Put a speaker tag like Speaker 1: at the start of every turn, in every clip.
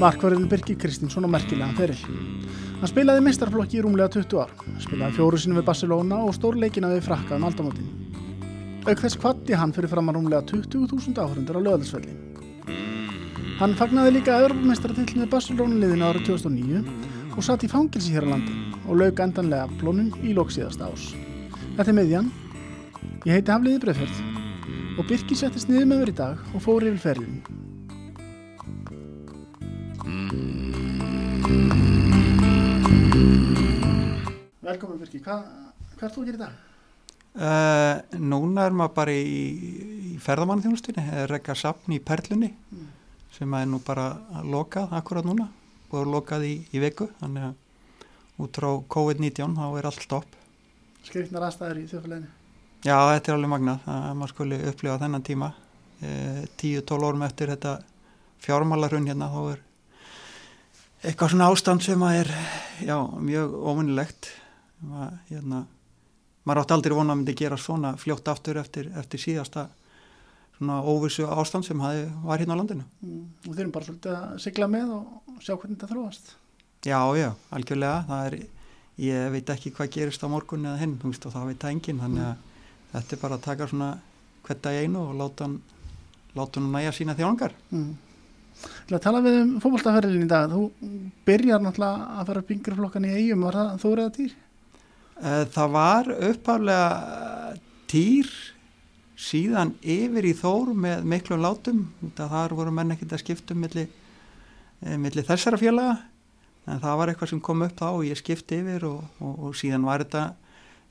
Speaker 1: Markverðin Birgir Kristinsson og merkilega fyrir. Hann spilaði meistarflokki í rúmlega 20 ár, spilaði fjóru sinni við Barcelona og stórleikina við frakka um aldamótin. Auk þess kvatti hann fyrir fram að rúmlega 20.000 áhörundur á löðalsvelli. Hann fagnaði líka öðrumeistartillin við Barcelona liðinu árið 2009 og satt í fangilsi hér á landi og laug endanlega plónum í lóksíðasta ás. Þetta er miðjan. Ég heiti Hafliði Breðferð og Birkir settist niður með mér í dag og fór yfir ferðin. Velkomin Birkir, hvað hva er þú að gera í dag?
Speaker 2: Uh, núna er maður bara í, í ferðamannþjónustinni, rekka sapn í Perlunni
Speaker 1: Mm.
Speaker 2: Sem er nú bara lokað akkurat núna og er lokað í, í viku þannig að út frá COVID-19 þá er allt stopp.
Speaker 1: Skrifnar aðstæður í þjóðfélaginu.
Speaker 2: Já, þetta er alveg magnað að maður skuli upplifa þennan tíma. Eh, 10-12 árum eftir þetta fjármálarun hérna þá er eitthvað svona ástand sem að er já, mjög óvinnilegt. Hérna, maður átti aldrei vona að myndi gera svona fljótt aftur eftir, eftir síðasta óvissu ástand sem hafi, var hérna á landinu.
Speaker 1: Mm. Og þeir eru bara svolítið að sigla með og sjá hvernig þetta þróast.
Speaker 2: Já, já, algjörlega. Það er, ég veit ekki hvað gerist á morgun eða hinn, og það veit það enginn, þannig að þetta er bara að taka svona hvert dag einu og láta hann, láta hann næja sína þjóngar.
Speaker 1: Mm. Til að tala við um fókbaltaferðilin í dag, þú byrjar náttúrulega að fara upp yngreflokkan í eigum, var það þú reyða týr?
Speaker 2: Eh, Það var uppaflega týr síðan yfir í þór með miklum látum, þar voru menn ekkert að skipta um milli, eh, milli þessara félaga, en það var eitthvað sem kom upp þá og ég skipti yfir og, og, og síðan var þetta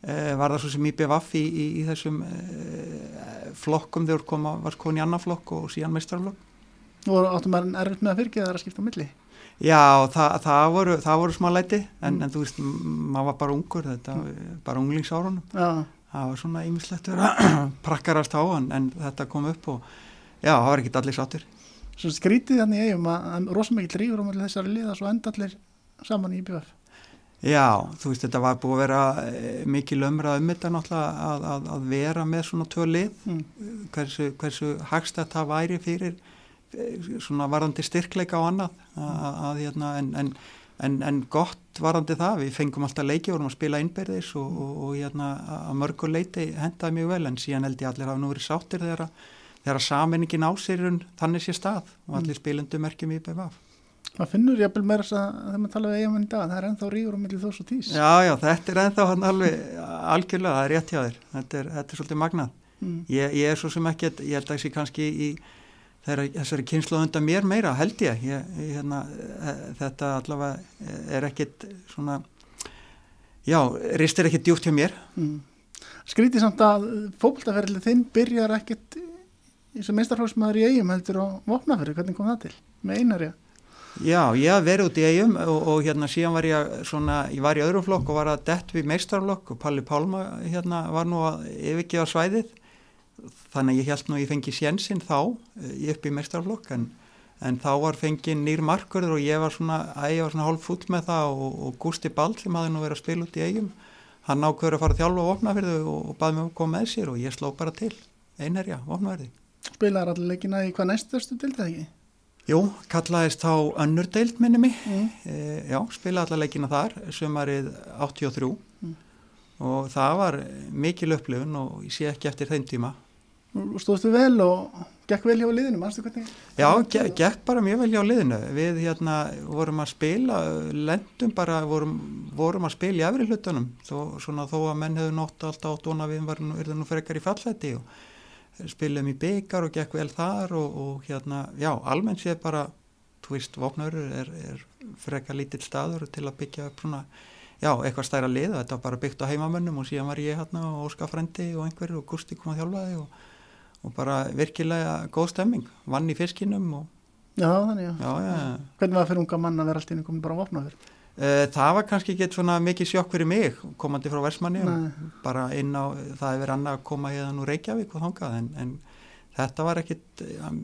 Speaker 2: eh, var það svo sem IBVF í, í, í þessum eh, flokkum þegar koma, var komin í annan flokk og síðan meistarflokk.
Speaker 1: Þú áttum maður erfitt með að fyrkja það að skipta á milli.
Speaker 2: Já, það, það, voru, það voru smá læti en,
Speaker 1: Mm.
Speaker 2: en þú veist, maður var bara ungur þetta, bara unglingsárunum
Speaker 1: Já,
Speaker 2: það var svona ýmislegt að prakkarast á hann en þetta kom upp og já, það var ekkert allir sáttur
Speaker 1: svo skrítið þannig í eigum að, rosamikið rífur milli þessari liða svo enda allir saman í IBF.
Speaker 2: Já, þú veist, þetta var búið að vera eh, mikil umræð um þetta náttúrulega að, að, að vera með svona tvö lið
Speaker 1: Mm.
Speaker 2: hversu, hversu hagst þetta væri fyrir eh, svona varandi styrkleika og annað að, að, hérna, en, en, en, en gott varandi það, við fengum alltaf leiki vorum að spila innbyrðis og, og, og hérna, að mörgur leiti hendaði mjög vel en síðan held ég allir hafa nú verið sáttir þegar að þegar að samenningin ásýrun þannig sé stað og allir spilundu merkjum í BVF.
Speaker 1: Maður finnur jafnvel meira þess að þegar maður tala við eigum í dag, það er ennþá rífur á milli þós og tís.
Speaker 2: Já, já, þetta er ennþá hann alveg algjörlega, það er rétt hjá þér, þetta er, þetta er svolítið magnað.
Speaker 1: Mm.
Speaker 2: Ég, ég er svo sem ekki, ég held að þessi kannski í þeirra, þessari kynslu undan mér meira, held ég, ég, hérna, eh, þetta allavega er ekkit svona, já, ristir ekkit djúpt hjá mér.
Speaker 1: Mm. Skrítið samt að fókbaltaferðilin þinn byrjar ekkert í sem meistarflóksmaður í eigum heldur á vopnaferði, hvernig kom það til? Með einarja.
Speaker 2: Já, ég verið út í eigum og, og hérna síðan var ég svona, ég var í öðrum flokk og var að dett við meistarflokk og Palli Pálma hérna var nú að yfirgefa svæðið þannig að ég held nú að ég fengi sénsinn þá eh, upp í meistarflokk en, en þá var fengið nýr markurður og ég var svona, ég var svona hálf full með það og, og Gústi Ball sem hafði nú verið að spila út í eigum hann ákveður að fara að þjálfa vopnaverðu og, og baði mig um að koma með sér og ég sló bara til einherja, vopnaverði.
Speaker 1: Spilaðar allir leikina í hvað næstastu dildið ekki?
Speaker 2: Jú, kallaðist þá önnur deild minni mig
Speaker 1: Mm.
Speaker 2: E, já, spila alla leikina þar sömarið 83
Speaker 1: Mm.
Speaker 2: og það var mikil upplifun og ég sé ekki eftir þeim tíma
Speaker 1: Og stóðstu vel og gekk vel hjá liðinu, mannstu hvernig?
Speaker 2: Já, ge gekk bara mjög vel hjá liðinu. Við hérna vorum að spila lendum bara, vorum, vorum að spila í efri hlutunum, þó, svona þó að menn hefur nótt alltaf átt vona við varum nú, frekar í fallhætti og spilum í byggar og gekk vel þar og, og hérna, já, almennt séð bara þú veist, vopnaurur er, er frekar lítill staður til að byggja upp svona, já, eitthvað stæra lið. Þetta var bara byggt á heimamönnum og síðan var ég hérna og Óskar Frendi og einhverju og Gusti kom að þjálfaði og, og bara virkilega góð stemming, vann í fiskinum og
Speaker 1: Já, þannig já.
Speaker 2: já.
Speaker 1: Hvernig var það fyrir unga mann að vera alltaf inn komið bara á vopnaferð?
Speaker 2: Uh, það var kannski ekki svona mikið sjokk fyrir mig komandi frá Versmanni bara inn á, það hefur annað að koma hérna úr Reykjavík og þangað en, en þetta var ekkit um,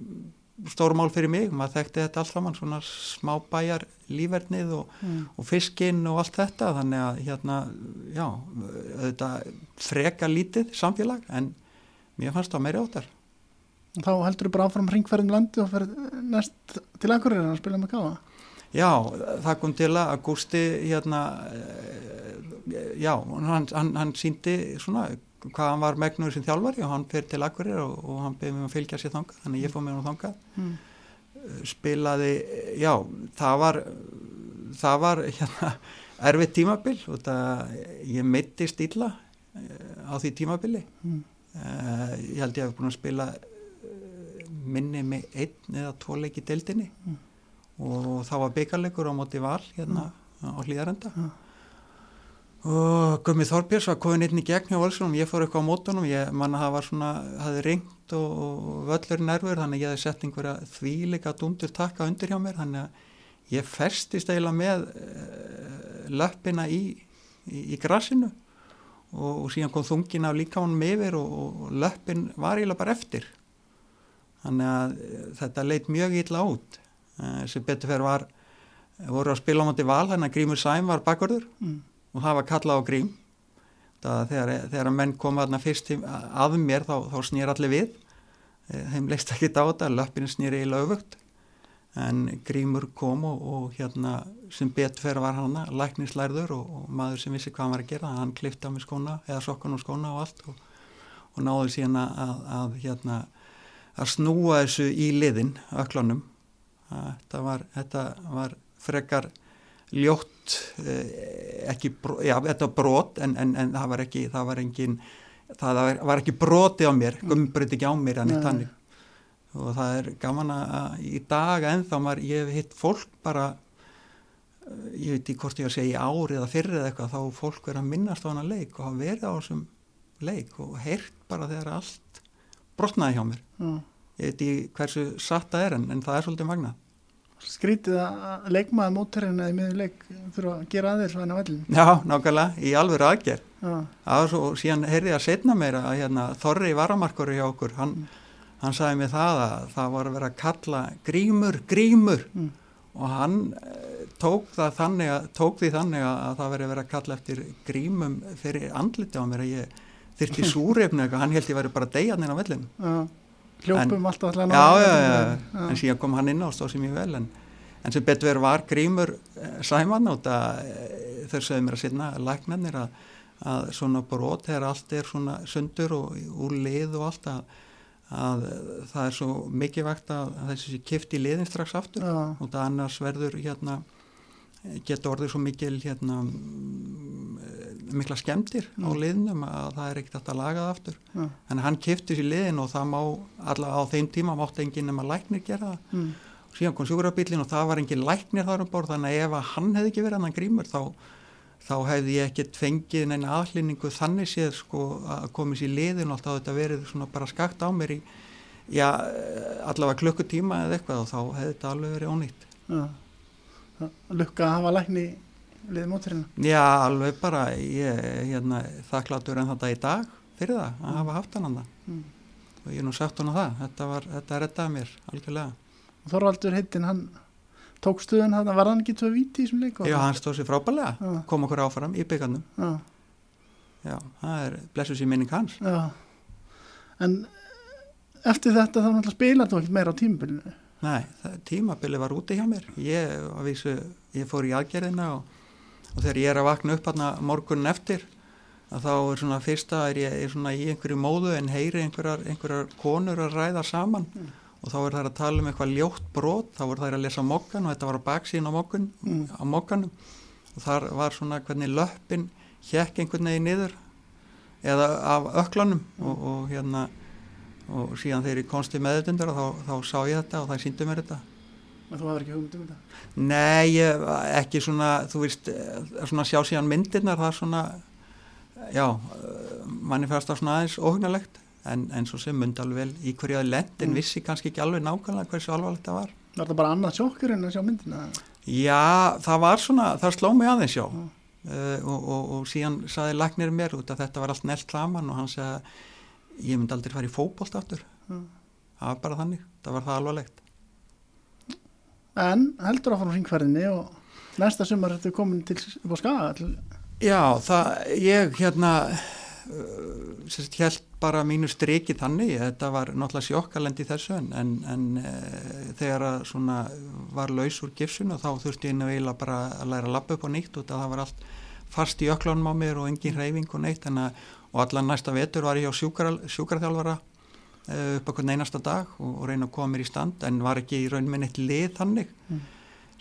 Speaker 2: stórmál fyrir mig, maður þekkti þetta allt saman svona smá bæjar lífernið og,
Speaker 1: Mm.
Speaker 2: og fiskinn og allt þetta þannig að hérna, já þetta freka lítið samfélag en mér fannst það meiri áttar
Speaker 1: Þá heldur þú bara áfram ringferðin landi og ferð næst til Akureyri að spila með káa.
Speaker 2: Já, það kom til að Gústi hérna eh, já, hann, hann, hann síndi svona hvað hann var megnur sem þjálfari og hann fyrir til Akureyri og, og hann beði mig að fylgja sér þangað þannig ég fóð með hann þangað
Speaker 1: Mm.
Speaker 2: spilaði, já, það var það var hérna erfið tímabil og það ég meittist illa eh, á því tímabili
Speaker 1: Mm.
Speaker 2: Uh, ég held ég hef búin að spila eh, minni með einn eða tvo leik í deildinni.
Speaker 1: Mm.
Speaker 2: og það var byggarleikur á móti val hérna á hlýðarenda
Speaker 1: Mm.
Speaker 2: og Gummi Þorbjörns var komin inn í gegn hjá Volsunum, ég fór eitthvað á mótunum. Ég manna það var svona, hafði ringt og, og völlur nervur, þannig að ég hefði sett einhverja þvíleika dundur takka undir hjá mér, þannig að ég festist eiginlega með uh, löppina í, í, í grassinu og, og síðan kom þungin af líkánum yfir og, og löppin var eiginlega bara eftir. Þannig að eh, þetta leit mjög illa út. Uh, sem betur fyrir var voru að spila á móti val, þannig að Grímur Sæm var bakvörður.
Speaker 1: Mm.
Speaker 2: og það var kallað á grím. Það þegar, þegar menn koma þarna fyrst að mér þá, þá snýr allir við. Eh, þeim leist ekki þetta löppinu snýri í löfugt en grímur kom og, og hérna sem betur fyrir var hana læknislærður og, og maður sem vissi hvað hann var að gera hann klifti á mig skóna eða sokkan og skóna og allt og, og náði síðan að, að hérna að snúa þessu í liðin öklunum þetta var, þetta var frekar ljótt eh, ekki, já, þetta var brot en, en, en það var ekki, það var engin það var, ekki broti á mér gumbreyt ekki á mér en þannig og það er gaman að í dag ennþá maður, ég hef hitt fólk bara eh, ég veit ekki hvort ég að segja í ári eða fyrri eða eitthvað, þá fólk verið að minnast á hana leik og hafa verið á þessum leik og heyrt bara þegar allt brotnaði hjá mér.
Speaker 1: Já.
Speaker 2: ég veit ekki hversu satt það er en, en það er svolítið magnað.
Speaker 1: Skrítið að leikmaði móturinn eða miður leik þurfa að gera aðeins á vellin.
Speaker 2: Já, nákvæmlega, í alveg aðgerð. Var og síðan heyrði ég að setna meira að hérna, Þorri varamarkur hjá okkur, hann, hann sagði mér það að það var að vera að kalla grímur, grímur
Speaker 1: Mm.
Speaker 2: og hann eh, tók, þannig að, tók því þannig að, að það veri að vera að kalla eftir grímum fyrir andliti á mér að ég þyrti súrefni eitthvað, hann held ég væri bara deyjarnir á vellinu.
Speaker 1: Já. Hljópum alltaf alltaf
Speaker 2: Já, já, já, en síðan kom hann inn á stóð sem ég vel, en, en sem betur verið var grímur eh, sæman að eh, þau sögðu mér að sinna læknarnir að, að svona brot þegar allt er svona sundur og úr lið og allt að, að það er svo mikilvægt að, að þessi sé kift í liðin strax aftur
Speaker 1: Já.
Speaker 2: og það annars verður hérna geta orðið svo mikil hérna mm, mikla skemmtir á
Speaker 1: Mm.
Speaker 2: liðnum að það er ekkert að laga það aftur
Speaker 1: Já.
Speaker 2: en hann kifti sér liðin og það má allavega á þeim tíma mátti enginn nema læknir gera það
Speaker 1: Mm.
Speaker 2: síðan kom sjúkrabílinn og það var engin læknir þar um borð þannig að ef að hann hefði ekki verið hann grímur þá, þá hefði ég ekkert fengið neina aðlýningu þannig séð sko að komið sér liðin og alltaf þetta verið svona bara skakt á mér í já, allavega klukkutíma eða eitthvað og þá hefði þetta alveg verið ónýtt.
Speaker 1: Það- Lukka að hafa lækni liðið móturinn.
Speaker 2: Já, alveg bara ég hérna, þakkláttur en þetta í dag fyrir það að hafa haft hann hann
Speaker 1: Mm.
Speaker 2: og ég hef nú sagt hann það þetta, var, þetta reddaði mér algjörlega
Speaker 1: Og Þorvaldur heitinn, hann tók stuðun hann, var hann ekki tvö víti í þessum leik?
Speaker 2: Já, hann stóð sér frábælega,
Speaker 1: Já.
Speaker 2: kom okkur áfram í byggandum
Speaker 1: Já.
Speaker 2: Já, það er blessus í minning hans
Speaker 1: Já. En eftir þetta þá náttúrulega spilar þú ekkert meira á tímabilinu.
Speaker 2: Nei, það, tímabili var úti hjá mér ég, vísu, ég fór í aðgerðina og, og þegar ég er að vakna upp hann morgunin eftir að þá er svona fyrsta er ég er svona í einhverju móðu en heyri einhverjar, einhverjar konur að ræða saman og þá er það að tala um eitthvað ljótt brot. Þá er það að lesa mokkan og þetta var á baksíðin á mokkan
Speaker 1: Mm.
Speaker 2: á og þar var svona hvernig löppin hjekk einhvern veginn niður eða af öklanum. Og, og hérna og síðan þegar ég komst í meðutundur þá, þá sá ég þetta og það síndu mér þetta.
Speaker 1: En þú hefur ekki hugmynd um þetta.
Speaker 2: Nei, ég, ekki svona þú veist, svona sjá síðan myndirnar það er svona já, manni færst það svona aðeins óhugnalegt en, en svo sem myndi alveg vel í hverju að lend en
Speaker 1: Mm.
Speaker 2: vissi kannski ekki alveg nákvæmlega hversu alvarlegt það var
Speaker 1: Var það bara annað sjokkur en að sjá myndina?
Speaker 2: Já, það var svona, það sló mig aðeins já
Speaker 1: Mm.
Speaker 2: uh, og, og, og síðan saði læknir mér út að þetta var allt nelt saman og hann sagði að ég myndi aldrei fara í fótbolt aftur
Speaker 1: Mm.
Speaker 2: það var bara þannig, það var það alvarlegt
Speaker 1: en heldur áfram hringferðinni og næsta sumar ertu komin til upp á skaga til...
Speaker 2: Já, það, ég hérna uh, sérst, held bara mínu striki þannig, þetta var náttúrulega sjokkalend í þessu en, en, en uh, þegar að svona var laus úr gifsunu þá þurfti ég eiginlega bara að læra að lappa upp á nýtt og það var allt fast í öklunum á mér og engin reyfing og neitt. En að, og allan næsta vetur var ég á sjúkarþjálfara uh, upp hvern einasta dag og, og reyna að koma mér í stand en var ekki í raunminn eitt lið þannig. Mm.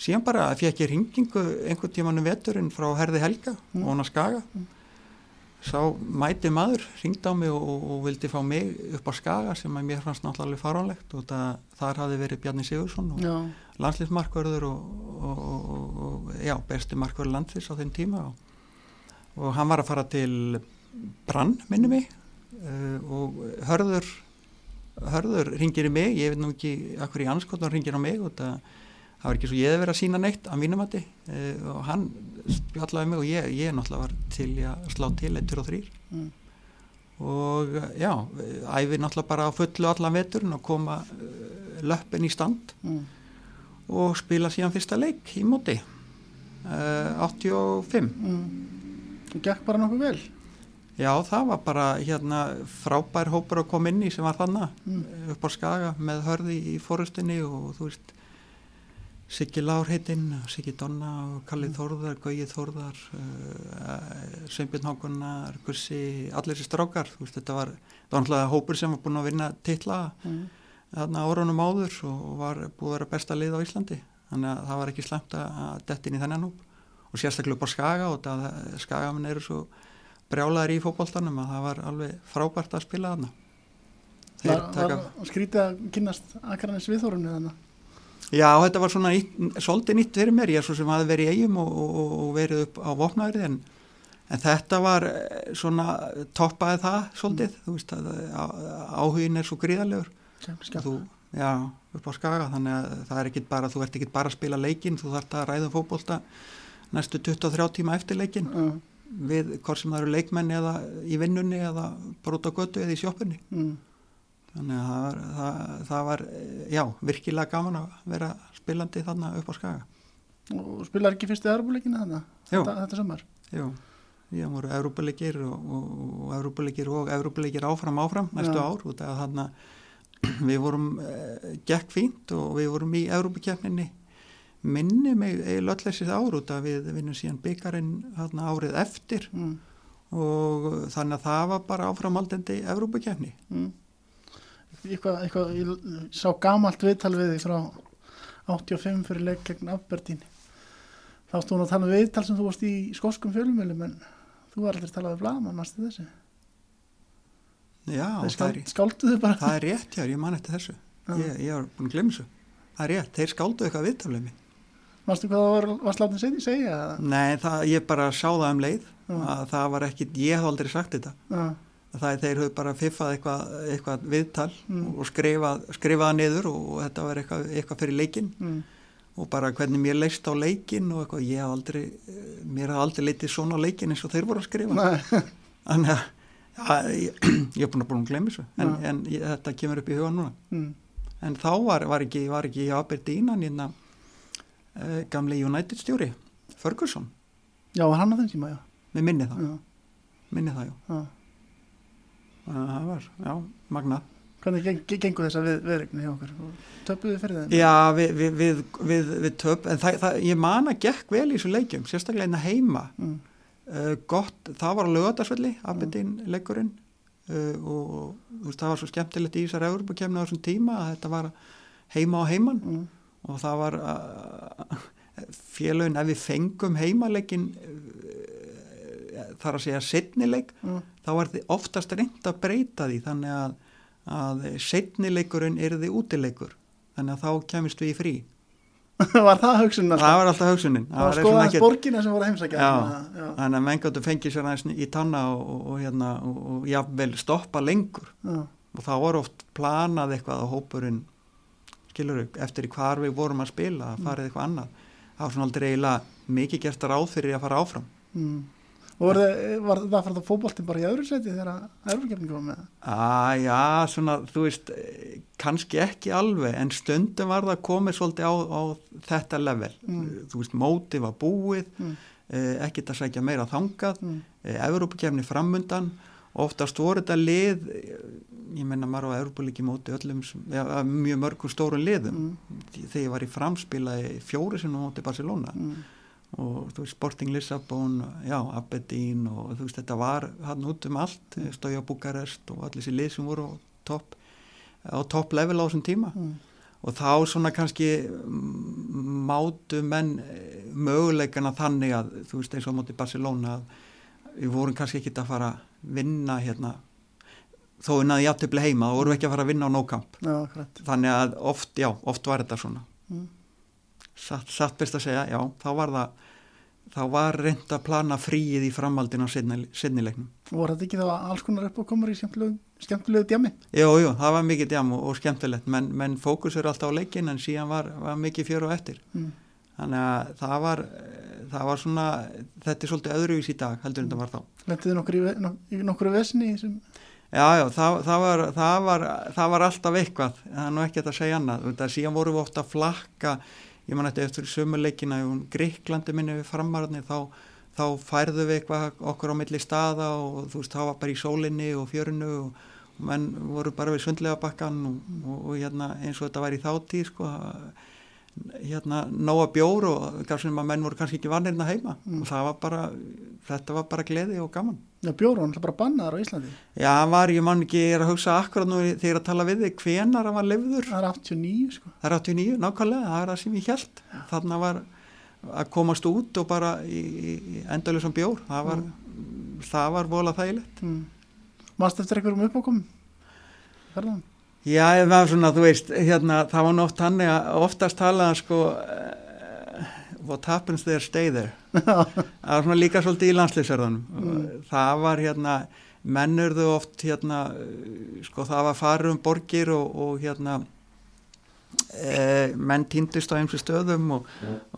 Speaker 2: síðan bara fekk ég ringingu einhvern tímanu veturinn frá Herði Helga mm. og hana Skaga. Mm sá mæti maður ringd á mig og, og, og vildi fá mig upp á skaga sem að mér fannst náttúrulega faránlegt og það, þar hafi verið Bjarni Sigursson og landslýfsmarkverður og, og já, besti markverður landslýfs á þeim tíma og hann var að fara til Brann, minni mig uh, og hörður hörður ringir í mig, ég veit nú ekki akkur í anskotun ringir á mig og það það var ekki svo ég að vera að sína neitt á mínumatti uh, og hann spjallaði mig og ég, ég náttúrulega var til að slá til 1, 2 og 3 mm. og já, æfi náttúrulega bara á fullu allan veturinn og koma uh, löppin í stand mm. og spila síðan fyrsta leik í móti uh, 85 mm.
Speaker 1: Það gekk bara nokkuð vel
Speaker 2: Já, það var bara hérna frábær hópur að koma inn í sem var þannig mm. upp á skaga með hörði í fórustinni og þú veist Siggi Lár heitinn, Siggi Donna og Kalli mm. Þórðar, Gauji Þórðar uh, Sveinbjörn Hákonar Gussi, allir þessi strákar. Veist, þetta var náttúrulega hópur sem var búin að vinna tilla mm. þarna árunum áður og var búið að vera besta lið á Íslandi. Þannig að það var ekki slemt að detta inn í þennan hóp. Og sérstaklega upp á Skaga og það, Skagamenn eru svo brjálaður í fókbóltanum að það var alveg frábært að spila þarna.
Speaker 1: Var, taka... var skrítið að kynast Akranis viðhórunni þannig
Speaker 2: Já, þetta var svona svolítið nýtt fyrir mér, ég er svo sem hafi verið í eigum og, og, og verið upp á vopnaðrið en, en þetta var eh, svona toppaði það svolítið, mm. þú veist að áhugin er svo gríðalegur þú, já, upp á skaga þannig að það er ekki bara, þú ert ekki bara að spila leikin, þú þart að ræða fókbólta næstu 23 tíma eftir leikin mm. við hvort sem það eru leikmenni eða í vinnunni eða bróta götu eða í sjópunni mm þannig að það var, það, það var já, virkilega gaman að vera spilandi þarna upp á skaga.
Speaker 1: Og spilar ekki fyrstu Európa-leikina þarna? Þetta, þetta samar
Speaker 2: Jú, ég voru Európa-leikir og, og, og Európa-leikir og Európa-leikir áfram áfram næstu já. ár. Út af þarna við vorum eh, gekk fínt og við vorum í Európa-kjefninni minni mig löllesið ár. Út af við vinnum síðan byggarinn árið eftir. Mm. og þannig að það var bara áframaldandi Európa-kjefni mm
Speaker 1: eitthvað, eitthvað, ég sá gamalt viðtal við því frá 85 fyrir leik gegn Aberdeen. Þá stóðum við að tala um viðtal sem þú varst í skoskum fjölumölum en þú var aldrei að tala við Blaman næstu þessu?
Speaker 2: Já,
Speaker 1: það er,
Speaker 2: það er rétt, já, ég man eftir þessu. Ég, ég var búin að glemja þessu. Það er rétt, þeir skálduðu eitthvað viðtalið mér
Speaker 1: Mástu hvað það var, var sláttið segið í segja?
Speaker 2: Nei, það, ég bara sá það um leið það var ekki, ég hef aldrei sagt þetta. Já það er þeir höfðu bara fiffað eitthvað, eitthvað viðtal mm. og skrifað, skrifaða niður og þetta var eitthvað, eitthvað fyrir leikin mm. og bara hvernig mér leist á leikin og eitthvað, ég haf aldrei mér haf aldrei leitið svona leikin eins og þeir voru að skrifa. Þannig að ég, er búin að búin að glemja þessu en, en ég, þetta kemur upp í huga núna. Mm. en þá var, var ekki var ekki Aberdeen hann hérna uh, gamli United stjóri Ferguson.
Speaker 1: Já, var hann á þenn tíma, já.
Speaker 2: Við minni það, já. minni það, já, já það var, já, magnað
Speaker 1: Hvernig geng, gengur þess að við, viðregni hjá okkur? Töpuðu fyrir það?
Speaker 2: Já, við, við, við, við töp, en það, það, ég man að gekk vel í þessu leikjum, sérstaklega einna heima. Mm. Uh, gott, það var lögadagsvelli, Abedín mm. leikurinn uh, og veist, það var svo skemmtilegt í þessar Európa-kemna á þessum tíma að þetta var heima á heiman mm. og það var uh, félagin, ef við fengum heimaleikin þar að segja setnileik mm. Þá er þið oftast reynd að breyta því þannig að, að setnileikurinn er þið útileikur. Þannig að þá kemist við í frí.
Speaker 1: Var það hugsunin?
Speaker 2: Það var alltaf hugsunin.
Speaker 1: Það var skoðast borgina sem voru heimsækja.
Speaker 2: Þannig að menn gáttu fengið sér aðeins í tanna og, og, og, hérna, og jáfnvel stoppa lengur. Já. og þá var oft planað eitthvað á hópurinn skilur upp, eftir hvar við vorum að spila að farið eitthvað annað. Það var svona aldrei eiginlega mikið gert ráð fyrir að fara áfram. Mm
Speaker 1: og var, var það fyrir það fótboltin bara í öðru seti þegar að erfurkefning kom með
Speaker 2: að já, svona, þú veist eh, kannski ekki alveg en stundum var það komið svolítið á, á þetta level,
Speaker 1: Mm.
Speaker 2: þú veist móti var búið,
Speaker 1: Mm.
Speaker 2: eh, ekkert að sækja meira þangað,
Speaker 1: Mm.
Speaker 2: eh, Evrópakefni framundan, oftast voru þetta lið, eh, ég menna maður á Evrópalíki móti öllum, ja, að mjög mörgum stórun liðum,
Speaker 1: Mm.
Speaker 2: þegar ég var í framspilaði fjóri sinni móti Barcelona
Speaker 1: Mm.
Speaker 2: Og þú veist Sporting Lissabon, já, Aberdeen og þú veist þetta var hann út um allt, mm. stója Bukarest og allir þessi lið sem voru á topp á topp level á þessum tíma
Speaker 1: Mm.
Speaker 2: og þá svona kannski mátu menn eh, möguleikana þannig að þú veist eins og móti Barcelona að við vorum kannski ekki að fara að vinna hérna þó við naði jafntefli heima, þá vorum við ekki að fara að vinna á nókamp
Speaker 1: akkurat
Speaker 2: þannig að oft, já, oft var þetta svona. Satt, satt best að segja, já, þá var það þá var reynd að plana fríið í framhaldin á sinnilegnum.
Speaker 1: voru þetta ekki þá alls konar upp og komur í skemmtilegu, skemmtilegu djami
Speaker 2: Jú, jú, það var mikið djam og, og skemmtilegt, menn, menn fókus er alltaf á leikin en síðan var, var mikið fjör og eftir.
Speaker 1: mm.
Speaker 2: Þannig að það var, það var svona, þetta er svolítið öðruvís í dag heldur en þetta var þá.
Speaker 1: Lendiðu nokkur í, ve- nok í vesni sem,
Speaker 2: Já, já, það, það, var, það, var, það var alltaf eitthvað, það er nú ekki að segja annað, þetta síðan vorum við ofta að flakka, ég man eftir eftir sömuleikina í Gríklandi minni við framarðinni, þá, þá færðu við eitthvað okkur á milli staða og þú veist, það var bara í sólinni og fjörinu og, og menn voru bara við sundlega bakkan og, og, og hérna eins og þetta var í þáttíð, sko, hérna nóga bjór og gaf sem að menn voru kannski ekki vannirna heima
Speaker 1: Mm.
Speaker 2: og það var bara, þetta var bara gleði og gaman.
Speaker 1: já, bjóru, hann er bara bannaðar á Íslandi
Speaker 2: Já, hann var, ég man ekki, er að hugsa akkurat nú þegar ég er að tala við þig, hvenar hann var lifður?
Speaker 1: það er 89 sko
Speaker 2: Það er 89, nákvæmlega, það er það sem ég held. Þarna var að komast út og bara í, í endalusum bjór, það var, það var volað þægilegt.
Speaker 1: mm. Manst eftir einhverjum uppákomum? Ferðan?
Speaker 2: Já, það var svona, þú veist, hérna, það var nátt hann að oftast talaða sko, uh, what happens there, stay there. það var svona líka svolítið í landslýsverðunum.
Speaker 1: Mm.
Speaker 2: Það var hérna, mennurðu oft hérna, sko það var farið um borgir og, og hérna, e, menn týndist á einhversu stöðum og,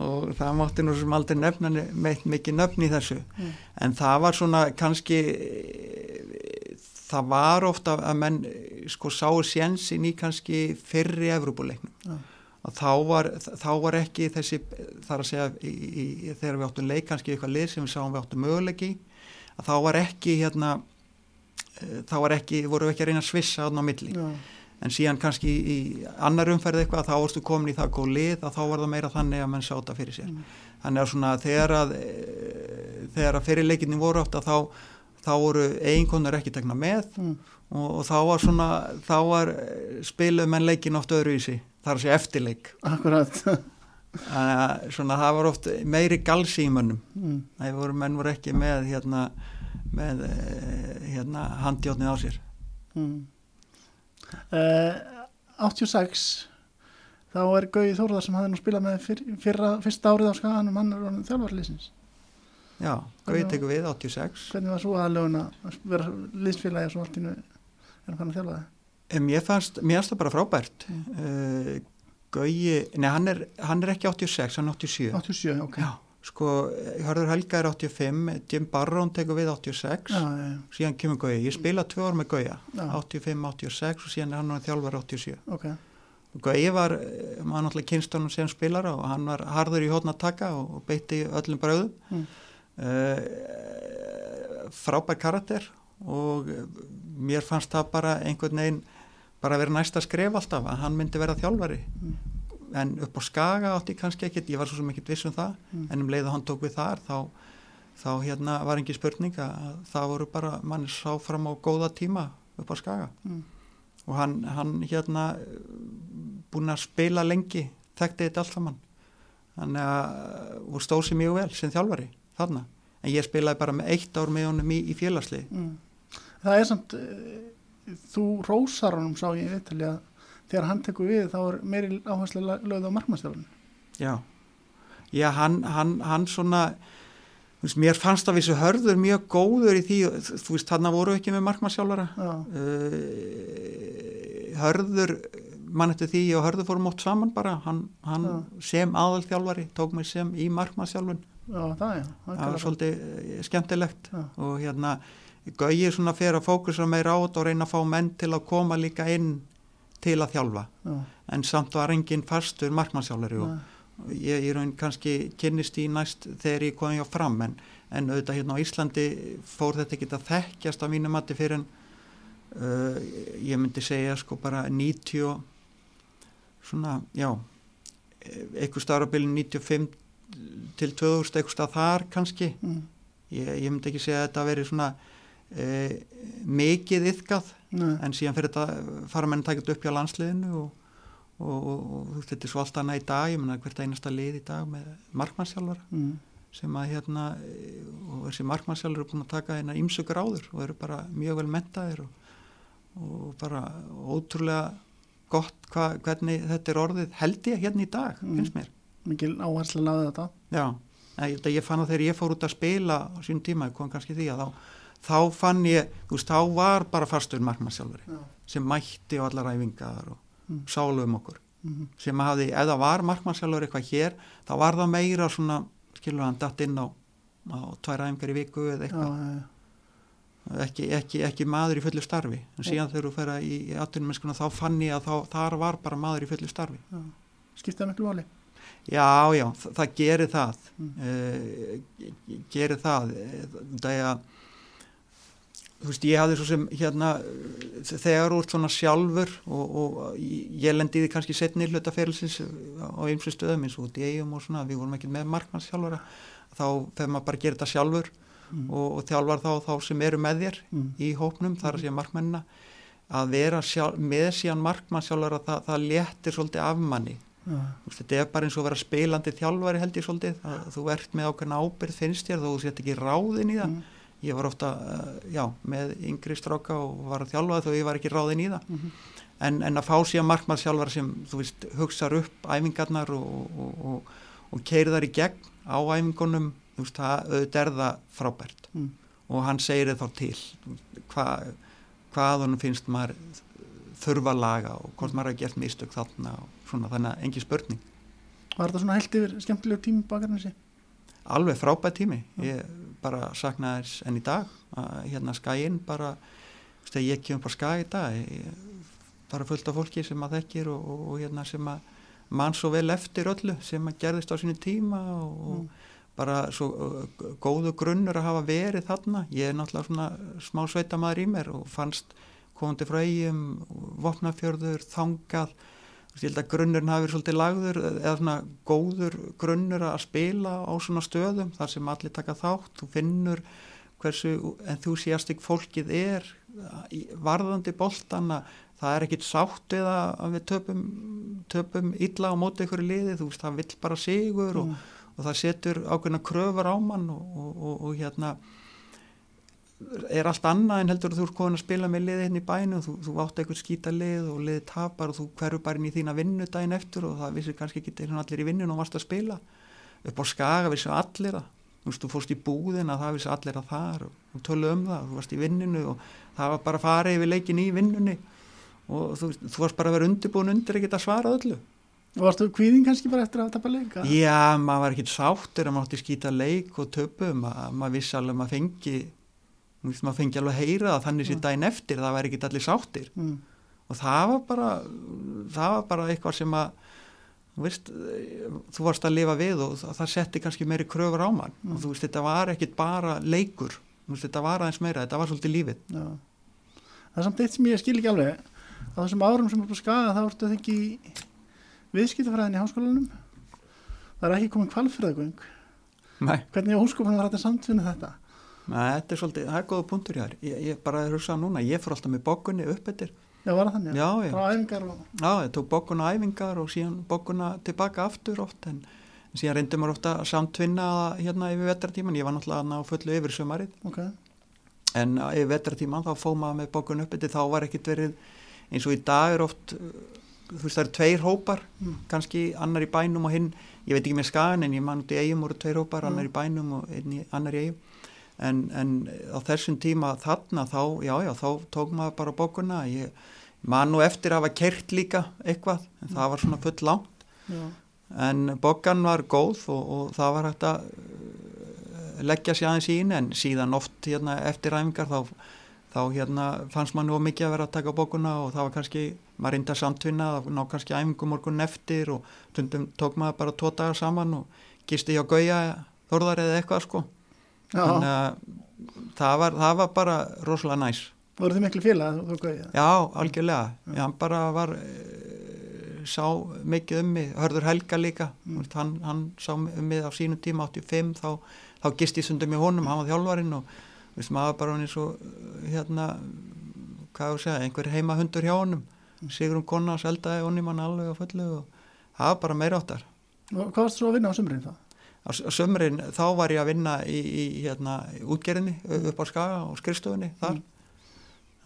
Speaker 2: og það mátti nú sem aldrei nefna ne- meitt mikið nöfn í þessu
Speaker 1: Mm.
Speaker 2: en það var svona kannski eh, það var ofta að menn eh, sko sáu sjensin í kannski fyrri Evrópuleiknum. Og þá var, þá var ekki þessi þar að segja í, í, þegar við áttum leik kannski eitthvað lið sem við sáum við áttum möguleiki að þá var ekki hérna eh, þá var ekki, voru ekki að reyna að svissa á milli.
Speaker 1: Já,
Speaker 2: en síðan kannski í annar umferð eitthvað þá varstu komin í það góð lið að þá var það meira þannig að menn sáta fyrir sér.
Speaker 1: Mm.
Speaker 2: þannig að svona þegar að e, þegar að fyrirleikinni voru að þá, þá voru eiginkonar ekki tekna með
Speaker 1: mm.
Speaker 2: og, og þá var svona þá var eh, spiluð menn leikin oft öðru í sig þar segja eftirleik
Speaker 1: akkurat
Speaker 2: að svona það var oft meiri galsi í mönnum
Speaker 1: mm.
Speaker 2: það voru menn voru ekki með hérna með eh, hérna handjátnið á sér
Speaker 1: Mm. Uh, 86 þá er Gauði Þórðar sem hafði nú spilað með fyr, fyrra, fyrsta árið á skaganum hann er þjálfarlýsins
Speaker 2: já, Gauði tekur við 86
Speaker 1: hvernig var svo aðlögun að vera liðsfélagi svo allt í nú er hann að þjálfa það?
Speaker 2: Em, Mér fannst, mér fannst það bara frábært. Uh, Gauji, nei hann er, hann er ekki 86, hann er 87
Speaker 1: 87, ok.
Speaker 2: Já, sko, Hörður Helga er 85 Jim Barrón tekur við 86
Speaker 1: já, já, já,
Speaker 2: síðan kemur Gauji, ég spila tvö ár með Gauja
Speaker 1: Já.
Speaker 2: 85, 86 og síðan er hann orðinn þjálfar 87
Speaker 1: ok.
Speaker 2: Og Gauji var, eh, maður náttúrulega kynst hann sem spilara og hann var harður í hótna að taka og, og beitti öllum bröðum
Speaker 1: Mm.
Speaker 2: Uh, frábær karakter og eh, mér fannst það bara einhvern veginn bara vera næsta skref alltaf að hann myndi vera þjálfari
Speaker 1: Mm.
Speaker 2: en upp á skaga átti kannski ekkit ég var svo sem ekkit viss um það
Speaker 1: Mm.
Speaker 2: en um leið að hann tók við þar þá, þá hérna var engi spurning að það voru bara mann sá fram á góða tíma upp á skaga
Speaker 1: Mm.
Speaker 2: og hann, hann hérna búin að spila lengi þekkti þetta allt saman þannig að og stóð sér mjög vel sem þjálfari þarna. En ég spilaði bara með eitt ár með honum í, í félagslið.
Speaker 1: Mm. það er samt uh, þú rósar honum sá ég viðtali að þegar hann tekur við þá er meiri áherslu lögð á markmannstjálfun
Speaker 2: já, já hann, hann, hann svona veist, mér fannst að þessu hörður mjög góður í því, þú veist, hann voru ekki með markmannsjálfara
Speaker 1: já,
Speaker 2: uh, hörður mann eftir því og hörðu fórum ótt saman bara. Hann, hann sem aðalþjálfari tók mig sem í markmannsjálfun
Speaker 1: Já, það er, það
Speaker 2: var svolítið eh, skemmtilegt.
Speaker 1: Já.
Speaker 2: og hérna Gauji svona fyrir að fókusa meira á þetta og reyna að fá menn til að koma líka inn til að þjálfa.
Speaker 1: Já,
Speaker 2: en samt var engin fastur markmannsjálfari og ég í raun kannski kynnist í næst þegar ég kom hjá fram en, en auðvitað hérna á Íslandi fór þetta ekki að þekkjast á mínu mati fyrir en uh, ég myndi segja sko bara 90 og svona, já eitthvað starfabili 95 til 2000 eitthvað þar kannski.
Speaker 1: Mm,
Speaker 2: ég, ég myndi ekki segja að þetta veri svona uh, mikið yfkað en síðan fyrir þetta fara menn takit upp hjá landsliðinu og, og, og, og þetta er svo allt annað í dag ég menna hvert einasta lið í dag með markmannsjálfara
Speaker 1: mm,
Speaker 2: sem að hérna eh, og þessi markmannsjálfur eru búin að taka hérna ímsu gráður og eru bara mjög vel mentaðir og, og bara ótrúlega gott hva, hvernig þetta er orðið held ég hérna í dag,
Speaker 1: Mm.
Speaker 2: finnst mér
Speaker 1: mikil áherslu að laða þetta.
Speaker 2: Já, ég, ég fann að þegar ég fór út að spila á sínum tíma, ég kom kannski því að þá, þá fann ég, þú veist, þá var bara fastur markmannsjálfuri
Speaker 1: Já,
Speaker 2: sem mætti á allar æfingar og
Speaker 1: Mm.
Speaker 2: sálu um okkur.
Speaker 1: Mm,
Speaker 2: sem hafði, ef það var markmannsjálfur eitthvað hér, þá var það meira svona, skilur hann datt inn á, á tvær æfingar í viku eða
Speaker 1: já,
Speaker 2: eitthvað,
Speaker 1: já,
Speaker 2: ekki, ekki, ekki maður í fullu starfi, en síðan þegar þú fer að í, í atvinnumennskuna þá fann ég að þá, þar var bara maður í fullu starfi.
Speaker 1: já. skipta það miklu máli
Speaker 2: Já, já, það, það gerir það,
Speaker 1: Mm.
Speaker 2: uh, gerir það, það er að, þú veist, ég hafði svo sem hérna, þegar úr svona sjálfur og, og ég lendiði kannski setni hlutaferilsins á einhversu stöðum eins og eigum og svona, við vorum ekki með markmannsjálfara, þá þegar maður bara gerir þetta sjálfur
Speaker 1: mm,
Speaker 2: og, og þjálfar þá, þá sem eru með þér
Speaker 1: mm,
Speaker 2: í hópnum, þar að segja markmennina, að vera sjálf, með síðan markmannsjálfara, það, það léttir svolítið af manni veist, þetta er bara eins og að vera spilandi þjálfari held ég svolítið, að þú ert með ákveðna ábyrð finnst þér þó þú sett ekki ráðin í það.
Speaker 1: Mm,
Speaker 2: ég var ofta, uh, já, með yngri stráka og var að þjálfa þó ég var ekki ráðin í það.
Speaker 1: Mm,
Speaker 2: en, en að fá síðan markmannsjálfara sem þú veist, hugsar upp æfingarnar og, og, og, og keirðar í gegn á æfingunum veist, það, auðvitað er það frábært.
Speaker 1: Mm,
Speaker 2: og hann segir þá til. Hva, hvað hann finnst maður þurfa að laga og hvort maður hafa gert mistök þarna og svona, þannig að engin spurning.
Speaker 1: Var þetta svona heilt yfir skemmtilegu tími bakarnesi?
Speaker 2: alveg frábæð tími. Ég bara sakna þess enn í dag að hérna skæinn bara þegar ég kemur bara skæ í dag ég, bara fullt af fólki sem að þekkir og, og, og hérna sem að mann svo vel eftir öllu sem að gerðist á sínu tíma og,
Speaker 1: Mm.
Speaker 2: og bara svo uh, góðu grunnur að hafa verið þarna. Ég er náttúrulega svona smá sveitamæður í mér og fannst komandi frá eigum vopnafjörður, þangað ég held að grunnurinn hafi verið svolítið lagður eða svona góður grunnur að spila á svona stöðum þar sem allir taka þátt, þú finnur hversu enthúsiastik fólkið er varðandi boltana, það er ekkit sátt eða að við töpum, töpum illa á móti ykkur í liði, þú veist, það vill bara sigur og,
Speaker 1: Mm,
Speaker 2: og það setur ákveðna kröfur á mann og, og, og, og hérna er allt annað en heldur að þú ert komin að spila með liði hérna í bænu þú, þú átt eitthvað skýta lið og liði tapar og þú hverju bara inn í þína vinnu daginn eftir og það vissir kannski ekki allir í vinnun og varst að spila. Upp á skaga vissu allir að þú veist, þú fórst í búðin að það vissi allir að þar og, og tölu um það, þú varst í vinninu og það var bara að fara yfir leikin í vinnunni. Og þú, þú varst bara að vera undirbúin undir ekkert að svara öllu.
Speaker 1: Varstu kvíðin kannski bara eftir að tapa leika?
Speaker 2: Já, maður var ekkert sáttur að maður átti skýta leik og töpum að maður vissi alveg að maður fengi þú maður fengi alveg að heyra það þannig sér daginn eftir, það væri ekkert allir sáttir.
Speaker 1: Mm,
Speaker 2: og það var bara það var bara eitthvað sem að þú veist, þú varst að lifa við og það, setti kannski meiri kröfur á mann.
Speaker 1: Mm.
Speaker 2: og þú veist, þetta var ekkert bara leikur. Þú veist, þetta var aðeins meira, þetta var svolítið lífið.
Speaker 1: Já. Það er samt eitt sem ég skil ekki alveg. Á þessum árum sem er på skaga þá ertu það ekki viðskiptafræðin í háskólanum. Það er ekki komin kvalfyrðagöng hvernig á hússkopunum var þetta samtvinni þetta
Speaker 2: þetta er svolítið, það er góða punktur ég, ég bara er hugsað núna, ég fór alltaf með bókunni upp eftir,
Speaker 1: já var það þannig?
Speaker 2: Já,
Speaker 1: frá æfingar og
Speaker 2: Já, ég tók bokkuna æfingar og síðan bokkuna tilbaka aftur oft en síðan reyndi maður ofta samtvinna hérna yfir vetratíman, ég var náttúrulega á fullu yfir sömarið
Speaker 1: ok,
Speaker 2: en yfir vetratíman þá fóð maður með bokkuna upp þá var ekkit verið eins og í dag er oft, þú veist það eru tveir hópar,
Speaker 1: Mm.
Speaker 2: kannski annar í bænum og hinn, ég veit ekki með skagan en ég man út í eigum voru tveir hópar,
Speaker 1: Mm.
Speaker 2: annar í bænum og annar í eigum en, en á þessum tíma þarna þá, já já, þá tók maður bara bokkuna, ég mann og eftir að hafa kert líka eitthvað, en það var svona full langt
Speaker 1: Já.
Speaker 2: en boggan var góð og, og það var hægt að uh, leggja sér aðeins í henni en síðan oft hérna, eftir æfingar þá, þá hérna, fannst mann nú mikið að vera að taka bókuna og það var kannski, maður reynda samtvinna og ná kannski æfingu morgun eftir og tundum tók maður bara tvo dagar saman og gisti hjá Gauja þorðar eða eitthvað sko. Þannig að það var, það var bara rosalega næs
Speaker 1: Voru þið miklu félag?
Speaker 2: Já, algjörlega. Já, hann bara var, e, sá mikið um mig, hörður Helga líka, mm. hann, hann sá um mig á sínum tíma 85, þá, þá gist ég sundum í honum, hann var þjálfarinn og veist, maður bara hann eins og, hérna, hvað ég að segja, einhver heima hundur hjá honum, mm. Sigrun Konnars eldaði honum hann alveg á fullu og það var bara meira áttar.
Speaker 1: Og hvað varst þú að vinna á sumrin það?
Speaker 2: Á sömurinn þá var ég að vinna í, í hérna, útgerðinni upp á Skaga og skrifstofunni þar. Mm.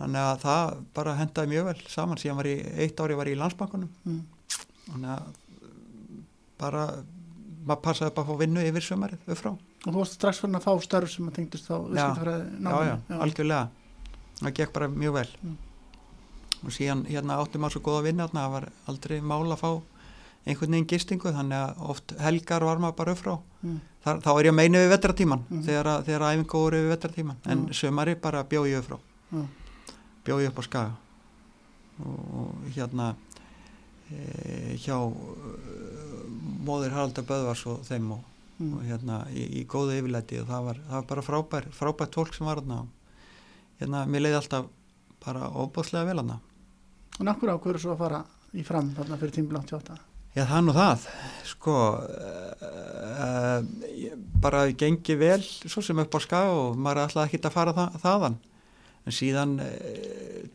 Speaker 2: Þannig að það bara hendaði mjög vel saman. Síðan var ég, eitt ári var ég í landsbankunum mm. þannig að bara maður passaði bara að fá vinnu yfir sömarið upp frá
Speaker 1: og þú varst strax fyrir að fá störf sem að tengdist þá
Speaker 2: já, já, já, já, algjörlega. Það gekk bara mjög vel. Mm. og síðan hérna áttum maður svo góða vinna að það var aldrei mála að fá einhvern veginn gistingu þannig að oft helgar var maður bara upp frá. Mm. Þar, þá er ég að meina við vetratíman mm. þegar, þegar æfingu voru við vetratíman en sömari bara bjóð ég upp frá. Bjóði upp á skaga. Og, hérna e, hjá e, móður Haraldar Böðvars og þeim og, mm. og hérna í, í góðu yfirleiti og það var, það var bara frábær frábært tólk sem var hérna hérna, mér leiði alltaf bara óbúðslega vel hérna
Speaker 1: Og nakkur ákveður svo að fara í fram þarna fyrir tímbil 88?
Speaker 2: Já, það nú það. Sko uh, bara gengi vel svo sem upp á skaga og maður ætlaði ekki að fara það, þaðan. En síðan uh,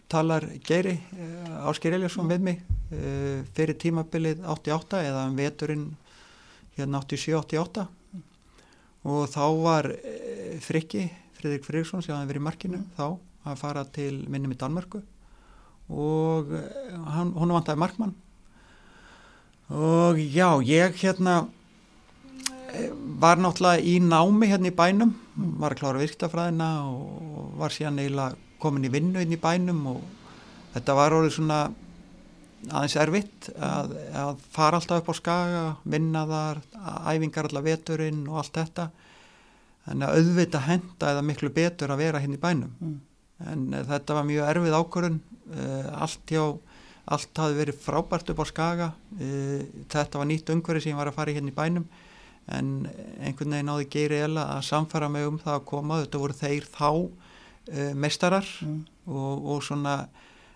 Speaker 2: talar Geiri uh, Ásker Eliasson við mig uh, fyrir tímabilið 88 eða um veturinn hérna 87-88 og þá var Frikki, Fridrik Friðriksson sem hafði verið í markinu þá að fara til minnum í Danmörku. Og hann, hún vantaði markmann og já, ég hérna var náttúrulega í námi hérna í bænum, var að klára virkstafræðina og var síðan eiginlega komin í vinnu inn í bænum og þetta var orðið svona aðeins erfitt að, að fara alltaf upp á skaga, vinna þar æfingar allar veturinn og allt þetta þannig að auðvita henda eða miklu betur að vera hérna í bænum mm. en uh, þetta var mjög erfið ákvörun uh, allt hjá allt hafi verið frábært upp á skaga uh, þetta var nýtt umhverfi sem ég var að fara hérna í bænum en einhvern veginn áði geiri eða að samfara mig um það að koma þetta voru þeir þá uh, meistarar mm. og, og svona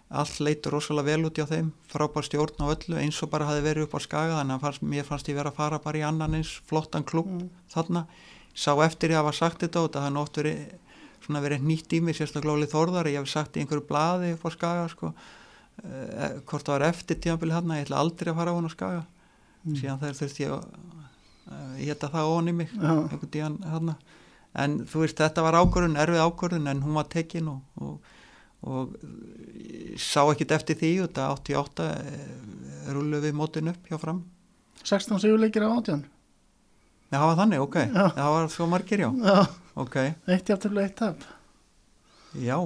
Speaker 2: allt leitur rosalega vel út í á þeim frábær stjórn á öllu eins og bara hafi verið upp á skaga þannig að fannst, mér fannst ég vera að fara bara í annan eins flottan klubb mm. þarna sá eftir ég að hafa sagt þetta og það hann ótt verið svona verið nýtt í mig sérstaklega glólið þorðar ég hef sagt í einhverju blaði upp á skaga sko, hvort það var eftir tímafili hann ég ætla aldrei að fara á hann á skaga. Mm. síðan þegar þurfti ég að ég heta það onni mig einhvern díðan hann en þú veist þetta var ákvörðun, erfið ákvörðun en hún var tekin og, og, og sá ekkit eftir því og þetta 88 rúlu við mótin upp hjá fram.
Speaker 1: 16 sigurleikir á átján?
Speaker 2: Já, það var þannig, ok, já. það var svo margir, já,
Speaker 1: já.
Speaker 2: ok.
Speaker 1: Eitt jafntöflu, eitt tap.
Speaker 2: Já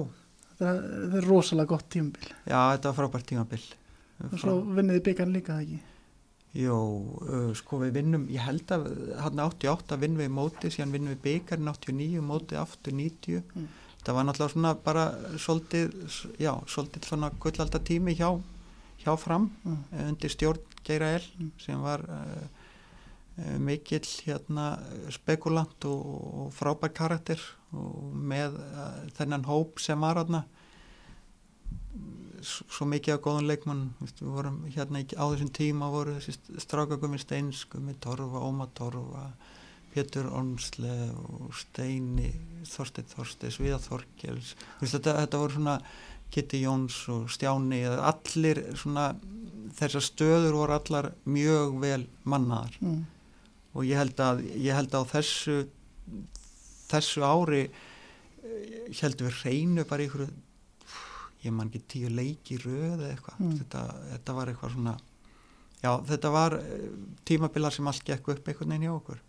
Speaker 1: Þetta er, rosalega gott tímabil
Speaker 2: Já, þetta var frábært tímabil
Speaker 1: Og svo vinniði byggjan líka, það ekki
Speaker 2: Jó, uh, sko við vinnum, ég held að hann 88 vinnum við móti, síðan vinnum við byggarinn 89, móti aftur 90. Mm. Það var náttúrulega svona bara svolítið, já, svolítið svona gullaldar tími hjá, hjá fram mm. undir stjórn Geira L mm. sem var uh, mikill hérna spekulant og, og frábær karakter og með uh, þennan hóp sem var aðna svo mikið af góðan leikmann við vorum hérna á þessum tíma voru þessi strákagummi Steinskummi Torfa, Óma Torfa Pétur Ormsle og Steini Þorstein Þorstein, Svíða Þorkels. Þetta, þetta voru svona Kitty Jóns og Stjáni allir svona þessar stöður voru allar mjög vel mannaðar. Mm. og ég held að ég held að á þessu þessu ári ég held að við reynu bara ykkur ég man ekki tíu leiki röð eða eitthvað mm. þetta, þetta var eitthvað svona já þetta var eh, tímabilar sem allt gekk upp einhvern veginn hjá okkur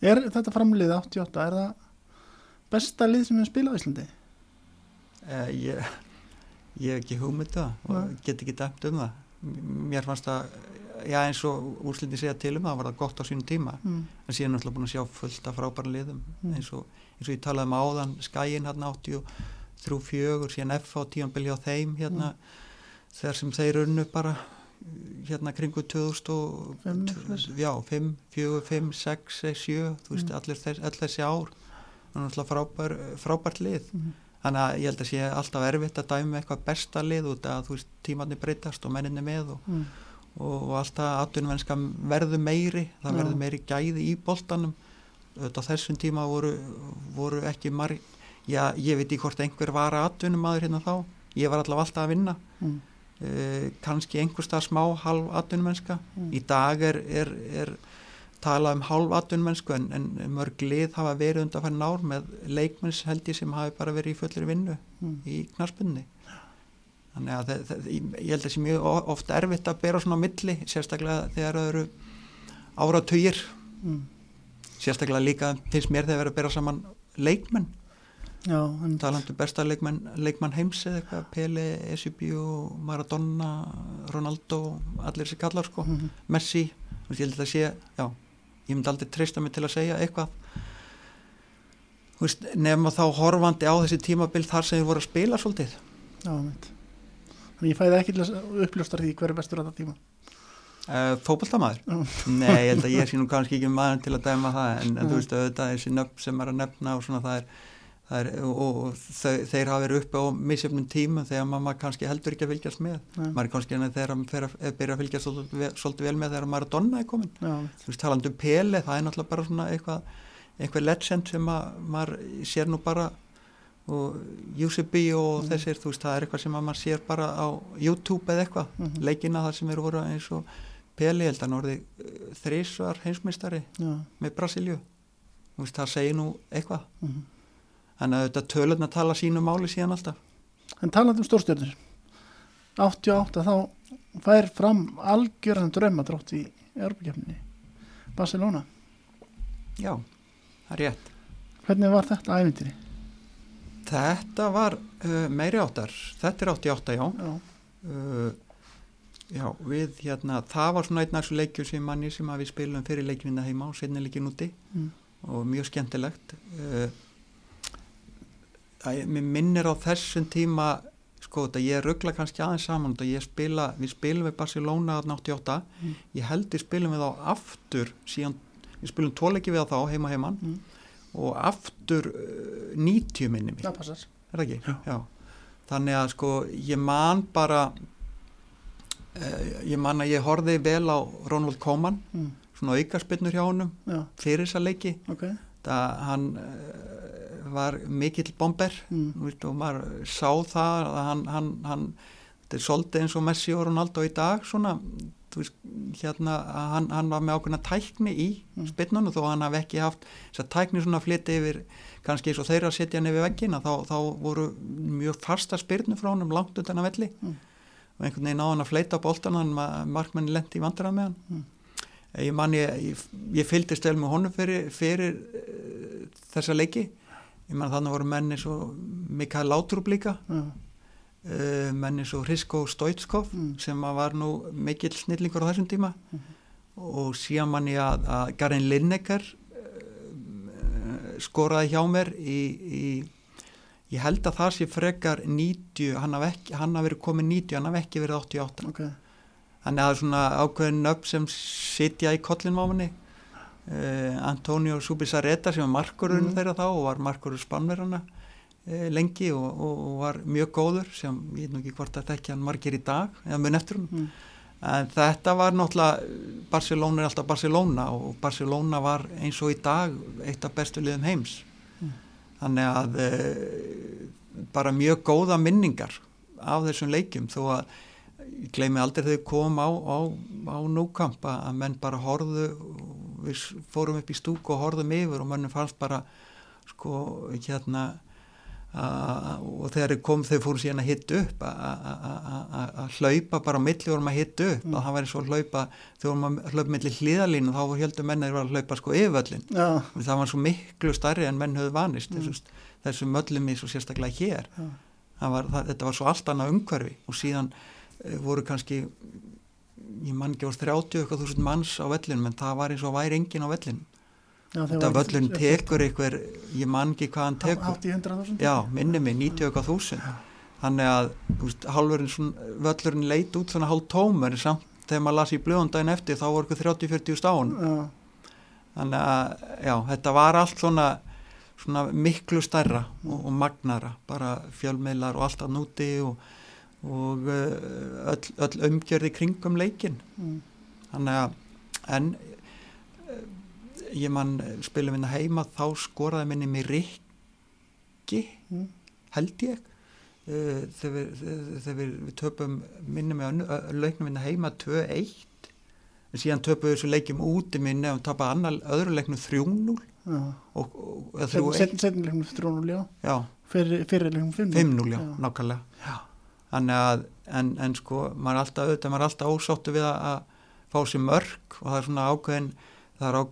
Speaker 1: Er þetta framlið 88, er það besta lið sem við spila á Íslandi?
Speaker 2: Eh, ég, ég hef ekki hugmynd það og
Speaker 1: Nei.
Speaker 2: get ekki dæmt um það mér fannst það já eins og úrslindi segja til um það var það gott á sínum tíma
Speaker 1: mm.
Speaker 2: en síðan er náttúrulega búin að sjá fullt af frábæra liðum
Speaker 1: Mm.
Speaker 2: eins, og, eins og ég talaði um áðan skæin hérna 83-4 síðan F á tíanbili á þeim hérna þegar sem þeir unnu bara hérna kringu 2000 og
Speaker 1: Fimm, eitthvað.
Speaker 2: já, 5, 4, 5, 6, 7 þú veist,
Speaker 1: Mm.
Speaker 2: allir, þess, allir þessi ár frábær, frábært lið
Speaker 1: Mm.
Speaker 2: þannig að ég held að sé alltaf erfitt að dæmi eitthvað besta lið út að þú veist tímanni breytast og menninni með og,
Speaker 1: Mm.
Speaker 2: og, og alltaf atvinnumennska verður meiri það
Speaker 1: Já.
Speaker 2: verður meiri gæði í boltanum þetta þessum tíma voru, voru ekki marg já, ég veit ekki hvort einhver var atvinnumadur hérna þá ég var allavega alltaf að vinna
Speaker 1: Mm.
Speaker 2: uh, kannski einhverstað smá halv atvinnumennska
Speaker 1: Mm.
Speaker 2: í dag er, er, er talað um hálf atvinnummennsku en, en mörg lið hafa verið undan færin ár með leikmenns held ég sem hafi bara verið í fullir vinnu
Speaker 1: Mm.
Speaker 2: í knaspunni þannig að það, það, ég held að það sé mjög o- oft erfitt að bera svona á milli sérstaklega þegar það eru áratugir
Speaker 1: Mm.
Speaker 2: sérstaklega líka finnst mér þegar verið að bera saman leikmenn
Speaker 1: en
Speaker 2: talandi um besta leikmenn, leikmann heims eða eitthvað, Pele, Eusebio Maradona, Ronaldo allir þessi kallar sko,
Speaker 1: Mm.
Speaker 2: Messi þú veist, ég held að sé, já ég myndi aldrei treysta mig til að segja eitthvað veist, nefna þá horfandi á þessi tímabil þar sem þeir voru að spila svolítið
Speaker 1: Já, mitt. Þannig ég fæði ekki til að uppljóstra því hver er bestur á þetta tíma.
Speaker 2: uh, fótballtamaður
Speaker 1: Já.
Speaker 2: Nei, ég held að ég sé nú kannski ekki maður til að dæma það en, en þú veist auðvitað þessi nöfn sem er að nefna og svona það er, er og, þau, þeir hafa verið uppi á misjöfnum tímum þegar maður kannski heldur ekki að fylgjast með
Speaker 1: Nei.
Speaker 2: maður er kannski en þegar maður að, er byrja að fylgjast svolítið, vel- með þegar Maradona er komin
Speaker 1: Já, mitt.
Speaker 2: þú veist talandi um Pele, það er náttúrulega bara svona eitthvað, eitthvað legend sem að, maður sér nú bara og UCB og
Speaker 1: Mm.
Speaker 2: þessir þú veist það er eitthvað sem að maður sér bara á YouTube eða eitthvað
Speaker 1: Mhm.
Speaker 2: leikina það sem eru voru eins og Peli held að hann orði þrísvar heimsmeistari
Speaker 1: Já.
Speaker 2: með Brasilju Þú veist, það segir nú eitthvað
Speaker 1: mhm.
Speaker 2: En að þetta tölurna tala sínu máli síðan alltaf
Speaker 1: En talandi um stórstjörnur 88 þá fær fram algjörðan draumadrátt í Europakefninni Barcelona.
Speaker 2: já, það er rétt
Speaker 1: Hvernig var þetta ævintýri?
Speaker 2: þetta var uh, meiri áttar þetta er 88 já
Speaker 1: Já.
Speaker 2: uh, já, við hérna það var svona einn af þessu leikjum sem manni sem við spilum fyrir leikvinna heima og setni leikin úti
Speaker 1: Mm.
Speaker 2: og mjög skemmtilegt uh, að, mér minnir á þessum tíma sko þetta ég ruggla kannski aðeins saman þetta ég spila, við spilum við Barcelona 88,
Speaker 1: Mm.
Speaker 2: ég held við spilum við þá aftur síðan við spilum tóleiki við þá heima heimann
Speaker 1: Mm.
Speaker 2: og aftur uh, 90 minni
Speaker 1: passar.
Speaker 2: er það ekki?
Speaker 1: Já.
Speaker 2: þannig að sko ég man bara uh, ég man að ég horfði vel á Ronald Koeman,
Speaker 1: Mm.
Speaker 2: svona aukaspinnur hjá honum
Speaker 1: Já,
Speaker 2: fyrir þessa leiki
Speaker 1: ok.
Speaker 2: það hann uh, var mikill bomber
Speaker 1: Mm.
Speaker 2: veist, og maður sá það að hann, hann, hann þetta er svolítið eins og Messi og Ronaldo í dag svona, veist, hérna hann, hann var með ákveðna tækni í
Speaker 1: Mm.
Speaker 2: spinnunum þó hann hafi ekki haft þess að tækni svona fliti yfir kannski eins og þeirra setja hann yfir veggina þá, þá voru mjög fasta spyrnu frá hann langt utan að velli
Speaker 1: Mm.
Speaker 2: og einhvern veginn á hann að fleita á boltan hann markmenni lendi í vandrað með hann
Speaker 1: Mm.
Speaker 2: ég man ég, ég, ég fylgdist vel með honum fyrir, fyrir uh, þessa leiki ég man þannig voru menni svo Mikael Látrúb líka
Speaker 1: Já.
Speaker 2: uh, menni svo Hrisko Stoitskov
Speaker 1: Mm.
Speaker 2: sem var nú mikill snillingur á þessum tíma
Speaker 1: Mhm.
Speaker 2: og síðan man ég að, að Garin Lineker uh, skoraði hjá mér í, í ég held að það sé frekar 90, hann haf ekki hann haf verið komið 90, hann haf ekki verið 88
Speaker 1: Ok.
Speaker 2: þannig að það er svona ákveðin nöfn sem sitja í kollin á manni uh, Antonio Subisareta sem var markurinn
Speaker 1: Mm.
Speaker 2: þeirra þá og var markurinn spannverðana uh, lengi og, og, og var mjög góður sem ég veit nú ekki hvort að þekki hann margir í dag eða mun eftir hún
Speaker 1: Mm.
Speaker 2: en þetta var náttúrulega Barcelona er alltaf Barcelona og Barcelona var eins og í dag eitt af bestu liðum heims
Speaker 1: Mm.
Speaker 2: þannig að uh, bara mjög góða minningar af þessum leikjum þó að ég gleymi aldrei þau kom á, á, á núkamp að menn bara horfðu við fórum upp í stúku og horfðum yfir og mönnum fannst bara sko hérna og þegar þau kom þau fóru síðan að hitta upp að hlaupa bara á milli vorum að hitta upp
Speaker 1: Mm.
Speaker 2: að það væri svo að hlaupa þegar vorum að hlaupa milli hlýðalínu þá heldur menn að þeir var að hlaupa sko yfirvöllin
Speaker 1: Já.
Speaker 2: það var svo miklu starri en menn höfðu vanist
Speaker 1: Mm.
Speaker 2: þessu, þessu möllum í svo sérstaklega hér
Speaker 1: Já.
Speaker 2: var, það, þetta var svo allt annað umhverfi og síðan e, voru kannski ég man ekki á 30 eitthvað þúsund manns á vellinum en það var eins og væri engin á
Speaker 1: þegar
Speaker 2: þetta völlun tekur einhver ég man ekki hvað hann tekur.
Speaker 1: Hátt í 100.000?
Speaker 2: já, minni mig, 90 eitthvað þúsund. Þannig að veist, hálfurinn völlurinn leit út svona hálf tómur samt þegar maður las í blöðum daginn eftir þá voru eitthvað 30-40 stáun
Speaker 1: Já,
Speaker 2: þannig að já, þetta var allt svona, svona miklu stærra og, og magnara bara fjölmiðlar og allt að núti og, og uh, öll, öll umgjörði kringum leikin
Speaker 1: mm,
Speaker 2: þannig að en uh, ég man spilum minna heima þá skoraði minni mig Rikki
Speaker 1: mm,
Speaker 2: held ég uh, þegar, við, þegar við, við töpum minni að leiknum minna heima 2-1 en síðan töpum við þessu leikjum úti minni og tapaði annar öðru leiknum 3-0
Speaker 1: já.
Speaker 2: og, og eða 3-1
Speaker 1: Setnilegnum 3-0, já.
Speaker 2: já,
Speaker 1: Fyrirlegnum 5-0.
Speaker 2: 5-0 já,
Speaker 1: Já.
Speaker 2: nákvæmlega já. Að en, en sko, maður er alltaf auðvitað, maður er alltaf ósáttu við að, að fá sér mörg og það er svona ákveðin það er á,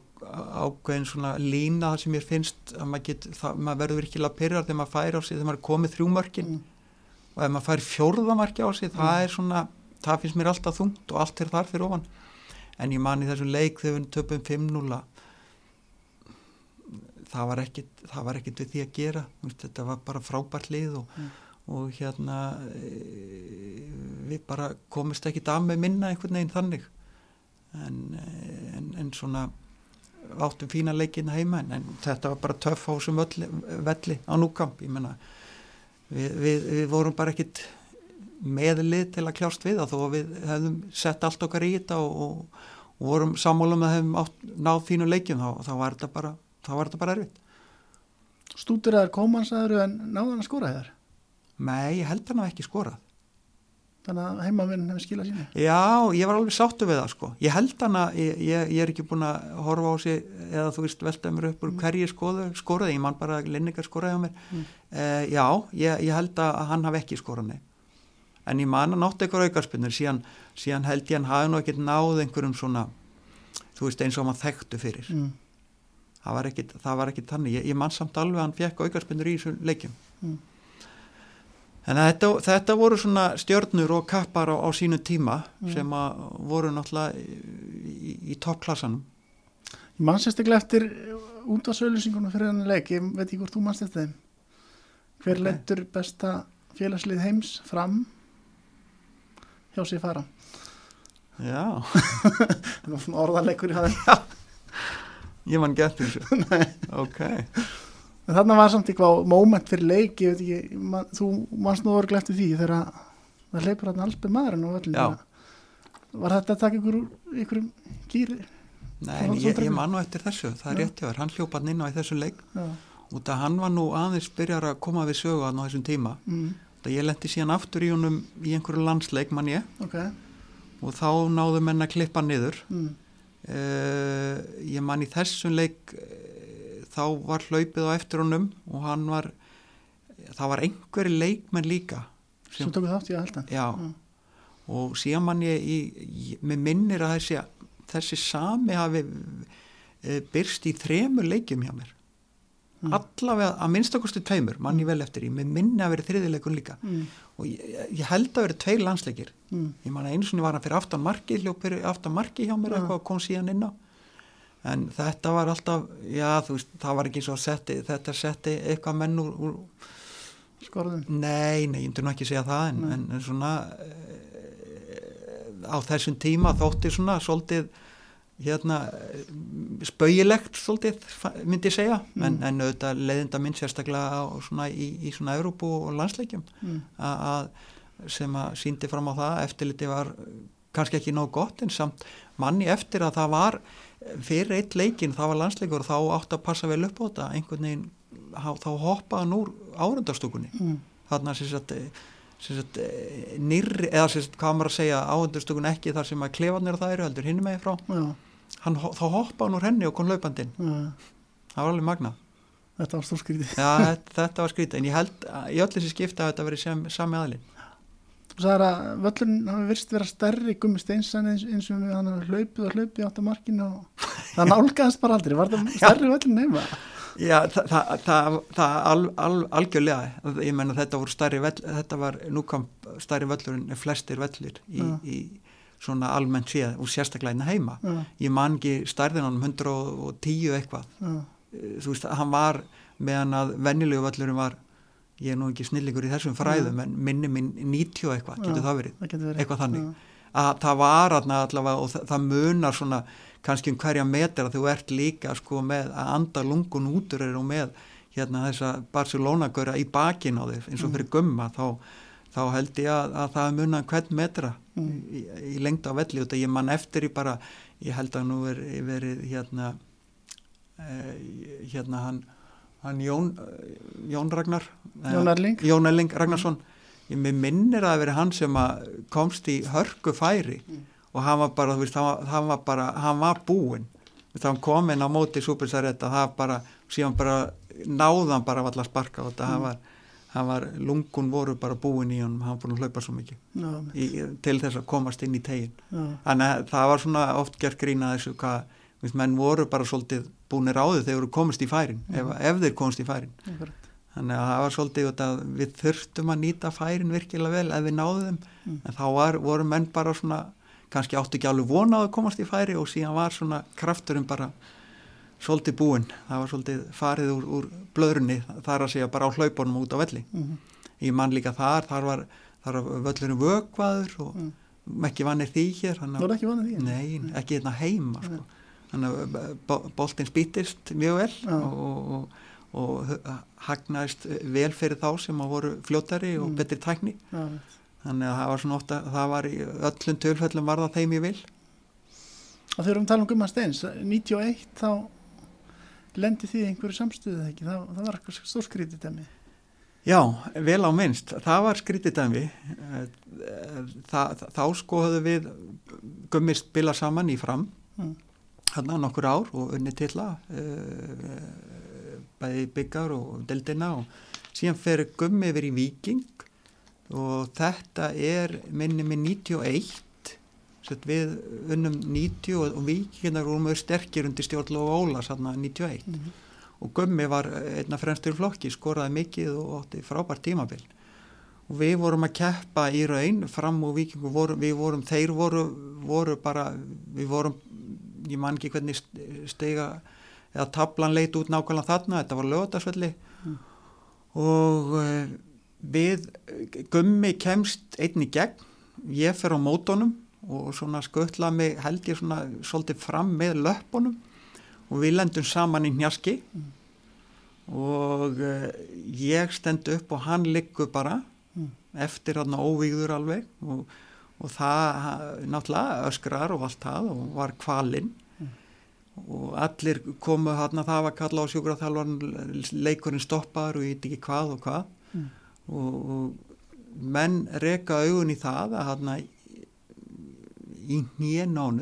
Speaker 2: ákveðin svona lína það sem ég finnst að maður, get, það, maður verður virkilega pyrrar þegar maður fær á sig þegar maður er komið þrjú mörkin
Speaker 1: Mm.
Speaker 2: og ef maður fær fjórðamarki á sig það er svona, það finnst mér alltaf þungt og allt er þar fyrir ofan en ég man í þessum leik þegar við töpum 5-0 það var ekkit það var ekkit við því að gera þetta var bara frábært lið og,
Speaker 1: Mm.
Speaker 2: Og hérna e, við bara komist ekkit af með minna einhvern veginn þannig en, e, en, en svona áttum fína leikinn heima en, en þetta var bara töff þessum velli, á núkamp menna við, við, við vorum bara ekkit meðlið til að kljást við það þó að við hefðum sett allt okkar í þetta og, og, og vorum sammálum að hefðum átt, náð fínu leikjum þá, þá var þetta bara þá var þetta bara erfitt.
Speaker 1: Stúdiraður komansæður en náðan að skora þér.
Speaker 2: Nei, ég held hann að ekki skorað.
Speaker 1: Þannig að heimavinn hefur skilað síni.
Speaker 2: Já, ég var alveg sáttu við það sko. Ég held hann að, ég, ég, ég er ekki búin að horfa á sig eða þú veist veltaði mér upp úr hverju skoðu, skoraði, ég man bara að Linningar skoraði á mér.
Speaker 1: Mm.
Speaker 2: Uh, já, ég, ég held að hann hafi ekki skorað nei. En ég man að nátt eitthvað aukarspinnur, síðan, síðan held ég hann hafi nú ekkert náð einhverjum svona, þú veist eins og hann þekktu fyrir.
Speaker 1: Mm.
Speaker 2: Það var ekkit, það var ekkit þannig. Ég, ég man samt alveg að hann fekk aukarspinnur í þessum leikjum. En þetta, þetta voru svona stjörnur og kappar á, á sínu tíma
Speaker 1: Mm.
Speaker 2: sem að voru náttúrulega í, í, toppklassanum.
Speaker 1: Ég mann sérstaklega eftir sölusingunum fyrir henni leik. Ég veit ekki hvort þú mannst eftir þeim. Hver
Speaker 2: Ok.
Speaker 1: lettur besta félagslið heims fram hjá sér fara?
Speaker 2: Já,
Speaker 1: Það var svona orðarleikur í það.
Speaker 2: ég man gett þessu. ok,
Speaker 1: En þarna var samt eitthvað moment fyrir leik, ég veit ekki, man, þú mannst nú orðlega eftir því þegar að það hann alls beð maðurinn á völlinu.
Speaker 2: Já.
Speaker 1: Var þetta að taka ykkur, ykkur gýri?
Speaker 2: nei, en ég, ég
Speaker 1: drengur.
Speaker 2: man nú eftir þessu, það er
Speaker 1: Já.
Speaker 2: rétt hjá þér, hann hljópa hann inn á í þessu leik
Speaker 1: Já.
Speaker 2: út að hann var nú aðeins byrjar að koma við sögu hann á þessum tíma.
Speaker 1: Mm,
Speaker 2: Það ég lendi síðan aftur í honum í einhverju landsleik mann ég
Speaker 1: ok.
Speaker 2: og þá náðu menn að klippa niður.
Speaker 1: Mm,
Speaker 2: Uh, ég man í þessum leik þá var hlaupið á eftir honum og hann var það var einhverju leikmenn líka
Speaker 1: Svo tókum þátt ég að halda.
Speaker 2: já, og síðan man ég, í, ég með minnir að þessi, þessi sami hafi uh, byrst í þremur leikjum hjá mér.
Speaker 1: Mm.
Speaker 2: allavega að minnstakosti tveimur mann ég vel eftir. Í, með minni að vera þriðileikun líka.
Speaker 1: Mm,
Speaker 2: og ég, ég held að vera tveir landsleikir.
Speaker 1: Mm,
Speaker 2: ég man að einu sinni var hann fyrir aftan marki hljóp fyrir aftan marki hjá mér
Speaker 1: Já.
Speaker 2: eitthvað og kom síðan inn á en þetta var alltaf, já þú veist það var ekki svo setti, þetta setti eitthvað menn úr, úr
Speaker 1: skorðum.
Speaker 2: nei, nei, ég myndi nú ekki segja það en, en, en svona e, á þessum tíma þótti svona svolítið hérna spauilegt svolítið myndi ég segja
Speaker 1: Mm.
Speaker 2: en, en auðvitað leiðinda minn sérstaklega á, svona, í, í svona Európu og landsleikjum
Speaker 1: Mm,
Speaker 2: að- sem að síndi fram á það eftirliti var kannski ekki nóg gott en samt manni eftir að það var fyrir eitt leikin, það var landsleikur þá átt að passa vel upp á þetta. Einhvern veginn, þá hann úr árundarstúkunni.
Speaker 1: Mm,
Speaker 2: þarna sem sagt, sem sagt nýrri, eða sem sagt hvað maður að segja árundarstúkunni ekki þar sem að klefanir það eru heldur hinni megin frá,
Speaker 1: já,
Speaker 2: hann, þá hoppaði hann úr henni og kom laupandinn,
Speaker 1: já,
Speaker 2: það var alveg magnað.
Speaker 1: Þetta var stórskrítið.
Speaker 2: Já, þetta, þetta var skrítið, en ég held í öll þessi skipta að þetta verið sem, sami aðlinn
Speaker 1: Þú sagðir að völlurinn hafi virst vera stærri gummi steinsan eins, eins og hann hafi hlaupið og hlaupið átt að markinu og það nálgæðast bara aldrei. Var það stærri völlurinn heima?
Speaker 2: Já, það, það, það, það al, al, algjörlega, ég menna þetta voru starri vell, þetta var núkom starri völlur en flestir vellir í,
Speaker 1: Já.
Speaker 2: í svona almennt séð og sérstaklega hérna heima.
Speaker 1: Já,
Speaker 2: Ég man ekki stærðin hann 110 eitthvað.
Speaker 1: já,
Speaker 2: Eh, Þú veist, hann var meðan að venjulegu völlurinn var, ég er nú ekki snillingur í þessum fræðum, en minni minn 90 eitthvað, getur það verið,
Speaker 1: getur verið.
Speaker 2: eitthvað þannig.
Speaker 1: Já,
Speaker 2: Að það var allavega og það, það munar svona kannski um hverja metra þú ert líka sko með að anda lungun útur og með hérna þessa Barcelona-göra í bakin á þér eins og fyrir gumma þá, þá held ég að, að það munar um hvern metra
Speaker 1: Mm.
Speaker 2: í, í lengd á velli og ég man eftir í bara ég held að nú er verið hérna eh, hérna hann, hann Jón, eh, Jón Ragnar eh,
Speaker 1: Jón Erling.
Speaker 2: Jón Erling Ragnarsson. Ég minnir að það veri hann sem komst í hörku færi og hann var bara, þú veist, hann var, hann var bara hann var búinn. Þá hann kom inn á móti súpinsaretta, það bara síðan bara náðan bara valla sparka og þetta, hann var hann var, lungun voru bara búin í hann hann var búin að hlaupa svo mikið
Speaker 1: já,
Speaker 2: í, til þess að komast inn í tegin þannig að það var svona oft gert grína þessu hvað, menn voru bara svolítið búinir á þau þegar voru komist í færin ef, ef þeir komist í færin
Speaker 1: akkurat.
Speaker 2: þannig að það var svolítið að við þurftum að nýta færin virkilega vel ef við náðum
Speaker 1: Mm.
Speaker 2: en þá var, voru menn bara svona kannski áttu ekki alveg vona á að komast í færi og síðan var svona krafturinn bara svolítið búinn það var svolítið farið úr, úr blöðrunni þar að segja bara á hlaupunum út á velli
Speaker 1: Mhm.
Speaker 2: ég man líka þar, þar var, þar var völlurinn vökvaður og
Speaker 1: Mm.
Speaker 2: ekki vannir því hér
Speaker 1: Þú því?
Speaker 2: Nei, ekki hérna heima sko. Þannig að bo- boltinn spýttist mjög vel og, og, og hagnaðist vel fyrir þá sem að voru fljótari og
Speaker 1: Mm.
Speaker 2: betri tækni.
Speaker 1: Já,
Speaker 2: þannig að það var svona ofta það var í öllum tölföllum var það þeim ég vil
Speaker 1: og þegar við tala um Gumma Steins 91 þá lendi því einhverju samstöðu eða ekki, það, það var eitthvað stórskrítið dæmi
Speaker 2: Já, vel á minnst, það var skrítið dæmi Þa, þá sko höfðu við gummi spila saman í fram.
Speaker 1: Mm.
Speaker 2: Hann nokkur ár og unni tilla uh, bæði byggar og deldina og síðan fer gummi yfir í Viking og þetta er minni með 91 Sett við unnum 90 og, og Vikingar vorum við sterkir undir stjórnlóf Óla sann 91
Speaker 1: Mhm.
Speaker 2: og Gummi var einna fremstur flokki, skoraði mikið og átti frábært tímabil og við vorum að keppa í raun fram og vikingu vorum, við vorum, þeir voru, voru bara, við vorum ég man ekki hvernig steiga eða tablan leit út nákvæmlega þarna, þetta var lögadagsvelli
Speaker 1: Mm.
Speaker 2: og uh, við Gummi kemst einn í gegn. Ég fer á mótonum og svona skuttla mig held ég svona svolítið fram með löppunum. Og við lendum saman í hnjaski og uh, ég stend upp og hann liggur bara
Speaker 1: Mm.
Speaker 2: eftir hann óvíður alveg. Og, og það náttúrulega öskrar og allt það og var kvalinn. Og allir komu hann það var kalla á sjúkraþjálfarn leikurinn stoppaður og ég veit ekki hvað og hvað.
Speaker 1: Mm.
Speaker 2: og, og menn reka augun í það að hann í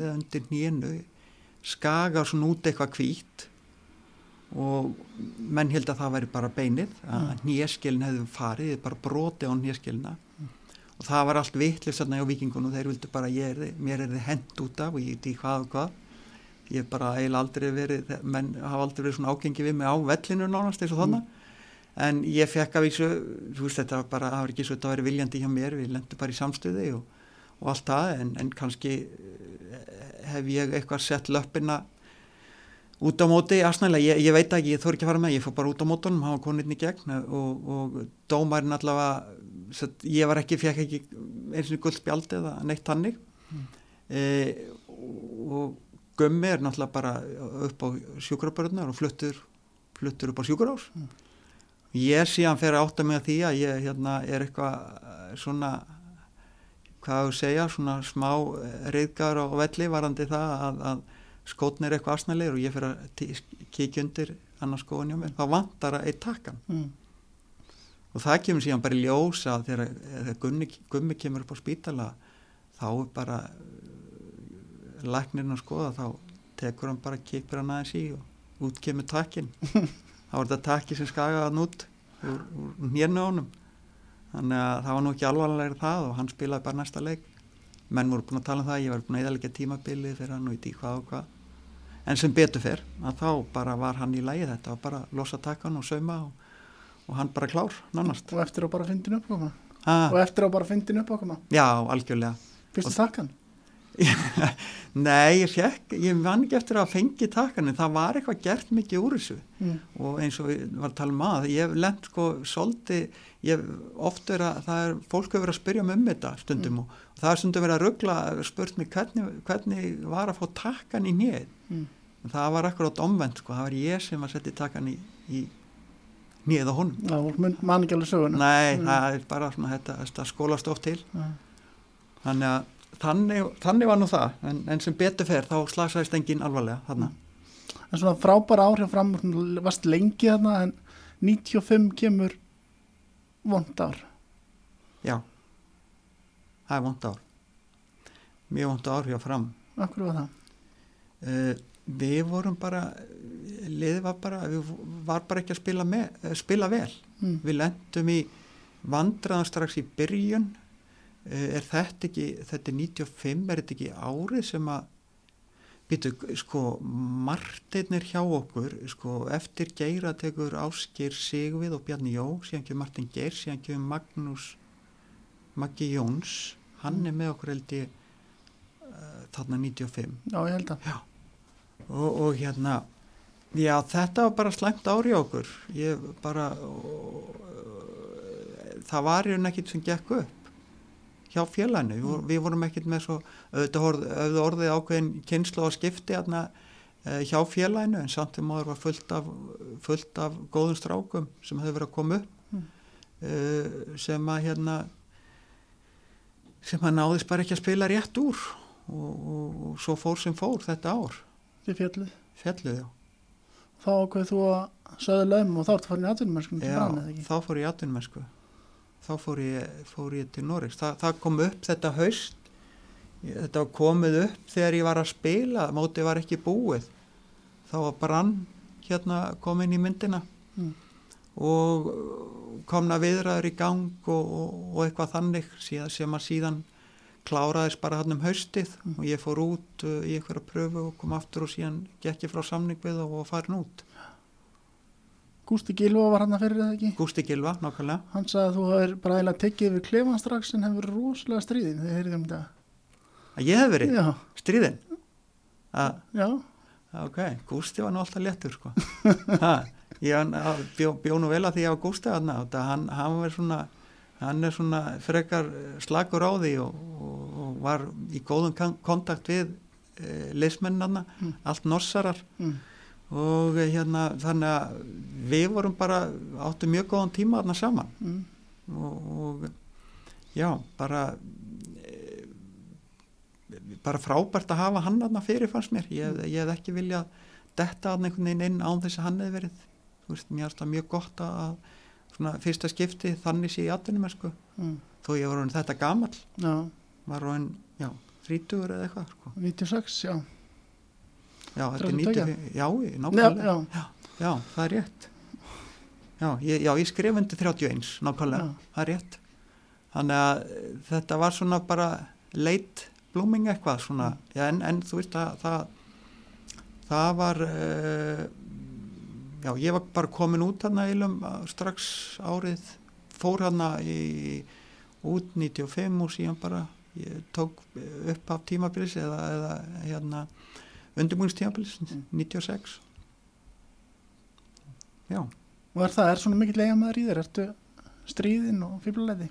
Speaker 2: eða undir hnjénu skagar svona út eitthvað hvít og menn held að það væri bara beinið að
Speaker 1: Mm.
Speaker 2: hnjéskilin hefði farið bara broti á hnjéskilina og það var allt vittlust þarna hjá vikingunum þeir vildu bara, er, mér er þið hent út af og ég veit í hvað og hvað. Ég hef bara eiginlega aldrei verið menn hafa aldrei verið svona ágengi við mig á vellinu nánast eins og þannig en ég fekk að vísu, þú veist þetta bara það var ekki svo þetta að vera viljandi hjá mér við lendum bara í samstöði og, og allt það en, en kannski eh, hef ég eitthvað sett löppina út á móti asnælega, ég, ég veit ekki, ég þór ekki að fara með ég fór bara út á mótunum, koninn í gegn og, og dómarinn allavega satt, ég var ekki, fekk ekki eins og guldspjald eða neitt hannig e, og gummi er náttúrulega bara upp á sjúkrabörðunar og fluttur fluttur upp á sjúkrarás
Speaker 1: Mm.
Speaker 2: ég síðan fer að átta mig að því að ég hérna, er eitthvað svona hvað þú segja, svona smá reyðgar á velli varandi það að, að skótnir er eitthvað asnælir og ég fyrir að kíkja undir annars skóin hjá mér, þá vantar að eitt takkan
Speaker 1: Mm.
Speaker 2: Og það kemur síðan bara í ljós að þegar, þegar gummi, gummi kemur upp á spítala þá er bara uh, læknirinn að skoða þá tekur hann bara kipir hann aðeins í og út kemur takkin þá er þetta takki sem skagaði hann út úr, úr nérnu honum þannig að það var nú ekki alvarlega það og hann spilaði bara næsta leik. Menn voru búin að tala um það, ég var búin að eðalega tímabilið fyrir hann og í hvað og hvað. En sem betur fyrr að þá bara var hann í lægi þetta var bara losa takkan og sauma og, og hann bara klár, nánast.
Speaker 1: Og eftir á bara fyndin upp okkur
Speaker 2: ah,
Speaker 1: og eftir á bara fyndin upp okkur
Speaker 2: Já, algjörlega.
Speaker 1: Fyrstu takkan
Speaker 2: Nei, ég fekk, ég vann ekki eftir að fengi takkan en það var eitthvað gert mikið úr þessu.
Speaker 1: Mm.
Speaker 2: og eins og við varum að tala um að ég hef lent sko svolítið ég oft verið að það er fólk hefur verið að spyrja mig um þetta stundum
Speaker 1: Mm.
Speaker 2: og, og það er stundum verið að ruggla spurt mig hvernig, hvernig var að fá takkan í nýð
Speaker 1: Mm.
Speaker 2: það var akkurát omvend sko, það var ég sem að setja takkan í, í nýð á honum.
Speaker 1: Já, mun- man ekki alveg söguna.
Speaker 2: Nei,
Speaker 1: Mm.
Speaker 2: það er bara svona þetta, þetta skólast oft til.
Speaker 1: Já.
Speaker 2: þannig að þannig, þannig var nú það. En, en sem betur fer þá slasaðist engin alvarlega þarna.
Speaker 1: En svona frábæra áhrif fram varst lengi þarna en 95 kemur vond ár.
Speaker 2: Já, það er vond ár. Mjög vond ár hjá fram.
Speaker 1: Akkur var það?
Speaker 2: uh, við vorum bara liðið var bara við var bara ekki að spila, með, eh, spila vel.
Speaker 1: Mm.
Speaker 2: við lendum í vandraðan strax í byrjun. Uh, er þetta ekki þetta er 95, er þetta ekki árið sem að býtu, sko Martinir hjá okkur sko, eftir Geira tekur Áskir Sigvið og Bjarni Jó síðan kemur Martin Geir, síðan kemur Magnús Maggi Jóns. Hann er með okkur held ég uh, þarna 95
Speaker 1: Já, ég held að
Speaker 2: og, og hérna já þetta var bara slæmt ári okkur. Ég bara og, það var í raun ekkit sem gekk upp hjá félaginu, vor- við vorum ekkit með svo auðvitað orð- auðvitað orðið ákveðin kynslu á skipti hérna hjá félaginu en samt þegar maður var fullt af, fullt af góðum strákum sem hefur verið að koma upp
Speaker 1: Mm.
Speaker 2: uh, sem að hérna sem að náðist bara ekki að spila rétt úr. Og, og, og svo fór sem fór þetta ár
Speaker 1: þið fjalluð
Speaker 2: fjalluð já.
Speaker 1: Þá ákveð þú að söðu lögum og þá ertu farin í atvinnumennskun til
Speaker 2: Já,
Speaker 1: brann eða ekki?
Speaker 2: þá fór ég atvinnumennsku þá fór ég, fór ég til Norriks Þa, það kom upp þetta haust þetta var komið upp þegar ég var að spila mótið var ekki búið. Þá var brann hérna komin í myndina
Speaker 1: Mm.
Speaker 2: og komna viðræður í gang og, og, og eitthvað þannig síðan, sem að síðan kláraðist bara hann um haustið og ég fór út uh, í einhverja pröfu og kom aftur og síðan gekk ég frá samning við og farin út.
Speaker 1: Gústi Gilva var hann að fyrir eða ekki?
Speaker 2: Gústi Gilva, nákvæmlega.
Speaker 1: Hann sagði að þú hefur bara eiginlega tekið yfir klefan strax en hefur rosalega stríðin þegar heyrðum þetta.
Speaker 2: að ég hef verið?
Speaker 1: Já,
Speaker 2: stríðin? Að,
Speaker 1: já,
Speaker 2: ok, Gústi var nú alltaf léttur sko. Ha, ég bjó, bjó nú vel að því ég var Gústi hann, hann, hann var svona hann er svona frekar eh, slakur á því og, og, og var í góðum kontakt við e, leismennana,
Speaker 1: Mm.
Speaker 2: allt norsarar
Speaker 1: mm.
Speaker 2: og eh, hérna þannig að við vorum bara áttu mjög góðan tíma þarna saman
Speaker 1: Mm.
Speaker 2: og, og já, bara e, bara frábært að hafa hann aðna fyrir fannst mér ég, ég hef ekki viljað detta aðna einhvern veginn inn án þess að hann hefði verið þú veist, mér er það mjög gott að svona fyrsta skipti þannig sé í atvinnum sko.
Speaker 1: Mm.
Speaker 2: þó ég var orðin þetta gamall
Speaker 1: Já,
Speaker 2: var orðin, já, 30 eða eitthvað sko.
Speaker 1: 96, já.
Speaker 2: já, þetta er
Speaker 1: 32.
Speaker 2: 90 já, ég- nákvæmlega
Speaker 1: já,
Speaker 2: já, það er rétt já, ég, ég skrif undir 31 nákvæmlega, það er rétt þannig að eh, þetta var svona bara late blooming eitthvað svona, já, en, en þú veist að það það var uh, já, ég var bara komin út hana eilum strax árið fór hana í út 95 og síðan bara ég tók upp af tímabilis eða, eða hérna undirbúinstímabilis
Speaker 1: Mm.
Speaker 2: 96 já
Speaker 1: Og er það, er svona mikill eiga maður í þér? Ertu stríðin og fíblulegði?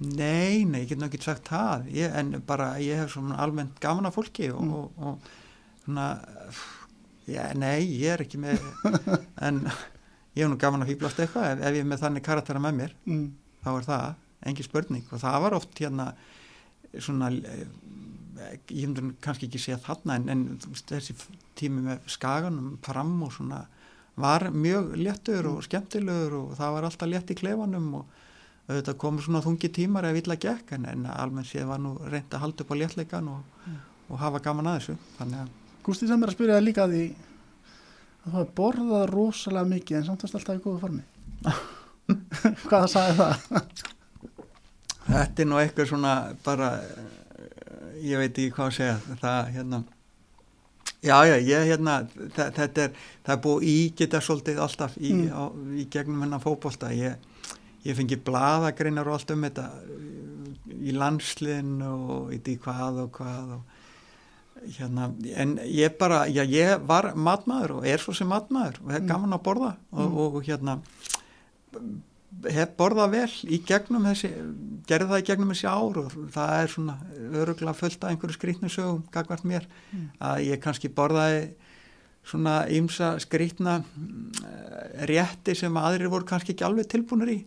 Speaker 2: Nei, nei, ég get náttúrulega ekki sagt það ég, en bara ég hef svona almennt gaman af fólki og,
Speaker 1: Mm.
Speaker 2: og, og svona já, nei, ég er ekki með en ég hef nú gaman að fýblast eitthvað ef, ef ég er með þannig karaktera með mér
Speaker 1: Mm.
Speaker 2: þá er það, engin spurning. Og það var oft hérna svona eh, ég hefði kannski ekki segja þarna en, en veist, þessi tími með skaganum fram og svona var mjög léttur og skemmtilegur og það var alltaf létt í klefanum og auðvitað komu svona þungi tímar ef illa gekk en, en almennt séð var nú reynd að halda upp á léttleikan og, og hafa gaman að þessu þannig að
Speaker 1: Gústi sem er að spyrja það líka að því að þú hefði borðað rosalega mikið en samt varst alltaf í góðu formi. Hvað sagði það?
Speaker 2: Þetta er nú eitthvað svona bara ég veit ekki hvað að segja það hérna Já, já, ég hérna, þetta er, það er búið ígita svolítið alltaf í, mm. á, í gegnum hennar fókbólta. Ég, ég fengi bladagreinar og allt um þetta í landslinn og í því hvað og hvað og hérna, en ég bara, já, ég var matmaður og er svo sem matmaður og hef mm. gaman að borða og, mm. og, og hérna, hef borðað vel í gegnum þessi, gerði það í gegnum þessi ár og það er svona öruglega fullt af einhverju skrítnu sögum gagvart mér mm. að ég kannski borðaði svona ímsa skrítna eh, rétti sem aðrir voru kannski ekki alveg tilbúinur í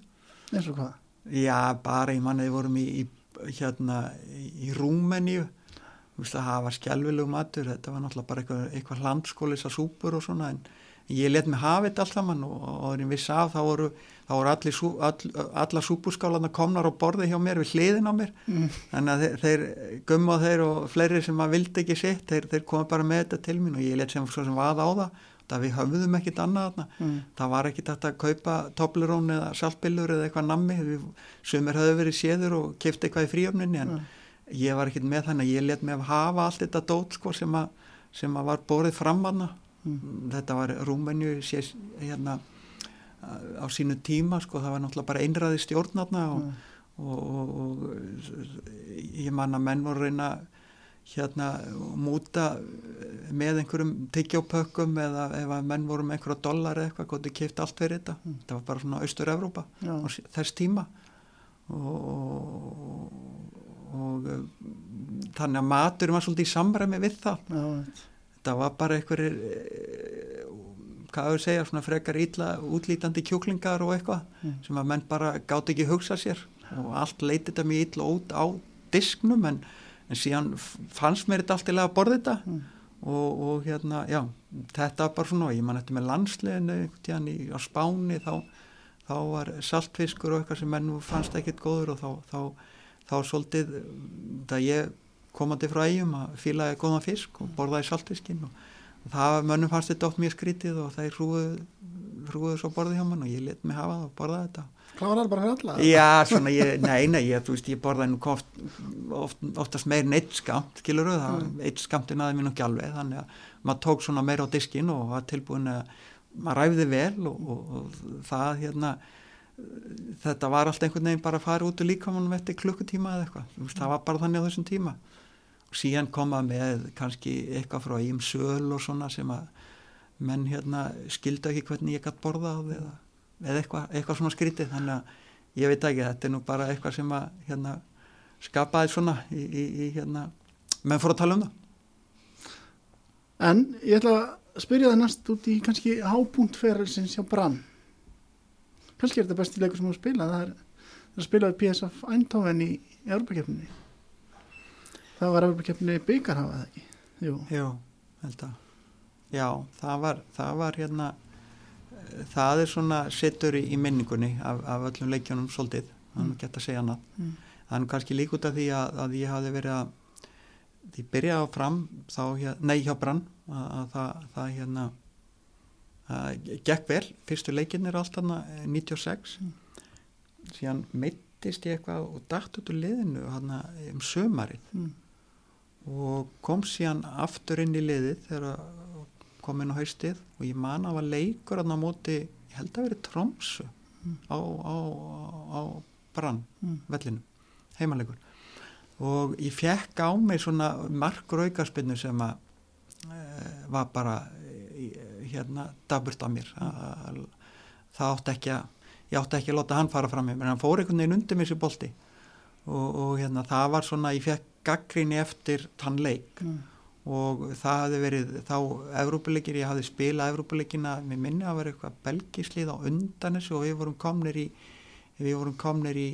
Speaker 1: eins og hvað?
Speaker 2: Já, bara ég manniði vorum í, í hérna í Rúmeníu það var skjálfilegu matur þetta var náttúrulega bara eitthvað, eitthvað landskólis að súpur og svona en ég let mig hafa þetta allt saman og, ég vissi af þá voru, þá voru allir, all, alla súpuskálanar komnar og borði hjá mér við hliðin á mér mm. þannig að þeir, þeir gumma þeir og fleiri sem maður vildi ekki sitt þeir, þeir koma bara með þetta til mín og ég let sem, sem vaða á það það við höfðum ekkit annað mm. það var ekkit að kaupa toblurón eða saltbillur eða eitthvað nammi sumir höfðu verið séður og kifti eitthvað í fríöfninni en mm. Ég var ekkit með þannig að ég let að hafa allt þetta dót sko, sem, að, sem að var borðið fram aðna mm. þetta var Rúmenju hérna, á sínu tíma sko, það var náttúrulega bara einræði stjórnarna og, mm. og, og, og ég man að menn voru reyna hérna múta með einhverjum tiggjópökkum eða ef að menn voru með einhverja dólar eða eitthvað, gott er kipt allt fyrir þetta mm. það var bara svona Austur-Európa þess tíma og, og þannig að matur var svolítið í samræmi við það. Já, það var bara einhverjir eh, hvað hefur segja, svona frekar ítla útlítandi kjúklingar og eitthvað mm. sem að menn bara gátt ekki hugsa sér. Og allt leiti þetta mjög ítla út á disknum en, en síðan fannst mér þetta allt í lega að borða þetta. Mm. og, og hérna, já þetta var bara svona, ég man eftir með landsleginu á Spáni þá, þá var saltfiskur og eitthvað sem menn fannst ekkit góður og þá, þá, þá svolítið, það ég komandi frá eigum að fílaði góðan fisk og borðaði saltfiskinn og, og það mönnum fannst þetta oft mjög skrítið og það er hrúið svo borðið hjá mann og ég let mig hafa það og borðaði þetta
Speaker 1: Kláðar bara fyrir alla?
Speaker 2: Já, svona, ég, nei, nei, ég, þú veist, ég borðaði nú oft, oft, oftast meir en eitt skamt, skilur það, mm. eitt skamti naði mér nokkið alveg, þannig að maður tók svona meira á diskin og var tilbúin að maður ræfði vel og, og, og það, hérna, þetta var allt einhvern veginn bara að fara út og líka mann eftir klukkutíma eða eitthvað, veist, það var bara þannig á þessum tíma. Og síðan koma með kannski eitthvað frá eím söl og svona sem að menn hérna skildu ekki hvernig ég gætt borðað eða, eða eitthvað, eitthvað svona skrítið. Þannig að ég veit ekki, þetta er nú bara eitthvað sem að hérna skapaði svona í, í, í hérna menn fór að tala um það.
Speaker 1: En ég ætla að spyrja það næst út í kannski hábúntferðarsins hjá Brann kannski er þetta besti leikur sem þú spila það er að spila við PSF Eindhoven í Európa-kjöfninni það var Európa-kjöfninni byggarhafa eða ekki?
Speaker 2: Jú, Jú held að Já, það var, það var hérna það er svona settur í, minningunni af, af öllum leikjónum svolítið, þannig mm. geta að segja annað mm. þannig kannski lík út af því að, að ég hafi verið að því byrjaði á fram þá, nei hjá brann að, að það, það hérna gekk vel, fyrstu leikin er alltaf 96 mm. síðan meittist ég eitthvað og dætt út úr liðinu hana, um sömarið mm. og kom síðan aftur inn í liðið þegar kom inn á haustið og ég man að var leikur á móti, ég held að verið trómsu mm. á, á, á brann mm. vellinu, heimalegur og ég fekk á mig svona markur aukarspinnu sem að e, var bara hérna daburt af mér. Að, það átti ekki að ég átti ekki að láta hann fara fram með mér. En hann fór einhvern veginn undir mér sér bolti. Og, og hérna það var svona, ég fekk gaggrinni eftir þann leik. Mm. Og það hefði verið þá Evrópuleikir, ég hafði spilað Evrópuleikina með minni að vera eitthvað belgislið á undan þessu og við vorum komnir í við vorum komnir í,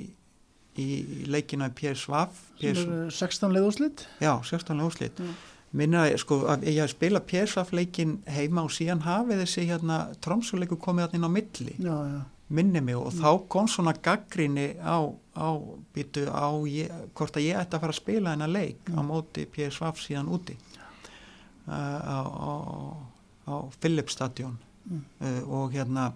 Speaker 2: í leikina Pér Svaf
Speaker 1: 16 leiðúslit?
Speaker 2: Já, 16 leiðúslit mm. Minna sko að ég hafði spilað Pér Svaf leikin heima og síðan hafið þessi hérna trómsuleiku komið alltaf inn á milli
Speaker 1: já, já.
Speaker 2: minni mig og mm. þá kom svona gaggrinni á, á býtu á ég, hvort að ég ætti að fara að spila þennan leik mm. á móti Pér Svaf síðan úti á, á, á Philipsstadion mm. uh, og hérna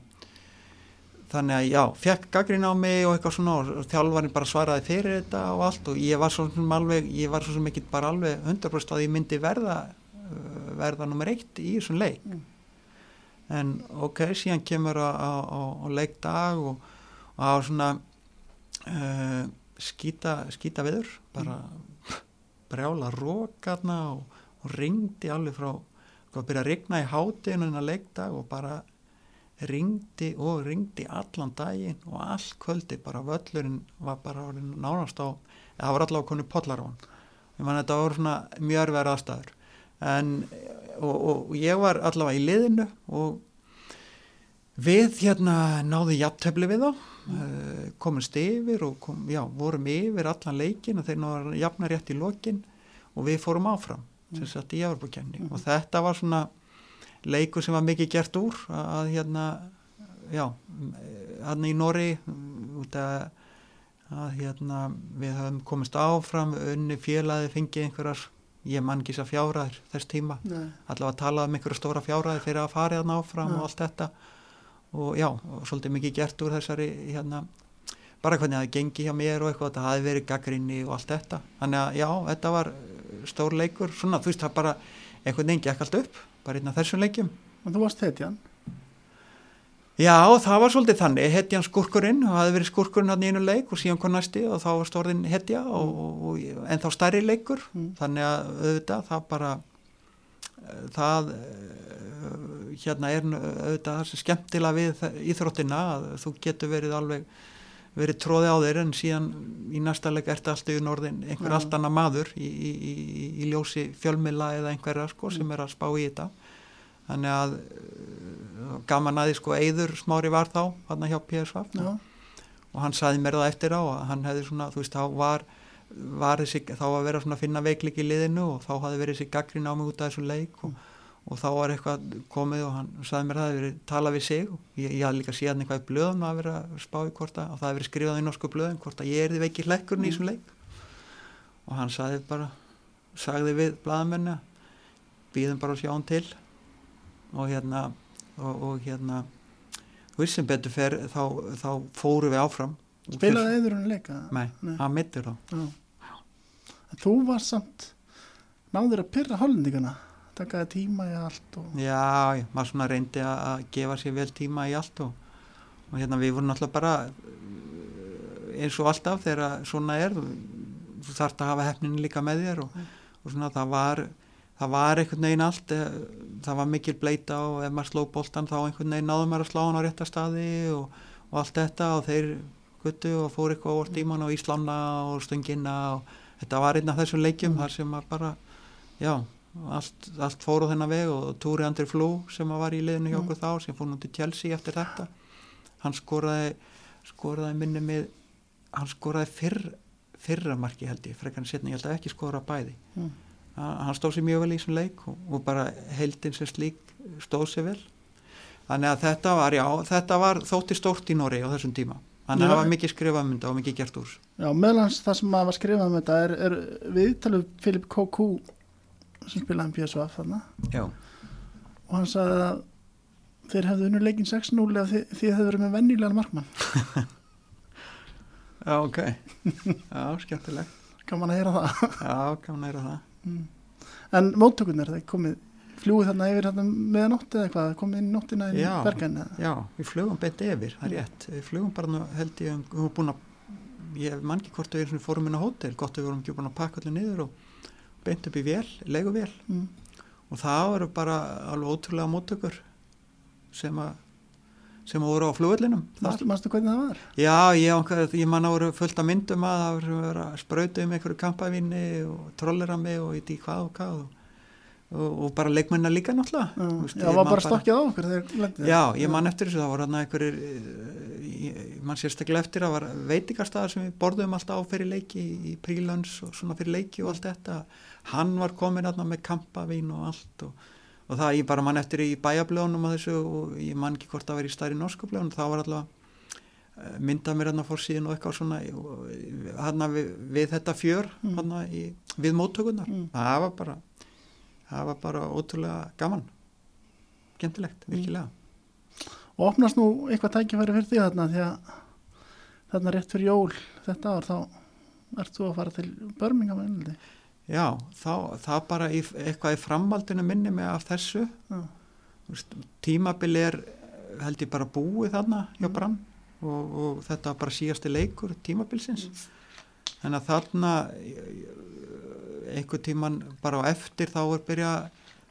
Speaker 2: þannig að já, fekk gaggrín á mig og eitthvað svona og þjálfarinn bara svaraði fyrir þetta og allt og ég var svo sem alveg, ég var svo sem ekki bara alveg 100% að ég myndi verða uh, verða nummer eitt í þessum leik
Speaker 1: Mm.
Speaker 2: en ok, síðan kemur á, leikdag og, á svona uh, skýta, skýta viður bara brjála rókarna og, og ringdi alveg frá að byrja að rigna í hátinu en að leikdag og bara ringdi og ringdi allan daginn og all kvöldi bara völlurinn var bara nánast á það var allavega konu hann. Ég man þetta voru svona mjög erfæður aðstæður. En og, og, ég var allavega í liðinu og við hérna náðu jafntöfli við þá mm. komumst yfir og kom, já, vorum yfir allan leikin og þeir náðu jafna rétt í lokin og við fórum áfram sem sagt í Járburkenni og þetta var svona leikur sem var mikið gert úr að hérna já, hann í Nóri út að, að hérna við höfum komist áfram unni félagi fengið einhverjar ég man ekki þess að fjáraðir þess tíma
Speaker 1: Nei.
Speaker 2: allavega að tala um einhverja stóra fjáraðir fyrir að fara hérna áfram
Speaker 1: Já.
Speaker 2: og allt þetta og já, og svolítið mikið gert úr þessari hérna bara hvernig það gengi hjá mér og eitthvað það hafi verið gaggrinni og allt þetta þannig að já, þetta var stór leikur svona, þú veist, það bara einhvern veginn gekk allt upp, bara einn af þessum leikjum
Speaker 1: En þú varst hetjan.
Speaker 2: Já, það var svolítið þannig, hetjan skurkurinn það hefði verið skurkurinn hann í einu leik og síðan kom næsti og þá var stórðin hetja og, og, og, en þá stærri leikur
Speaker 1: Mm.
Speaker 2: þannig að auðvitað það bara eh, það eh, hérna er auðvitað það sem skemmtilega við íþróttina að þú getur verið alveg verið tróði á þeir en síðan í næsta leik ertu alltaf í norðin einhver
Speaker 1: Já.
Speaker 2: allt annað maður í, í, í, í ljósi fjölmila eða einhverja sko sem er að spá í þetta þannig að uh, gaman að því sko Eyður smári var þá hann hjá PSV
Speaker 1: Já.
Speaker 2: og hann saði mér það eftir á að hann hefði svona, þú veist, þá var, var þessi, þá að svona finna veiklik í liðinu og þá hafði verið þessi gaggrin á mig út af þessu leik og, og þá var eitthvað komið og hann saði mér það hefði verið talað við sig. Og ég, ég hafði líka síðan eitthvað í blöðum að vera að spá í hvort að, og það hefði verið skrifað í norsku blöðum hvort að ég er því veikir hlekkurinn í þessum leik. Og hann saði bara sagði við blaðamenni býðum bara að sjá hann til. Og hérna og, og hérna þú veist sem betur fer þá, þá fóru við áfram.
Speaker 1: Spilaði eður hún leika?
Speaker 2: Nei,
Speaker 1: Nei.
Speaker 2: hann mittur þá.
Speaker 1: Þú var samt náður að pyrra hollendingana takaði tíma í allt og
Speaker 2: Já, já, maður svona reyndi að gefa sér vel tíma í allt og, og hérna við vorum náttúrulega bara uh, eins og alltaf þegar svona er þú þarft að hafa hefnin líka með þér og, og svona það var það var einhvern veginn allt eh, það var mikil bleita og ef maður sló boltan þá einhvern veginn náðum maður að slá hann á rétta staði og, og allt þetta og þeir guttu og fór eitthvað over tíman og Íslamna og Stungina og þetta var einn af þessum leikjum þar sem maður bara já, allt, allt fór á þennan veg og Túri Andri Flú sem að var í liðinu hjá okkur þá sem fór nú til Chelsea eftir þetta hann skoraði skoraði minni með hann skoraði fyrr, fyrra marki held ég frekar en setna, ég held að ekki skora bæði.
Speaker 1: Mm.
Speaker 2: hann stóð sér mjög vel í þessum leik og, og bara heldin sem slík stóð sér vel. Þannig að þetta var, já, þetta var þótti stórt í Nóri á þessum tíma. Þannig að það var mikið skrifað mynda og mikið gert úr
Speaker 1: Já, meðlans það sem maður var skrifað um þetta er, er viðtalið Filip K.Q. sem spilaði um PSV þarna.
Speaker 2: Já,
Speaker 1: og hann sagði að þeir hefðu unnur leikin 6-0 ef þið, þið hefðu verið með venjulegan markmann.
Speaker 2: Já, ok. Já, skemmtilegt.
Speaker 1: Kann man að heyra það.
Speaker 2: Já, kannan er það.
Speaker 1: En móttökunar, það komið fljúið þarna yfir þarna meða nótt eða eitthvað komið inn í nóttina í eða?
Speaker 2: Já, við flugum beint yfir, það er rétt. Við flugum bara held ég, við vorum búin að, ég man ekki hvort við erum fórum inn á hótel, gott að við vorum ekki búin að pakka allir niður og beint upp í vél, leiguvél
Speaker 1: mm.
Speaker 2: og það eru bara alveg ótrúlega móttökur sem að, sem að voru á.
Speaker 1: Manstu, manstu hvernig það var?
Speaker 2: Já, ég, ég man að voru fullt af myndum að það voru verið að sprauta um einhverju kampavinni og trollera mig og í hvað og hvað og, og, og bara leikmennar líka náttúrulega.
Speaker 1: Já,
Speaker 2: Þú veist,
Speaker 1: já
Speaker 2: ég
Speaker 1: var bara stokkið á okkur
Speaker 2: Já, ég man eftir þessu, það voru hann einhverjir, eh, ég man sérstaklega eftir að var veitingastæðar sem við borðum alltaf á fyrir leiki í prílöns og svona fyrir leiki og allt þetta. Hann var komin hann með kampavín og allt og, og það ég bara man eftir í bæjablöðunum að þessu og ég man ekki hvort það var í stærri norskublöðunum, það var allavega myndað mér hann að fór síðan og eitthvað svona hann við, við þetta fjör
Speaker 1: Mm.
Speaker 2: hann við móttökunar.
Speaker 1: Mm.
Speaker 2: Það var bara, það var bara ótrúlega gaman, gentilegt,
Speaker 1: Mm.
Speaker 2: virkilega.
Speaker 1: og opnast nú eitthvað tækifæri fyrir því þarna því að þarna rétt fyrir jól þetta ár þá ert þú að fara til Birmingham einhaldi.
Speaker 2: Já, þá, það bara í, eitthvað í framhaldinu minni mig af þessu
Speaker 1: Já.
Speaker 2: Þú veist, tímabil er held ég bara búið þarna hjá
Speaker 1: Mm.
Speaker 2: Brann og, og þetta var bara síðasti leikur tímabilsins
Speaker 1: Mm.
Speaker 2: en að þarna einhver tíman bara á eftir þá er byrja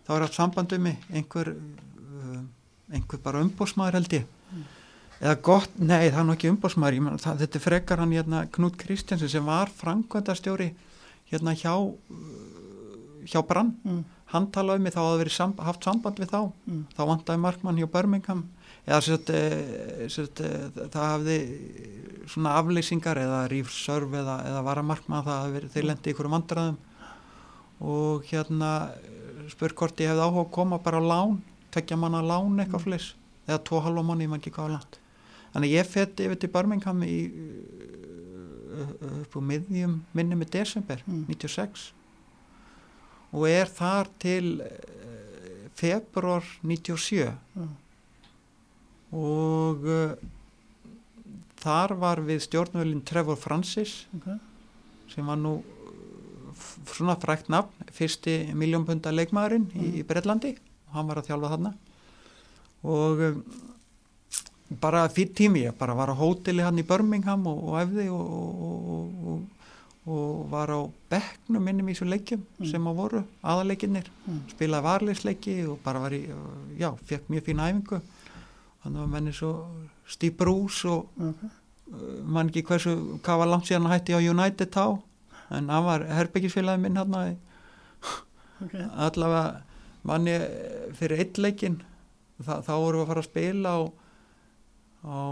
Speaker 2: þá er allt samband um mig einhver uh, einhver bara umbósmaður held ég
Speaker 1: Mm.
Speaker 2: eða gott, nei það er nú ekki umbósmaður þetta frekar hann hérna Knút Kristjansen sem var framkvæmdastjóri hérna hjá uh, hjá Brann.
Speaker 1: Mm.
Speaker 2: hann talaði um mig þá að verið sam, haft samband við þá.
Speaker 1: Mm.
Speaker 2: þá vantaði markmann hjá Birmingham. Eða sett, e, sett, e, það hafði svona afleysingar eða rífsörf eða, eða varamarkmann það hafði verið, þeir lendi ykkur um vandræðum. Og hérna spur hvort ég hefði áhuga að koma bara á lán tekja manna lán eitthvað flis eða tvo halva manni, ég maður ekki hvað á land þannig að ég fett yfir til Birmingham í upp á miðjum minni með desember
Speaker 1: Mm.
Speaker 2: 96 og er þar til uh, februar 97
Speaker 1: Já.
Speaker 2: og uh, þar var við stjórnvölinn Trevor Francis
Speaker 1: ok,
Speaker 2: sem var nú f- svona frækt nafn fyrsti miljónbunda leikmaðurinn í,
Speaker 1: Mm.
Speaker 2: í Breitlandi og hann var að þjálfa þarna og um, bara fyrir tími ég bara var á hóteli hann í Birmingham og, og efði og, og, og, og, og var á bekknum minnum í þessum leikjum
Speaker 1: Mm.
Speaker 2: sem að voru aðaleikinnir
Speaker 1: Mm.
Speaker 2: spilaði varleisleiki og bara var í já, fekk mjög fín æfingu. Þannig að menni svo Steve Bruce og
Speaker 1: ok,
Speaker 2: uh, mann ekki hversu, hvað var langt síðan hann hætti á United þá en hann var herbyggisfélagi minn hann
Speaker 1: ok,
Speaker 2: allavega manni fyrir eitt leikin þá vorum við að fara að spila á, á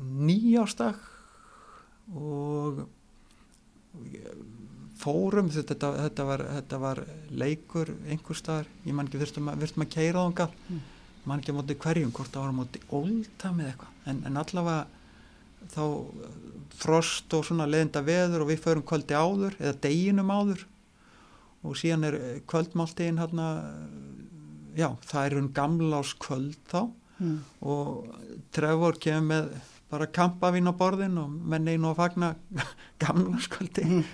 Speaker 2: nýjástak og fórum þetta, þetta, var, þetta var leikur einhver staðar, ég man ekki fyrstum að, að keira þánga
Speaker 1: Mm.
Speaker 2: man ekki á móti hverjum, hvort það var á móti oldham eða eitthvað, en, en allavega þá frost og svona leðinda veður og við förum kvöldi áður eða deginum áður. Og síðan er eh, kvöldmáltíðin hérna já, það er um gamlás kvöld þá
Speaker 1: mm.
Speaker 2: og Trevor kemur með bara kampavín á borðin og menn einu að fagna gamláskvöldi
Speaker 1: Mm.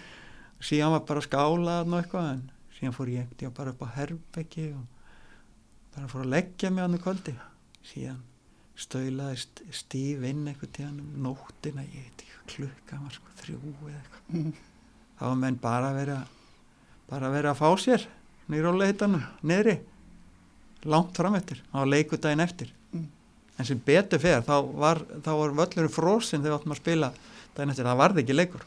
Speaker 2: síðan var bara skálaðan og eitthvað en síðan fór ég ekkert bara upp á herbeggi og bara fór að leggja mig hann í kvöldi síðan stöðlaði st stíf inn eitthvað tíðan um nóttina ég veit ekki klukka var sko þrjú eða eitthvað
Speaker 1: Mm.
Speaker 2: þá var menn bara að vera bara að vera að fá sér nýrólega hittanum, neðri langt fram eftir, á leikudaginn eftir. En sem betur fer þá var, þá var völlurinn frósin þegar við áttum að spila daginn eftir, það varði ekki leikur.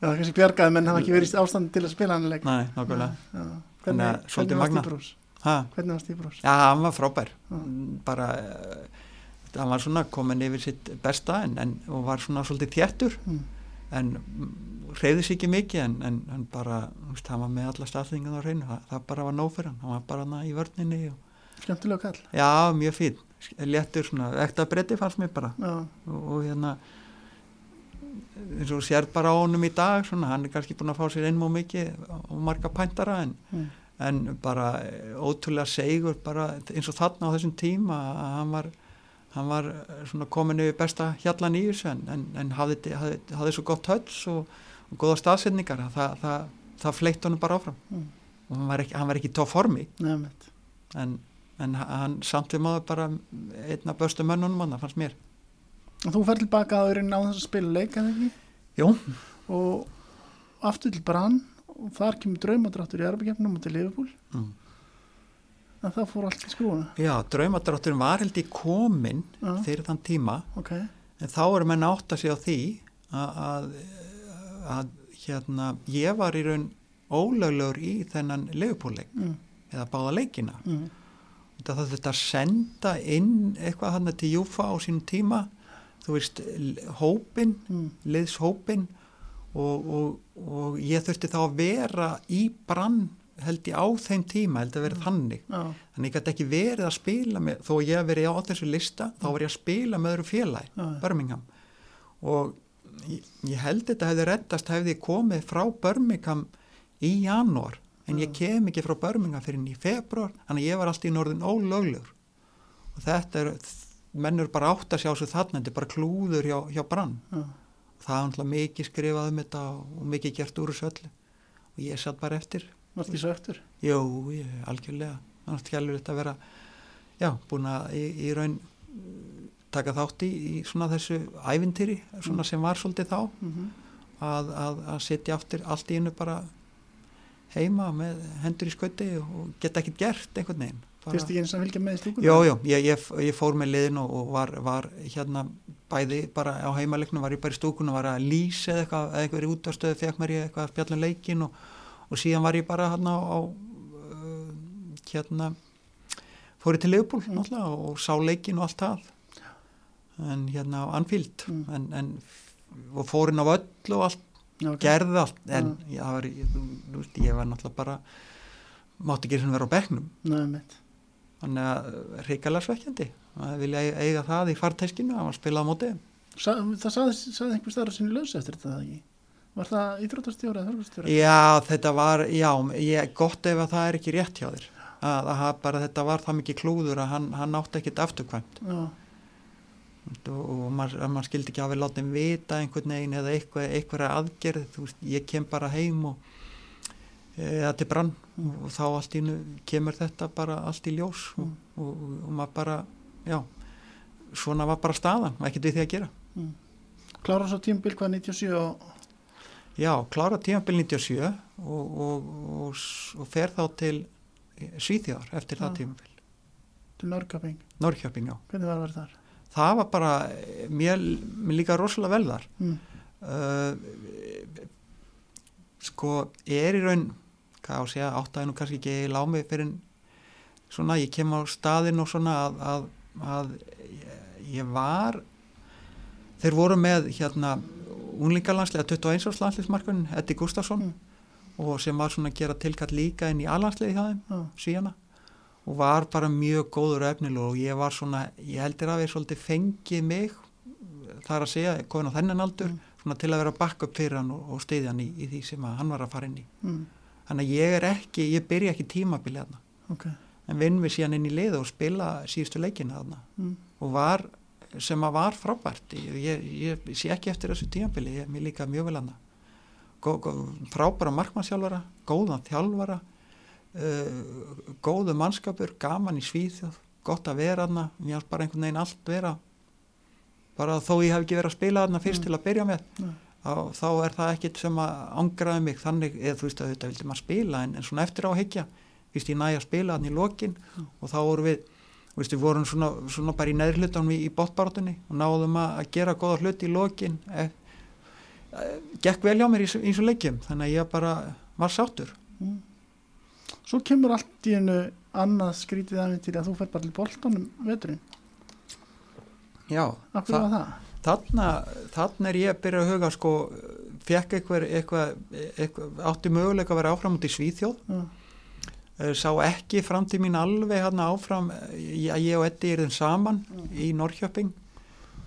Speaker 1: Já, það er kannski bjargaði menn hafa ekki verið í ástand til að spila hann leik.
Speaker 2: Nei, nákvæmlega.
Speaker 1: Hvernig, hvernig var. Stíbrós?
Speaker 2: ha,
Speaker 1: Hvernig var Stíbrós?
Speaker 2: Já, hann var frábær.
Speaker 1: Já.
Speaker 2: bara uh, hann var svona komin yfir sitt besta en, en var svona svolítið þjættur
Speaker 1: Mm.
Speaker 2: en reyði sér ekki mikið en, en hann bara, hann var með alla staðþingan á reynu, það, það bara var nóg fyrir hann. Hann var bara í vörninni og,
Speaker 1: Skemmtilega kall.
Speaker 2: Já, mjög fín léttur svona, ekta breyti fannst mér bara. Og, og hérna eins og sér bara á honum í dag svona, hann er kannski búin að fá sér einmú mikið og marga pæntara en,
Speaker 1: mm.
Speaker 2: en bara eh, ótrúlega segur bara eins og þarna á þessum tíma að hann var hann var eh, komin yfir besta hjallan í þessu en, en, en hafði, hafði, hafði svo gott höls og, og góða staðsetningar að það, það, það fleitt honum bara áfram.
Speaker 1: Mm.
Speaker 2: og hann var ekki, ekki í tóf formi.
Speaker 1: Nefnt
Speaker 2: en, en hann samt við maður bara einn af böstu mönnunum hann, það fannst mér
Speaker 1: Og þú fer tilbaka að öðrun á þess að spila leik eða ekki?
Speaker 2: Jú,
Speaker 1: Og aftur til Brann og þar kemur draumadráttur í Arbygjarnum og til Liverpool
Speaker 2: mm.
Speaker 1: en það fór allt í skrúuna
Speaker 2: já, draumadrátturinn var held í komin
Speaker 1: Já.
Speaker 2: fyrir þann tíma
Speaker 1: Ok,
Speaker 2: en þá eru menn átt að segja á því að, að, hérna, ég var í raun ólöglegur í þennan leifupúleik
Speaker 1: mm.
Speaker 2: eða báða leikina
Speaker 1: Mm.
Speaker 2: Það þetta að senda inn eitthvað hann til Júfa á sínum tíma þú veist, hópin
Speaker 1: Mm.
Speaker 2: liðshópin og, og, og ég þurfti þá að vera í brann held ég á þeim tíma held að vera þannig.
Speaker 1: Já,
Speaker 2: þannig ég gæti ekki verið að spila með, þó ég verið á þessu lista þá var ég að spila með öðru félagi. Birmingham. Og ég, ég held þetta hefði reddast hefði komið frá Birmingham í janúar en ég kem ekki frá Birmingham fyrir í februar þannig að ég var alltaf í norðin ólöglegur. Og þetta er mennur bara átt að sjá svo þarna þetta er bara klúður hjá, hjá brann.
Speaker 1: Já,
Speaker 2: það er alltaf mikið skrifað um þetta og mikið gert úr þessu öllu. Og ég satt bara eftir.
Speaker 1: Var ekki svo eftir?
Speaker 2: Jú, ég, algjörlega. Er skjálfur þetta að vera já, búin að í, í raun taka þátt í, í svona þessu ævintýri, svona sem var svolítið þá.
Speaker 1: Mm -hmm.
Speaker 2: að, að, að setja aftur allt í innu bara heima með hendur í skauti og geta ekkert gert einhvern veginn Bara-
Speaker 1: Fyrst ekki eins að fylgja með stúkunum?
Speaker 2: Jú, jú, ég, ég, ég fór með liðin og, og var, var hérna bæði bara á heimaleiknum, var ég bara í stúkunum, var að lýsa eða eitthvað, eða eitthvað í útastöðu, fekk mér ég eitthvað að spjalla um leikin og, og síðan var ég bara hérna á, á uh, hérna, fór ég til Leopold
Speaker 1: Mm.
Speaker 2: náttúrulega og, og sá leikin og allt það en hérna á Anfield
Speaker 1: Mm.
Speaker 2: en, en fór inn á völl og allt,
Speaker 1: Já, ok.
Speaker 2: gerði allt en ég, var, ég, þú, ég var náttúrulega bara mátti ekki vera á bekknum.
Speaker 1: Nei,
Speaker 2: þannig að reykjala svekkjandi að vilja eiga það í farteskinu að spila á móti
Speaker 1: Sa, það saði, saði einhver staðar á sinni laus eftir þetta ekki? Var það íþróttastjóri eða þörfustjóri?
Speaker 2: já þetta var, já, ég, gott ef að það er ekki rétt hjá þér. Að, að, að bara þetta var það mikið klúður að hann, hann átti ekkit afturkvæmt.
Speaker 1: Já,
Speaker 2: og, og maður, maður skildi ekki að við látum vita einhvern veginn eða eitthvað, eitthvað aðgerð, þú veist, ég kem bara heim og eða til brann og, þá allt í nú kemur þetta bara allt í ljós
Speaker 1: Mm.
Speaker 2: og, og, og maður bara, já svona var bara staðan, ekkert við því að gera
Speaker 1: mm. Klára svo tímbil hvað 97 og
Speaker 2: Já, klára tímabil 97 og, og, og, s- og fer þá til Svíþjóðar eftir það
Speaker 1: Já.
Speaker 2: tímabil.
Speaker 1: til Norrköping.
Speaker 2: Norrköping, já.
Speaker 1: Hvernig var það þar?
Speaker 2: Það var bara, mér, mér líka rosalega vel þar.
Speaker 1: Mm.
Speaker 2: Uh, sko, er í raun, hvað á að segja, áttaði nú kannski ekki lámi fyrir svona, ég kem á staðinn og svona að, að, að ég- var, þeir voru með hérna unlingalandslega 21 árs landsliðsmarkun, Eddi Gustafsson
Speaker 1: Mm.
Speaker 2: og sem var svona að gera tilkall líka inn í alhansliði hjá þeim
Speaker 1: Já,
Speaker 2: síðana og var bara mjög góður og efnilegur og ég var svona, ég heldur að við svolítið fengið mig þar að segja, komin á þennan aldur
Speaker 1: Mm.
Speaker 2: svona til að vera bakk upp fyrir hann og, og stiðja hann í, í því sem hann var að fara inn í
Speaker 1: mm.
Speaker 2: þannig að ég er ekki, ég byrja ekki tímabilið þarna
Speaker 1: ok.
Speaker 2: en vinn við síðan inn í lið og spila síðustu leikina þarna
Speaker 1: Mm.
Speaker 2: og var, sem að var frábært ég, ég, sé ekki eftir þessu tímabili ég, mér líka mjög vel gó, frábæra markmannsjálfara góðan þjálfara uh, góðu mannskapur gaman í svíþjóð, gott að vera hana mér har bara einhvern veginn allt vera bara þó ég hef ekki verið að spila hana fyrst
Speaker 1: Mm.
Speaker 2: til að byrja með
Speaker 1: Nei.
Speaker 2: þá, þá er það ekkit sem að angraði mig þannig, eða þú veist að þetta vildi maður spila en, en svona eftir á að higgja víst ég næja að spila hann í lokin
Speaker 1: Mm.
Speaker 2: og þá vorum við veist, við vorum svona, svona bara í neðri hlutanum í, í botbarátunni og náðum að, gera góða hluti í lokin e, e, gekk vel hjá mér í, í þessu leikjum þannig að ég bara var sáttur
Speaker 1: Mm. Svo kemur allt í hennu annað skrítið aðeins til að þú fer bara til boltanum veturinn.
Speaker 2: já,
Speaker 1: það?
Speaker 2: þarna, þarna er ég að byrja að huga sko, fekk eitthvað, eitthvað, eitthvað átti möguleika að vera áfram út í Svíþjóð
Speaker 1: Já,
Speaker 2: Eh, sá ekki framtíð mín alveg hann áfram eh, að ég og Eddi erum saman í Norrköping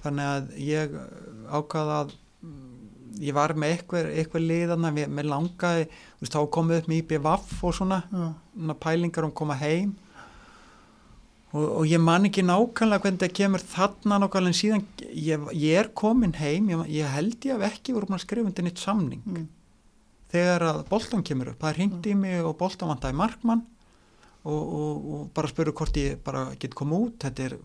Speaker 2: þannig að ég ákvaða að ég var með eitthvað, eitthvað liðana með, langaði, þú veist, þá komið upp með IPVAF og svona, svona pælingar um að koma heim og, og ég man ekki nákvæmlega hvernig það kemur þarna nákvæmlega en síðan ég, ég er komin heim, ég, ég held ég hef ekki voru búin að skrifa undir nýtt samning
Speaker 1: mm.
Speaker 2: þegar að boltan kemur upp það hringt í mig og boltan vantaði markmann og, og, og bara spuru hvort ég bara get koma út þetta er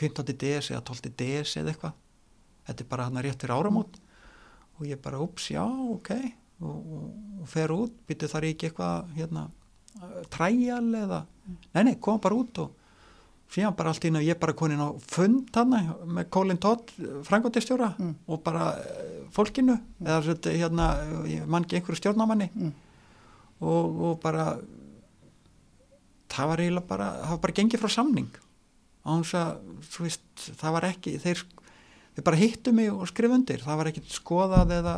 Speaker 2: 15. DS eða 12. DS eða eitthvað þetta er bara hann rétt fyrir áramót og ég bara, ups, já, ok. Og, og, og fer út. Byrju þar ekki eitthvað hérna, træjal eða? Nei, nei, kom bara út og síðan bara allt í einu ég bara konin á fund hann með Colin Todd, frangotistjóra
Speaker 1: Mm.
Speaker 2: og bara eh, fólkinu. Eða þetta, hérna, ég man ekki einhverju stjórnamanni
Speaker 1: Mm.
Speaker 2: og, og bara það var eiginlega bara það var bara gengið frá samning. Að, veist, það var ekki þeir, þeir bara hittu mig og skrif undir. Það var ekkit skoðað eða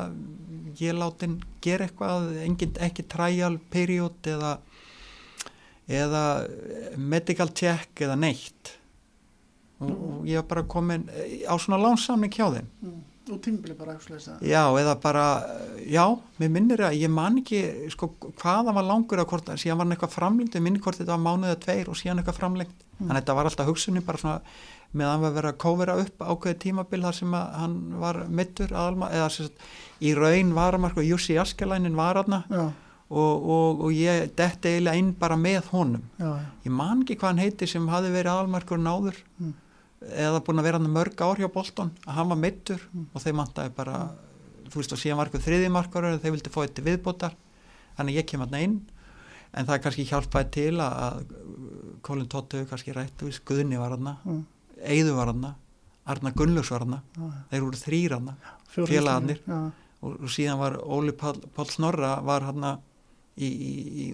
Speaker 2: ég látin gera eitthvað engin, ekki trial period eða eða medical check eða neitt. Og, og ég var bara komin á svona lánsamning hjá þeim.
Speaker 1: Mm. og tímbili bara
Speaker 2: Já, eða bara, já, mér minnir að ég man ekki, sko, hvaða var langur að hvort, síðan var hann eitthvað framlengt, ég minnir hvort þetta var mánuðið tveir og síðan eitthvað framlengt, mm. þannig að þetta var alltaf hugsunni bara svona með að hann var verið að kóvera upp ákveði tímabil þar sem að hann var mittur aðalma, eða sérst, í raun varamark og Jussi Askelænin var aðna og, og, og ég detti eiginlega inn bara með honum.
Speaker 1: Já, já.
Speaker 2: Ég man ekki hvað hann heiti sem hafi verið aðalmarkur náður
Speaker 1: Mm.
Speaker 2: eða búin að vera hann mörg ár hjá Bolton að hann var mittur
Speaker 1: Mm.
Speaker 2: og þeir mantaði bara þú veist og síðan var eitthvað þriðimarkar og þeir vildi fá þetta viðbótar þannig að ég kem hann inn en það kannski hjálpaði til að, að Colin hefur kannski rætt Guðni var hann, Eiðu var hann Arna Gunnlaugs var
Speaker 1: já.
Speaker 2: þeir voru þrýr
Speaker 1: Fjórir
Speaker 2: Félagarnir. Og, og síðan var Óli Pál, Pál Snorra var hann í, í, í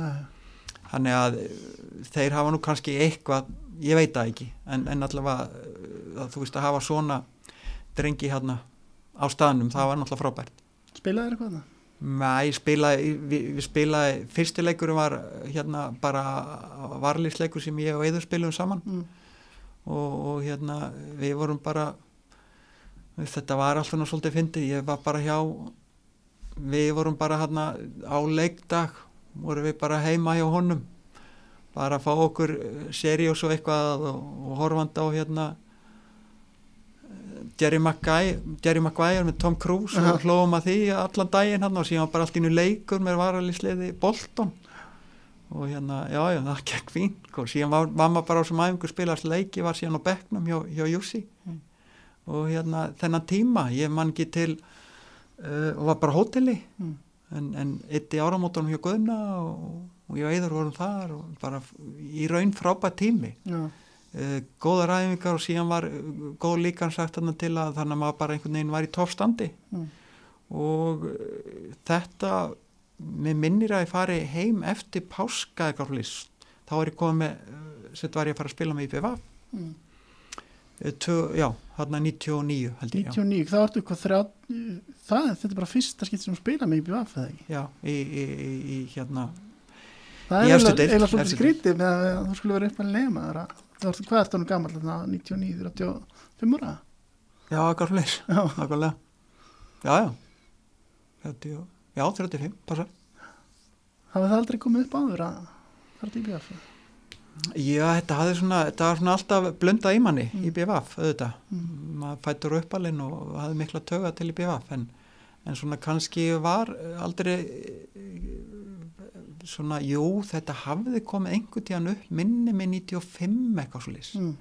Speaker 1: já.
Speaker 2: þannig að uh, þeir hafa nú kannski eitthvað, ég veit það ekki en, en allavega uh, að þú veist að hafa svona drengi hérna á staðnum, það var náttúrulega frábært
Speaker 1: Spilaði þér eitthvað það?
Speaker 2: Nei, spilaði, við, við spilaði fyrstileikur var uh, hérna bara varlýsleikur sem ég og Eður spilum saman
Speaker 1: Mm.
Speaker 2: Og, og hérna við vorum bara þetta var alltaf nú svolítið fyndið, ég var bara hjá við vorum bara hérna á leikdag vorum við bara heima hjá honum. Bara að fá okkur seriós og eitthvað og, og horfandi á hérna eh, Jerry Maguire, Jerry Maguire með Tom Cruise
Speaker 1: Já.
Speaker 2: og hlóðum að því allan daginn hann og síðan bara allt í nú leikur með varalisliði Bolton og hérna, já, já, það gekk fín og síðan var mamma bara á sem æfingu spilast leiki, var síðan á bekknum hjá, hjá Jussi
Speaker 1: Mm.
Speaker 2: og hérna þennan tíma, ég man ekki til uh, og var bara hóteli
Speaker 1: Mm.
Speaker 2: en, en eitt í áramótunum hjá Guðna og, og ég og Eður vorum þar og bara í raun frábært tími
Speaker 1: Já,
Speaker 2: uh, góðar æfingar og síðan var uh, góð líkan sagt þarna til að þannig að maður bara einhvern veginn var í toppstandi
Speaker 1: Mm.
Speaker 2: og uh, þetta með minnir að ég fari heim eftir páska eitthvað flýst þá er ég komið með, uh, sett var ég að fara að spila með IPVaf
Speaker 1: mm.
Speaker 2: tvö, já, hann 99 held ég, já,
Speaker 1: 99, þá ertu eitthvað þrjá það, þetta er bara fyrsta skipt sem spila með IBF eða ekki?
Speaker 2: já í, í, í, í hérna
Speaker 1: Það er eiginlega
Speaker 2: efstu
Speaker 1: skrítið með að þú skulle vera upp þú ertu hvað ertu hann gammal þarna 99, 85 ára?
Speaker 2: Já, eitthvað
Speaker 1: Já,
Speaker 2: nákvæmlega. Já, já. 30, já, 35, passa
Speaker 1: það aldrei komið upp áður að fara til IBF
Speaker 2: já, þetta hafði svona, þetta var svona alltaf blundað í manni
Speaker 1: Mm.
Speaker 2: í BVF, auðvitað
Speaker 1: mm.
Speaker 2: maður fættur uppalinn og hafði mikla töga til í BVF en, en svona kannski var aldrei svona, jú, þetta hafði komið einhvern tíðan upp minni með 95 eitthvað svo lýs
Speaker 1: Mm.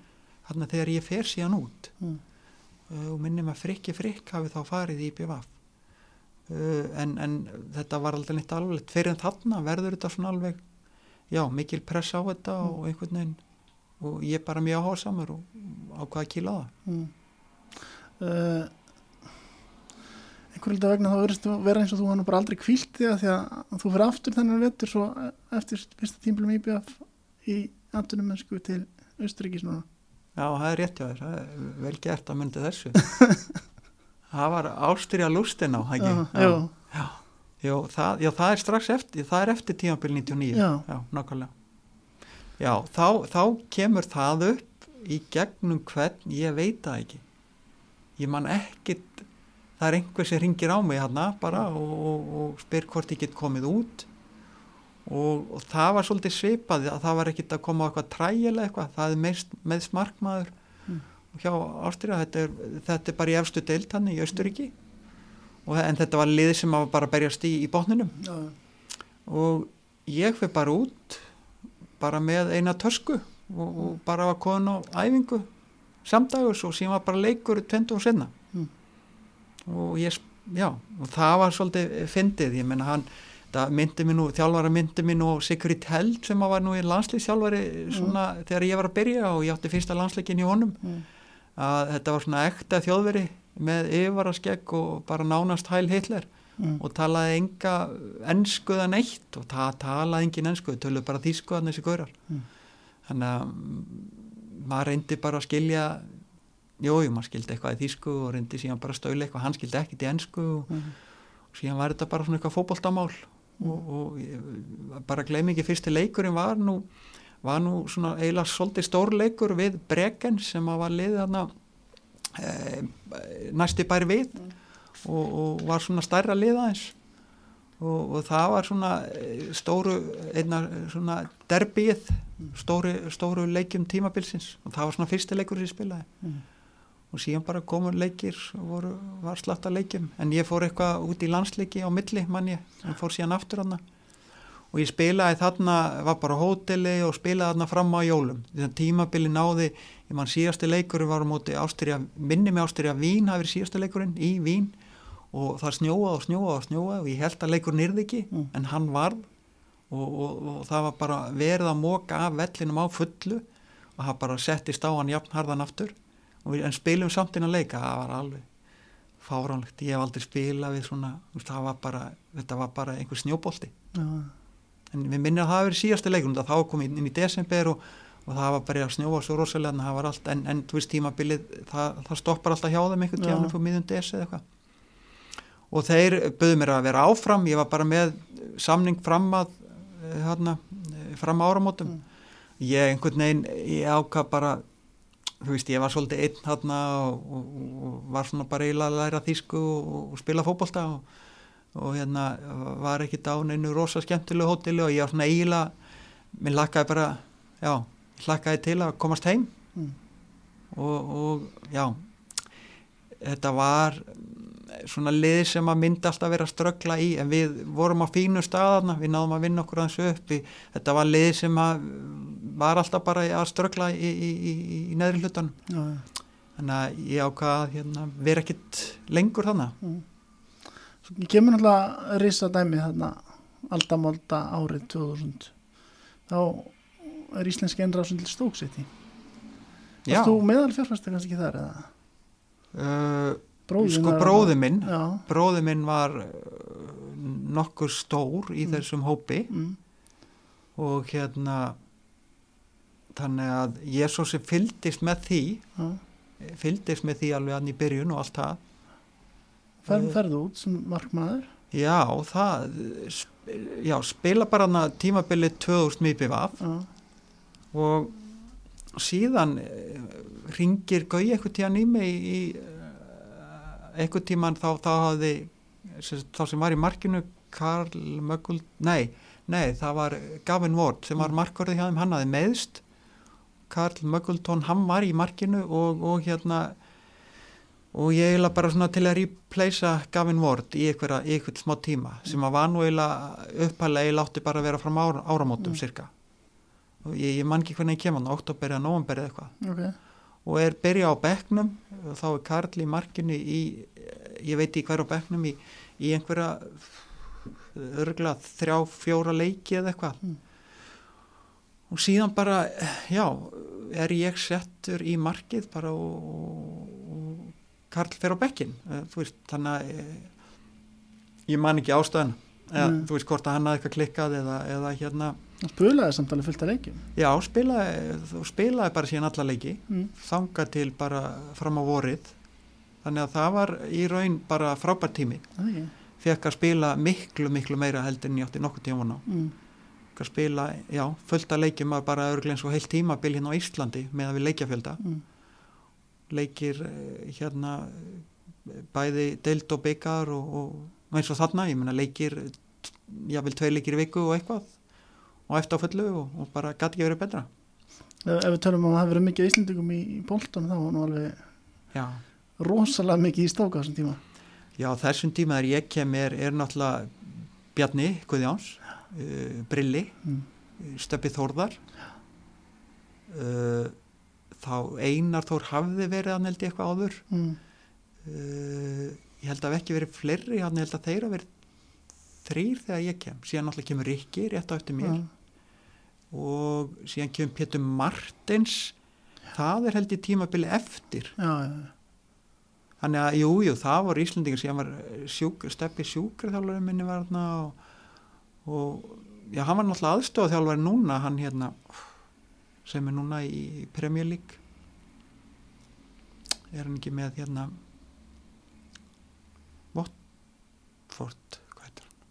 Speaker 2: þarna þegar ég fer síðan út
Speaker 1: Mm.
Speaker 2: og minni með frikki frikk hafi þá farið í uh, en, en þetta var aldrei neitt alveg fyrir þarna verður þetta svona alveg já, mikil press á þetta
Speaker 1: Mm.
Speaker 2: og einhvern veginn. Og ég er bara mjög áhásamur og ákvaða að kýla það.
Speaker 1: Mm. Uh, einhver hluta vegna þá verðist þú vera eins og þú hann bara aldrei kvílt því að því að þú fyrir aftur þennan vettur svo eftir fyrsta tímbilum IBF í andunum mennsku til Östuríkis núna.
Speaker 2: Já, það er rétt þér, það er vel gert að myndi þessu það var ástyrja lústin á?
Speaker 1: Já, já.
Speaker 2: Já. Já, það, já, það er strax eftir það er eftir tímabil 99
Speaker 1: Já.
Speaker 2: nákvæmlega Já, þá, þá kemur það upp í gegnum hvern, ég veit það ekki ég man ekkit það er einhver sem ringir á mig hérna bara og, og, og spyr hvort ég get komið út og, og það var svolítið svipað að það var ekkit að koma á eitthvað trægilega eitthvað, það er meðst, meðst markmaður
Speaker 1: Mm.
Speaker 2: og hjá Ástríða þetta þetta er bara í efstu deild hann í Östuríki og, en þetta var lið sem var bara að berjast í, í botninum.
Speaker 1: Já,
Speaker 2: og ég fyrir bara út bara með eina tösku og, og bara var komin á æfingu samdagus og síðan var bara leikur 20 og senna
Speaker 1: Mm.
Speaker 2: og ég, já, og það var svolítið fyndið, ég menna hann það myndi mér nú, þjálfara myndi mér nú Sigrid Held sem var nú í landslýsþjálfari svona þegar ég var að byrja og ég átti fyrsta landsleikin í honum.
Speaker 1: Mm.
Speaker 2: Að þetta var svona ekta þjóðveri með yfirvaraskegg og bara nánast hæl Hitler
Speaker 1: Mm.
Speaker 2: og talaði enga ennskuða neitt og það talaði engin ennskuð, töluði bara þýskuðan þessi gaurar
Speaker 1: Mm.
Speaker 2: þannig að mm, maður reyndi bara að skilja jújú, maður skildi eitthvað í þýsku og reyndi síðan bara að stölu eitthvað, hann skildi ekkit í ennsku og,
Speaker 1: Mm.
Speaker 2: og síðan var þetta bara svona eitthvað fótboltamál og, og ég, bara gleymi ekki fyrsti leikurinn var nú var nú svona eiginlega svolítið stór leikur við Bregen sem að var liðið þarna e, næsti bæri við og, og var svona stærra liðaðins og, og það var svona eh, stóru einna svona derbið stóru, stóru leikjum tímabilsins. Og það var svona fyrsti leikur sem ég spilaði.
Speaker 1: Mm.
Speaker 2: og síðan bara komur leikir og voru, var slatt að leikjum. En ég fór eitthvað út í landsleiki á milli mann ég, en fór síðan aftur hann og ég spilaði þarna var bara hóteli og spilaði þarna fram á jólum. Þannig að tímabili náði ég mann síðasti leikurinn var á móti Ástyrja minni með Ástyrja Vín hafi verið síðasti leikurinn í Vín. Og það snjóaði og snjóaði og snjóaði og ég held að leikurinn yrði ekki
Speaker 1: Mm.
Speaker 2: en hann varð. Og, og, og það var bara verið að móka af vellinum á fullu og það bara settist á hann jafnharðan aftur. Við, en spilum samt inn að leika það var alveg fáránlegt. Ég hef aldrei spilað við svona það var bara, þetta var bara einhver snjóbolti.
Speaker 1: Já,
Speaker 2: en við minnum að það hafi verið síðasti leikum þá kom inn, inn í desember og, og það var bara að snjóa svo rosalega en það var allt en, en þú veist tímabilið, það, það stoppar alltaf hjá þeim einhvern upp á miðjum des eða eitthvað. Og þeir böðu mér að vera áfram ég var bara með samning fram að eh, fram áramótum. Ég einhvern veginn, ég ákvað bara þú veist, ég var svolítið einn þarna og, og, og var svona bara eiginlega að læra þýsku og, og spila fótbolta og, og hérna var ekki á neinu rosa skemmtilegu hóteli og ég var svona eiginlega minn lakkaði bara, já lakkaði til að komast heim
Speaker 1: Mm.
Speaker 2: og, og já þetta var mm, svona lið sem að myndi alltaf vera að ströggla í en við vorum á fínu staðarna við náðum að vinna okkur aðeins upp við, þetta var lið sem að var alltaf bara að ströggla í, í, í, í neðri hlutan
Speaker 1: já.
Speaker 2: þannig að ég ákvað að hérna, vera ekkit lengur þannig
Speaker 1: Svo kemur náttúrulega risa dæmi þarna aldamálda árið 2000 þá er íslenski einrásun til stóksitti
Speaker 2: Já,
Speaker 1: Varst þú meðal fjárfæsta kannski ekki þar eða?
Speaker 2: uh, sko bróði minn bróði minn var uh, nokkur stór í
Speaker 1: Mm.
Speaker 2: þessum hópi.
Speaker 1: Mm,
Speaker 2: og hérna þannig að sem fylgdist með því
Speaker 1: já.
Speaker 2: fylgdist með því alveg hann í byrjun og allt það
Speaker 1: Fer,
Speaker 2: Eh.
Speaker 1: ferðu út sem markmaður?
Speaker 2: Já, það já, spila bara hann að tímabilið 2000 mýpið af og síðan ringir Gauði eitthvað tíðan í mig í eitthvað tíman þá, þá hafði þá sem var í markinu Karl Möggul, nei, nei það var Gavin Ward sem var markverði hjá þeim hann hafði meðst Karl Möggultón, hann var í markinu og, og hérna og ég eiginlega bara svona til að replacea Gavin Ward í einhvern smá tíma sem að var nú eiginlega upphælega eiginlega átti bara að vera fram ára, áramótum
Speaker 1: Mm.
Speaker 2: cirka og ég, ég man ekki hvernig ég kem hann, oktober eða november eða eitthvað
Speaker 1: ok.
Speaker 2: og er byrja á bekknum og þá er Karl í markinu í, ég veit í hver á bekknum í, í einhverja örgla þrjá, fjóra leiki eða eitthvað
Speaker 1: Mm.
Speaker 2: og síðan bara, já er ég settur í markið bara og Karl fer á bekkin þú veist, þannig að eh, ég man ekki ástæðan eða,
Speaker 1: Nei.
Speaker 2: þú veist hvort að hann hafði eitthvað klikkað eða, eða hérna,
Speaker 1: Það spulaði samtalið fullt að leikjum.
Speaker 2: Já, spilaði spilaði bara síðan alla leiki.
Speaker 1: Mm.
Speaker 2: þanga til bara fram á vorið. Þannig að það var í raun bara frábært tími.
Speaker 1: Ekki.
Speaker 2: Fekk að spila miklu miklu meira heldur en ég átti nokkuð tíma á.
Speaker 1: Mm.
Speaker 2: spila, já, fullt að leikjum að bara örglega eins og heilt tímabil hérna á Íslandi með að við leikjafjölda.
Speaker 1: Mm.
Speaker 2: Leikir eh, hérna eh, bæði deild og byggar og, og eins og þarna, ég meina leikir jável tvei leikir í viku og eitthvað og eftir á fullu og, og bara gæti ekki verið betra.
Speaker 1: Ef, við tölum um að það hafi verið mikið Íslendingum í, í Bolton þá var nú alveg
Speaker 2: já.
Speaker 1: rosalega mikið í stóka á þessum tíma.
Speaker 2: Já, þessum tíma þegar ég kem er, er náttúrulega Bjarni Guðjáns, uh, Brilli,
Speaker 1: mm.
Speaker 2: Steppi Þórðar, uh, þá Einar Þór hafði verið hann held ég eitthvað áður,
Speaker 1: Mm.
Speaker 2: uh, ég held að ekki verið fleiri, hann held að þeir hafi verið þrýr þegar ég kem, síðan náttúrulega kemur Rikki rétt á eftir mér
Speaker 1: Já.
Speaker 2: og síðan kemur Pétur Martins, það er held ég tímabili eftir.
Speaker 1: Já, já.
Speaker 2: Þannig að, jú, jú, það voru Íslandingar sem var sjúk, steppi sjúkraþjálfari minni var þarna og, og já, hann var náttúrulega aðstofþjálfari núna, hann hérna, sem er núna í Premier League. Er hann ekki með hérna, Watford, hvað heitir hann?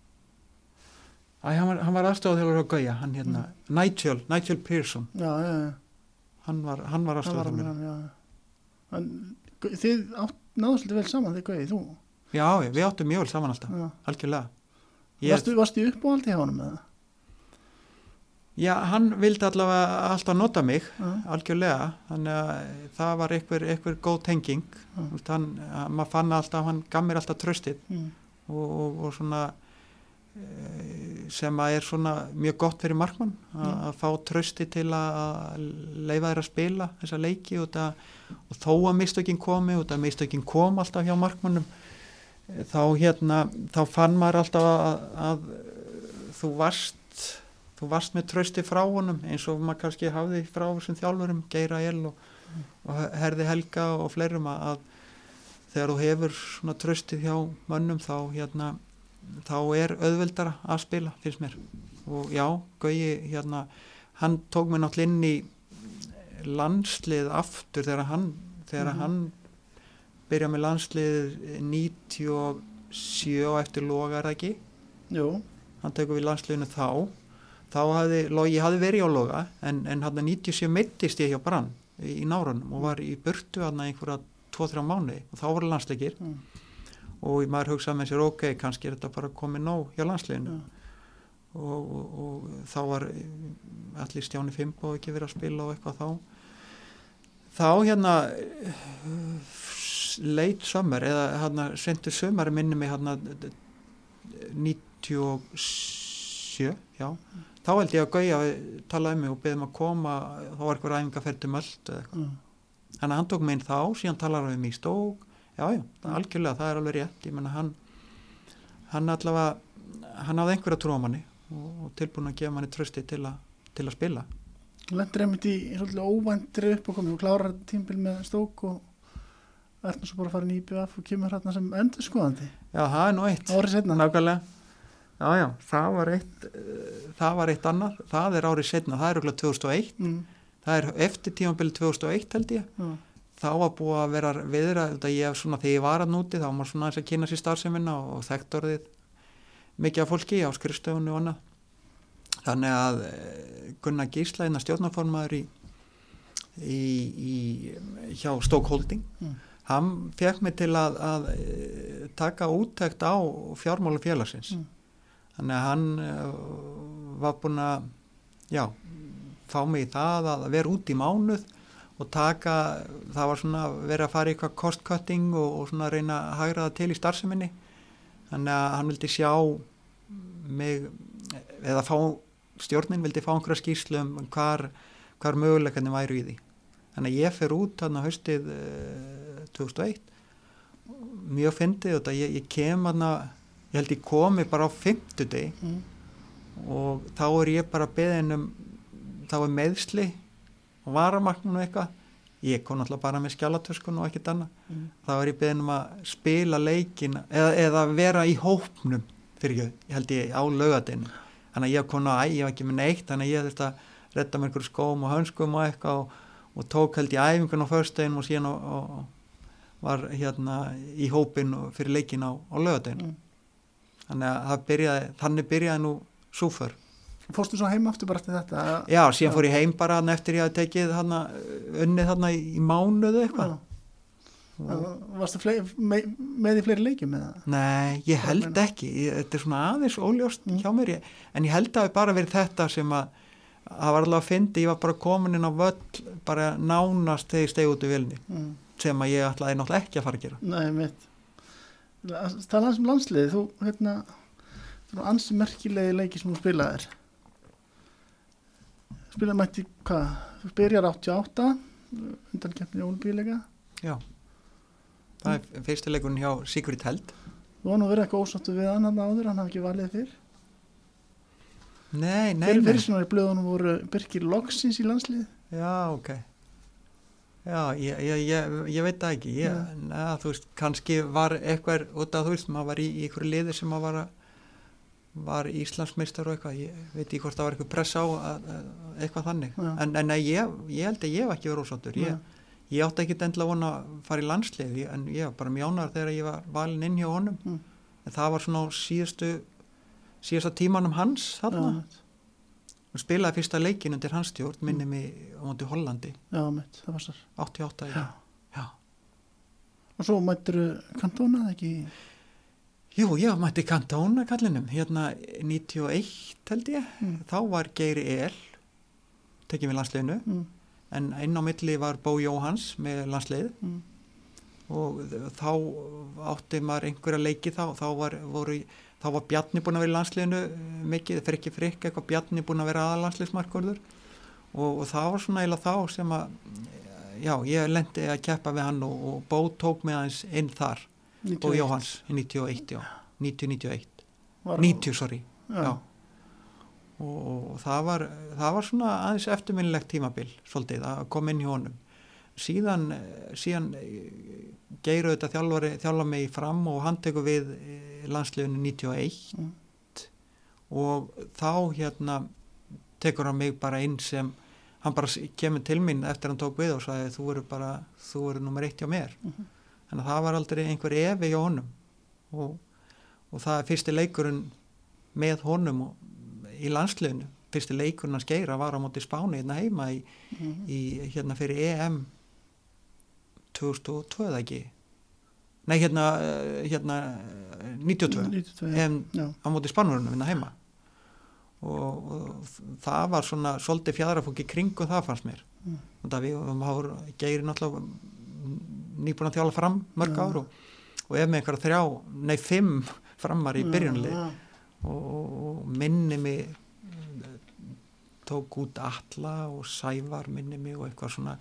Speaker 2: Æ, hann var, hann var aðstofþjálfari á Gauja, hann hérna, Nigel, Nigel Pearson,
Speaker 1: já, já, já.
Speaker 2: hann var, var.
Speaker 1: En þið náðu svolítið vel saman þig Gauði, þú
Speaker 2: já, við áttum mjög vel saman alltaf,
Speaker 1: já.
Speaker 2: algjörlega
Speaker 1: varstu, varstu í uppáhaldi hjá honum með það
Speaker 2: já, hann vildi allavega alltaf nota mig
Speaker 1: já,
Speaker 2: algjörlega, þannig að það var einhver, einhver góð tenging. Veist, hann, að maður fann alltaf, hann gaf mér alltaf tröstið
Speaker 1: mm,
Speaker 2: og, og, og svona e, sem að er svona mjög gott fyrir markmann að, fá trösti til að leifa þér að spila þessa leiki og, það, og þó að mistökin komi og það mistökin kom alltaf hjá markmannum þá hérna þá fann maður alltaf að, að þú varst þú varst með trösti frá honum eins og maður kannski hafði frá þessum þjálfurum Geira El og, og Herði Helga og fleirum að, þegar þú hefur svona tröstið hjá mönnum þá hérna þá er auðveldara að spila finnst mér. Og já, Gauji hérna hann tók mér náttúrulega inn í landslið aftur þegar hann þegar
Speaker 1: Mhm.
Speaker 2: hann byrjaði með landslið 97 og eftir loga það ekki?
Speaker 1: Jú,
Speaker 2: hann tekur við landsliðinu þá þá hafði, Logi hafði verið á loga en, en hann 97 meittist ég hjá Brann í, í náranum og var í burtu hann einhverja 2-3 mánuði og þá voru landsleikir.
Speaker 1: Mm,
Speaker 2: og maður hugsaði með sér ok, kannski er þetta bara komið nóg hjá landsliðinu.
Speaker 1: Já,
Speaker 2: og, og, og þá var eh, allir Stjáni Fimbo ekki verið að spila og eitthvað þá. Þá hérna leit sömmer eða hérna sendur sömmer minni mig hérna 97 já, þá held ég að Gauja talaði um mig og beðum að koma þá var eitthvað ræfingaferð til eitthvað.
Speaker 1: Mm,
Speaker 2: Þannig að hann tók mig inn þá, síðan talar hann um í stók, já, já, er algjörlega, það er alveg rétt, ég menna hann, hann allavega, hann hafði einhverja trú á manni og, og tilbúin að gefa manni trösti til, a, til að spila.
Speaker 1: lendur einmitt í svolítið óvæntri uppákomi og klárar tímbil með stók og er nú svo bara að fara í IBF og kemur hérna sem endur skoðandi
Speaker 2: Já, það er nú eitt,
Speaker 1: árið setna
Speaker 2: nákvæmlega, já, já, það var eitt, uh, það var eitt annað, það er árið setna, það er auðvitað 2001,
Speaker 1: mm,
Speaker 2: það er eftir tímabili 2001 held ég,
Speaker 1: já,
Speaker 2: þá var búið að vera viðra, ég svona, þegar ég var að núti, þá var maður svona aðeins að kynna sér starfseminna og, og þekkt orðið mikið af fólki á skrifstöfunni og annað. Þannig að eh, Gunnar Gísla, eina stjórnaformaður í, í, í, hjá Stoke Holding,
Speaker 1: Mm.
Speaker 2: hann fekk mig til að, að eh, taka úttækt á fjármálu félagsins. Þannig að hann eh, var búinn að, já, fá mig í það að vera út í mánuð og taka, það var svona verið að fara í eitthvað cost cutting og, og svona reyna að hagra það til í starfseminni. Þannig að hann vildi sjá mig eða fá, stjórnin vildi fá einhverja skýrslu um hvar, hvar möguleikarnir væru í því. Þannig að ég fer út þarna haustið eh, 2001 mjög fyndið þetta, ég, ég kem þarna ég held ég komi bara á fimmtudegi
Speaker 1: mm,
Speaker 2: og þá er ég bara beðin um þá er meðsli og varamaknum og eitthvað. Ég kom náttúrulega bara með skjálatöskun og ekkert annað.
Speaker 1: Mm,
Speaker 2: þá er ég beðin um að spila leikin eða, eða vera í hópnum fyrir ekki, ég held ég á laugadinu þannig að ég kom að æ, ég var ekki með neitt þannig að ég þurfti að redda mér einhverjum skóm og hönskum og eitthvað og, og tók held ég æfingun á förstegin og síðan og, og, var hérna í hópin fyrir leikin á, á laugadinu
Speaker 1: mm.
Speaker 2: Þannig að byrjaði, þannig byrjaði nú súför
Speaker 1: fórstu svo heim aftur bara eftir þetta
Speaker 2: Já, síðan fór ég heim bara eftir ég hafði tekið hann unnið hann í, mánuðu eitthvað.
Speaker 1: Varstu fleiri, með, með í fleiri leikjum
Speaker 2: Nei, ég held ekki. Ég, þetta er svona aðeins óljóst
Speaker 1: Mm.
Speaker 2: hjá mér. Ég, en ég held að það hafi bara verið þetta sem að það var alveg að fyndi, ég var bara komin inn á völl, bara nánast þegar ég stegi út í vilni,
Speaker 1: mm.
Speaker 2: sem að ég ætlaði náttúrulega ekki að fara að gera.
Speaker 1: Nei, mitt Tala hans um landslið þú, hérna þú ansi merkilegi leiki sem þú spilaðir spilaði mætti, hvað þú byrjar 88 undan keppni ólbíleika
Speaker 2: Já. Það er fyrstileikurinn hjá Sigrid Held.
Speaker 1: þú var nú verið eitthvað ósáttu við hann hann áður hann hafði ekki valið fyrr
Speaker 2: Nei, nei,
Speaker 1: fyrir
Speaker 2: nei.
Speaker 1: fyrir svona í blöðunum voru Birkir Loksins í landslið
Speaker 2: Já, ok. Já, ég, ég, ég, veit það ekki. Ég, neða, þú veist, kannski var eitthvað út af þú veist, maður var í, í einhverju liði sem maður var, að- var Íslandsmeistar og eitthvað. Ég veit ekki hvort það var eitthvað press á að, að, eitthvað þannig.
Speaker 1: Já.
Speaker 2: En, en ég, ég held að ég hef ekki verið ósáttur. Ég, ég átti ekki endilega vona að fara í landslið, en ég var bara mjánar þegar ég var valin inn hjá honum.
Speaker 1: Mm.
Speaker 2: En það var svona á síðustu, síðasta tímanum hans þarna.
Speaker 1: já,
Speaker 2: og spilaði fyrsta leikin undir hans stjórn minni mig á móti Hollandi.
Speaker 1: Já, mitt, það var sér
Speaker 2: 88
Speaker 1: Já.
Speaker 2: já. Já.
Speaker 1: og svo mættur kantóna ekki?
Speaker 2: Jú, ég mætti kantóna kallinum. Hérna 91 held ég.
Speaker 1: Mm.
Speaker 2: þá var Geiri El tekið við landsliðinu.
Speaker 1: Mm,
Speaker 2: en inn á milli var Bó Jóhans með landslið
Speaker 1: mm,
Speaker 2: og þá átti maður einhverja leiki þá, þá var, voru, þá var Bjarni búin að vera í landsliðinu eh, mikið, frikki frikki, eitthvað Bjarni búin að vera aðalandsliðsmarkvörður og, og það var svona eiginlega þá sem að já, ég lendi að keppa við hann og, og Bó tók mig aðeins inn þar
Speaker 1: 91.
Speaker 2: og Jóhans í 91, já 90-91,
Speaker 1: Var-
Speaker 2: 90 sorry
Speaker 1: já.
Speaker 2: já. Og, og það var það var svona aðeins eftirminnilegt tímabil svolítið að koma inn í honum síðan, eh, síðan geiru þetta þjálfari þjálfa mig fram og hann tekur við eh, landsliðinu 91
Speaker 1: Mm.
Speaker 2: og þá hérna tekur hann mig bara inn sem hann bara kemur til mín eftir hann tók við og sagði þú eru bara, þú eru nummer eitt hjá mér
Speaker 1: Mhm.
Speaker 2: þannig að það var aldrei einhver efi hjá honum og, og það er fyrsti leikurinn með honum og, í landsliðinu fyrsti leikurinn að skeira var á móti Spáni hérna heima í,
Speaker 1: Mm.
Speaker 2: í hérna fyrir EM 2002 eða ekki? Nei hérna, eh, hérna eh, 92
Speaker 1: 92, já.
Speaker 2: Á móti Spánverunum hérna heima. Og, og það var svona svolítið fjadrafóki kringu það fannst mér.
Speaker 1: Mm.
Speaker 2: og það við um, geiri náttúrulega nýbúin að þjála fram mörg
Speaker 1: Já.
Speaker 2: ár og, og ef með einhverja þrjá, nei fimm framar í byrjunlið
Speaker 1: Já,
Speaker 2: og, og, og minni mig eh, tók út Alla og Sævar minni mig og eitthvað svona,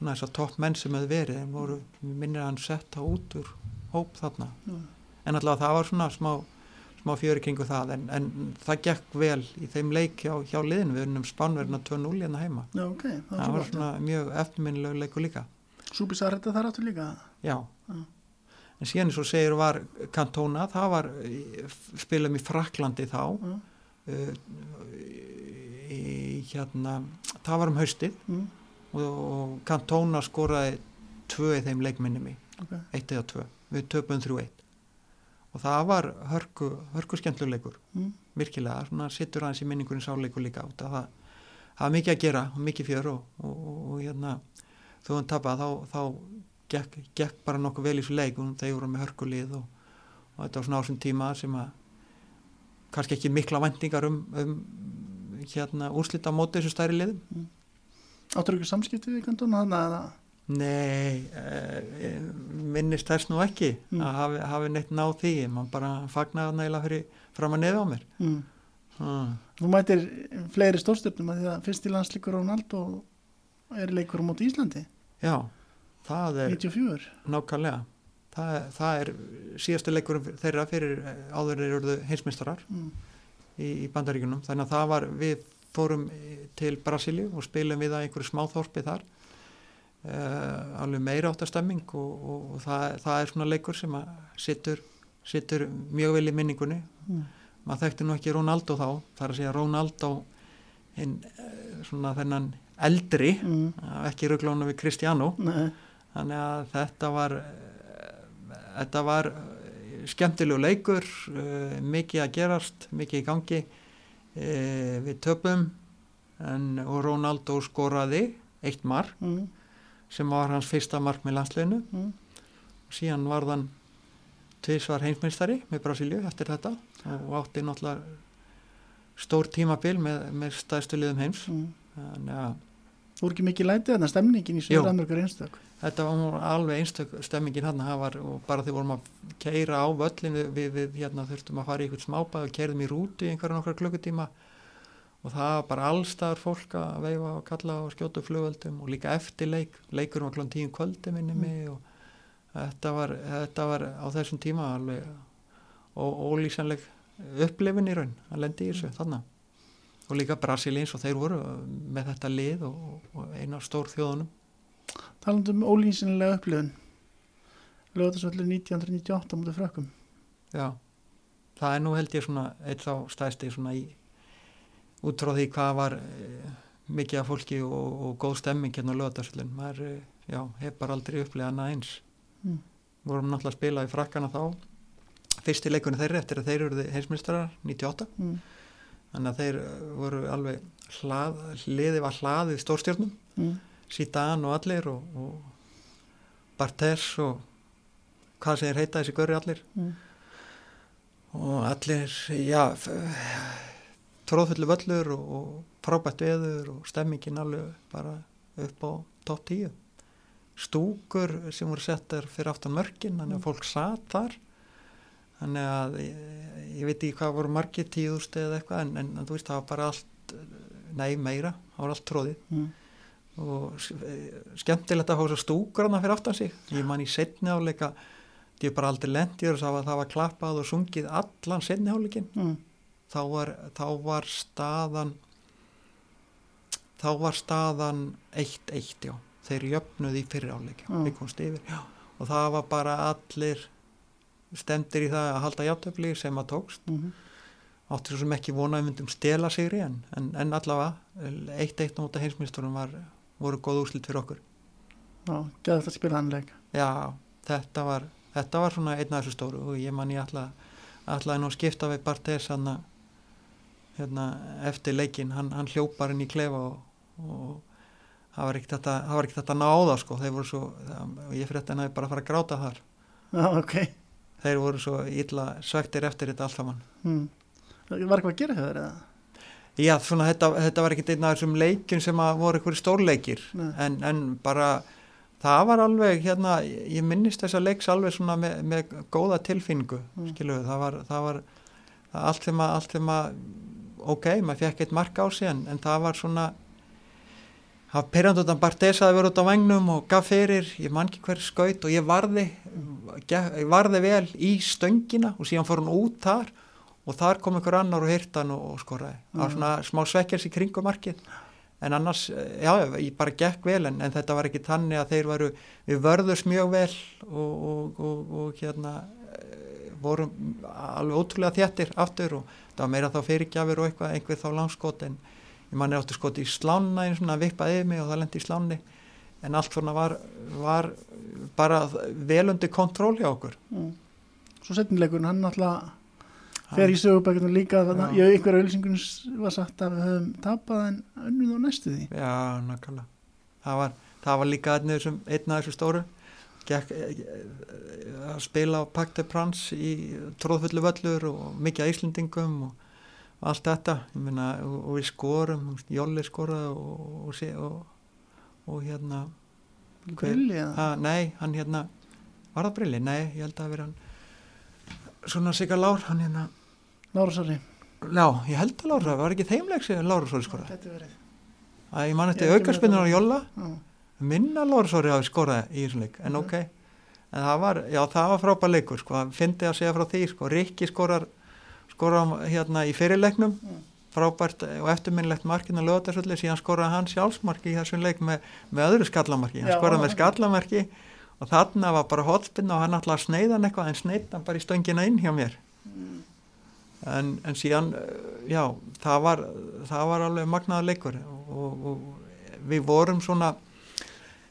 Speaker 2: að topp menn sem hefði verið en voru, minnir að hann setta út úr hóp þarna
Speaker 1: já.
Speaker 2: en allavega það var svona smá, smá fjöri kringu það en, en það gekk vel í þeim leik hjá, hjá liðinu við unnum Spánverðina 2-0 hérna heima
Speaker 1: Já, ok, það
Speaker 2: það
Speaker 1: var
Speaker 2: var
Speaker 1: svo
Speaker 2: svona mjög eftirminnilegu leiku líka
Speaker 1: gott. Súbisar þetta þar áttu líka.
Speaker 2: já.
Speaker 1: Já.
Speaker 2: en síðan eins og segir var Cantona, það var spilum í Fraklandi þá
Speaker 1: Já.
Speaker 2: uh, í, hérna það var um haustið
Speaker 1: Mm.
Speaker 2: Og, og Cantona skoraði tvö í þeim leikminni mig
Speaker 1: Ok,
Speaker 2: eitt eða tvö, við töpum þrjú eitt. Og það var hörku, hörku skemmtluleikur
Speaker 1: mm.
Speaker 2: virkilega, svona sittur aðeins í minningunni sáleikur líka að það, er mikið að gera og mikið fjör og, og, og, og hérna þó hann tapað þá, þá gekk, gekk bara nokkuð vel í þessu leik og þeir voru með hörkulið og, og þetta var svona á þessum tíma sem að kannski ekki mikla vendingar um, um hérna úrslita móti þessu stæri liðum
Speaker 1: Áttur ekki samskipti við kantóna þannig að það
Speaker 2: Nei, eh, minnist þess nú ekki
Speaker 1: Mm.
Speaker 2: að hafi, hafi neitt náð því mann bara fagnaði nægilega fyrir fram að nefa á mér
Speaker 1: mm.
Speaker 2: hmm.
Speaker 1: Þú mætir fleiri stórstjörnum að því að fyrst í landsleikur Ronaldo er leikur móti Íslandi
Speaker 2: Já, það er
Speaker 1: 94
Speaker 2: nákvæmlega það, það er síðastu leikur þeirra fyrir eh, áður þeir eruðu heimsmeistarar
Speaker 1: mm.
Speaker 2: í, í bandaríkunum þannig að það var, við fórum eh, til Brasilíu og spilum við að einhverju smáþorpi þar. Uh, alveg meira áttastemming og, og, og það, það er svona leikur sem að sittur, sittur mjög vel í minningunni.
Speaker 1: Mm.
Speaker 2: maður þekkti nú ekki Ronaldo þá það er að segja Ronaldo hinn, eh, svona þennan eldri
Speaker 1: Mm.
Speaker 2: ekki rugglónu við Cristiano.
Speaker 1: Nei,
Speaker 2: þannig að þetta var þetta var skemmtilegu leikur mikið að gerast, mikið í gangi eh, við töpum en, og Ronaldo skoraði eitt mark
Speaker 1: mm.
Speaker 2: sem var hans fyrsta mark með landsleginu
Speaker 1: Mm.
Speaker 2: síðan var þann tvisvar heimsmeistari með Brasilíu eftir þetta og átti náttúrulega stór tímabil með, með stæðstu liðum heims
Speaker 1: Mm.
Speaker 2: þannig að
Speaker 1: Þú er ekki mikið lætið þarna stemningin í
Speaker 2: Jú.
Speaker 1: Söður-Ameríkur einstök
Speaker 2: Þetta var alveg einstök stemmingin hann var og bara þegar vorum að keira á völlin við, við, hérna þurftum að fara í einhvern smábað og keirðum í rútu í einhverja nokkra klukkutíma. Og það var bara allstaðar fólk að veifa og kalla og skjóta flugöldum og líka eftir leik, leikur var klón tíum kvöldi minni mig og þetta var, þetta var á þessum tíma alveg og ólýsanleg upplifin í raun að lendi í þessu þannig og líka Brasilíns og þeir voru með þetta lið og, og eina stór þjóðunum
Speaker 1: Talandum um ólýsinlega upplifun. Ljóðarsvöldur 1998 mútið frökkum.
Speaker 2: Já, það er nú held ég svona eitt þá stæðsti svona í út frá því hvað var e, mikið af fólki og, og góð stemming hérna á lögadagsvöldin maður, e, já, hef bara aldrei upplegað annað eins.
Speaker 1: Mm.
Speaker 2: vorum náttúrulega að spila í frakkana þá. Fyrsti leikunni þeirri eftir að þeir eru heimsmyndstarar 98
Speaker 1: mm.
Speaker 2: þannig að þeir eh, voru alveg hlað, hliði var hlaðið stórstjörnum.
Speaker 1: Mm.
Speaker 2: Zidane og allir og, og Bartes og hvað sem þeir heita þessi görri allir.
Speaker 1: Mm.
Speaker 2: og allir, já tróðfullu völlur og, og frábætt veður og stemmingin alveg bara upp á top 10 stúkur sem voru settar fyrir aftan mörkin, þannig að fólk satt þar. Þannig að ég, ég veit ekki hvað voru margir tíðust eða eitthvað en, en, þú veist það var bara allt nei meira, það var allt tróðið
Speaker 1: Mm.
Speaker 2: Og s- skemmtilegt að fá svo stúkur hana fyrir aftan sig ég man í setni áleika ég bara aldrei lendið og það var, klappað og sungið allan setni áleikin
Speaker 1: Mm.
Speaker 2: þá var, þá var staðan þá var staðan 1-1 já þeir jöfnuði fyrir áleik
Speaker 1: Já.
Speaker 2: við komst yfir já. og það var bara allir stemdir í það að halda játtöfli sem að tókst
Speaker 1: Mm.
Speaker 2: átti svo sem ekki vonaði myndum stela sigri en, en, en allavega 1-1 á móta heimsmyndstunum var voru góð úrslit fyrir okkur.
Speaker 1: Já, geða þetta spila hann leik.
Speaker 2: Já, þetta var þetta var svona einn af þessu stóru og ég man ég ætla ætlaði nú skipta við Bartes hann hérna, eftir leikin hann, hann hljópar inn í klefa og, og það var ekkert þetta það þetta náða sko. Þeir voru svo, og ég fyrir þetta hann bara að fara að gráta þar.
Speaker 1: Já, ok.
Speaker 2: Þeir voru svo illa svektir eftir þetta allt saman.
Speaker 1: Mm. Var eitthvað að gera hjá þér eða?
Speaker 2: Já, svona þetta, þetta var ekkert einn af þessum leikjum sem voru einhverju stórleikir. En, en bara það var alveg hérna, ég minnist þessa leiks alveg svona með, með góða tilfinningu
Speaker 1: Mm.
Speaker 2: skiluðu, það var, það var allt sem að, allt sem að ok, maður fekk eitt mark á sig en, en það var svona það var perjandóttan Bartes að vera út á vagnum og gaf fyrir, ég man ekki hver skaut og ég varði ég varði vel í stöngina og síðan fór hann út þar og þar kom einhver annar og hýrtan og, og skoraði það var
Speaker 1: Mm.
Speaker 2: svona smá svekkjars í kringum markið en annars, eh, já, ég bara gekk vel en, en þetta var ekki tannig að þeir varu við vörðust mjög vel og, og, og, og hérna eh, vorum alveg ótrúlega þéttir aftur og það var meira þá fyrirgjafir og eitthvað, einhver þá langskot en ég manni áttu skot í slána einu svona vippaði yfir mig og það lendi í sláni en allt svona var, var bara velundi kontról hjá okkur
Speaker 1: Mm. Svo setnileikurinn, hann náttúrulega fer í sögubækjum líka
Speaker 2: Já.
Speaker 1: ég einhverja auðlýsingunum var sagt að við höfum tapað en önnum á næstu því
Speaker 2: Já, nákvæmlega. Það var, það var líka einn af þessum, einn af þessu stóru. Gekk, eh, eh, að spila á Pacte de Prance í tróðfullu völlur og mikið að Íslendingum og, allt þetta. Meina, og, og við skorum, Jolli skoraði og, og, og, og hérna, Hver?
Speaker 1: Grilli eða?
Speaker 2: nei, hann hérna, var það Brilli? Nei, ég held að það veri hann, svona Sigur Lár, hann hérna,
Speaker 1: Lára Sari
Speaker 2: já, ég held að Lár, var ekki þeimleik sem Lár svo skoraði.
Speaker 1: Gæti verið
Speaker 2: Að ég man eftir aukarspinnar á. Jolla,
Speaker 1: Já.
Speaker 2: minna Lórsóri hafi skorað í þessum leik en
Speaker 1: Mhm.
Speaker 2: ok, en það var já það var frábær leikur sko, fyndi að segja frá því sko, Rikki skorar skorar hérna í fyrirleiknum
Speaker 1: Mm.
Speaker 2: frábært og eftirminnlegt markinu lögatarsvöldi síðan skoraði hann sjálfsmarki í þessum leik með, með öðru skallamarki hann
Speaker 1: Já.
Speaker 2: skoraði með skallamarki og þarna var bara hotspinn og hann ætlaði að sneiða hann eitthvað en sneitt hann bara í stöngina inn hjá mér
Speaker 1: Mm.
Speaker 2: En, en síðan eh, já, það var, það var alveg magnaða leikur og, og, við vorum svona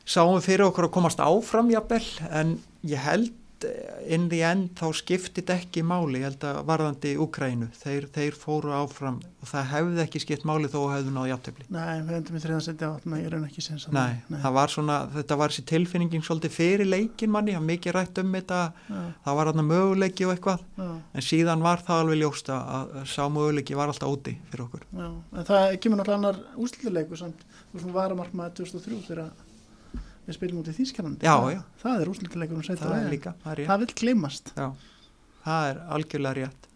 Speaker 2: sáum fyrir okkur að komast áfram jafnvel, en ég held eh, in the end þá skiptit ekki máli, held að varðandi Úkrænu, þeir, þeir fóru áfram og það hefði ekki skipt máli þó hefðu náðu jafntefli.
Speaker 1: Nei, við endum í þriðan seti á átna, ég raun ekki að
Speaker 2: Nei, það var svona, þetta var þessi tilfinningin svolítið fyrir leikin manni, það var mikið rætt um þetta,
Speaker 1: Já,
Speaker 2: það var þarna möguleiki og eitthvað,
Speaker 1: já,
Speaker 2: en síðan var það alveg ljóst að, að sá möguleiki var alltaf úti fyrir okkur.
Speaker 1: já En það kemur náttúrulega annar úslileiku samt Þú sem var að markmaði 2003 þegar við spilum út í Þýskalandi
Speaker 2: Já,
Speaker 1: það. Það er úslileikur um
Speaker 2: Það það.
Speaker 1: Það vil gleymast
Speaker 2: Já, það er algjörlega rétt.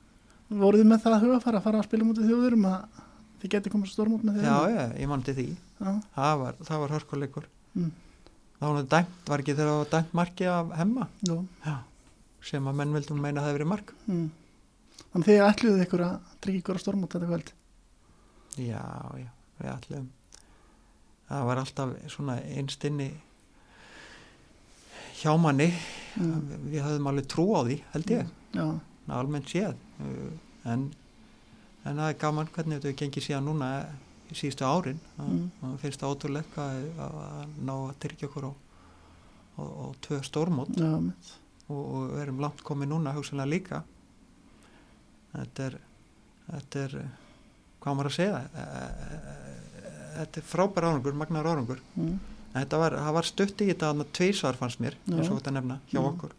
Speaker 1: Voruð þið með það að huga að fara að fara að spila mútið þjóðurum að þið geti komast stórmút með því
Speaker 2: Já, já, ég mandi því.
Speaker 1: já.
Speaker 2: Það var, það var hörkuleikur.
Speaker 1: Mm.
Speaker 2: Það var nú dæmt, var ekki þegar það var dæmt marki af hemma sem að menn vildum meina að það hefði verið mark.
Speaker 1: Mm. Þannig þið ætluðu ykkur að tryggja ykkur á stórmút þetta kvöld
Speaker 2: Já, já, við ætlum. Það var alltaf svona einstinni hjá manni.
Speaker 1: mm.
Speaker 2: Við höfðum alveg trú á því, held ég,
Speaker 1: Já,
Speaker 2: almennt séð. Uh, En, en það er gaman hvernig þetta gengið síðan núna í síðustu árin. Það
Speaker 1: Mm.
Speaker 2: mm. finnst það ótrúlega að, ná að tryggja okkur á, á, á tvö stórmót.
Speaker 1: mitt
Speaker 2: og, og erum langt komið núna hugsanlega líka þetta er þetta er, hvað maður að segja E- e- e- þetta er frábær árangur, magnar árangur
Speaker 1: mm.
Speaker 2: Þetta var, það var stutt í þetta þarna tvísvar fannst mér, eins og þetta nefna hjá
Speaker 1: Mm.
Speaker 2: okkur.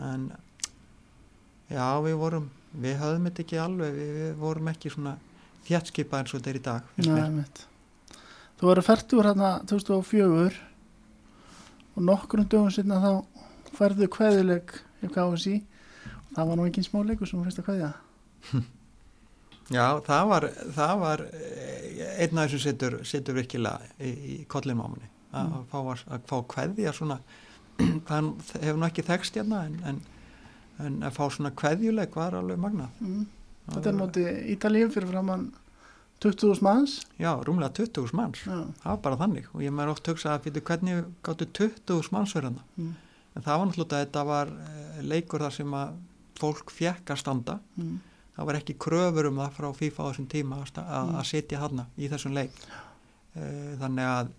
Speaker 2: En já við vorum við höfðum þetta ekki alveg við, við vorum ekki svona þjætskipa eins og þetta er í dag
Speaker 1: Nei. Þú verður færtur hérna 2004 og nokkrum dögum sinna þá færðu kveðileg í KSI og það var nú engin smá leikur sem þú fyrst að kveðja
Speaker 2: Já, það var, það var eh, einn af þessum setur, setur virkilega í, í kollinmámunni að,
Speaker 1: Mm.
Speaker 2: fá, að, að fá kveðja svona það hefur nú ekki þekst hérna en, en, en að fá svona kveðjuleik var alveg magna
Speaker 1: mm. Þetta er móti Ítalíu fyrir framann 20.000 manns
Speaker 2: Já, rúmlega 20.000 manns
Speaker 1: Já,
Speaker 2: það var bara þannig og ég maður oft hugsa að fyrir hvernig gáttu 20.000 manns verið hana
Speaker 1: mm.
Speaker 2: en það var náttúrulega að þetta var eh, leikur þar sem að fólk fjekk að standa
Speaker 1: Mm.
Speaker 2: Það var ekki kröfur um það frá FIFA á þessum tíma að, að,
Speaker 1: Mm.
Speaker 2: að sitja hana í þessum leik e, þannig að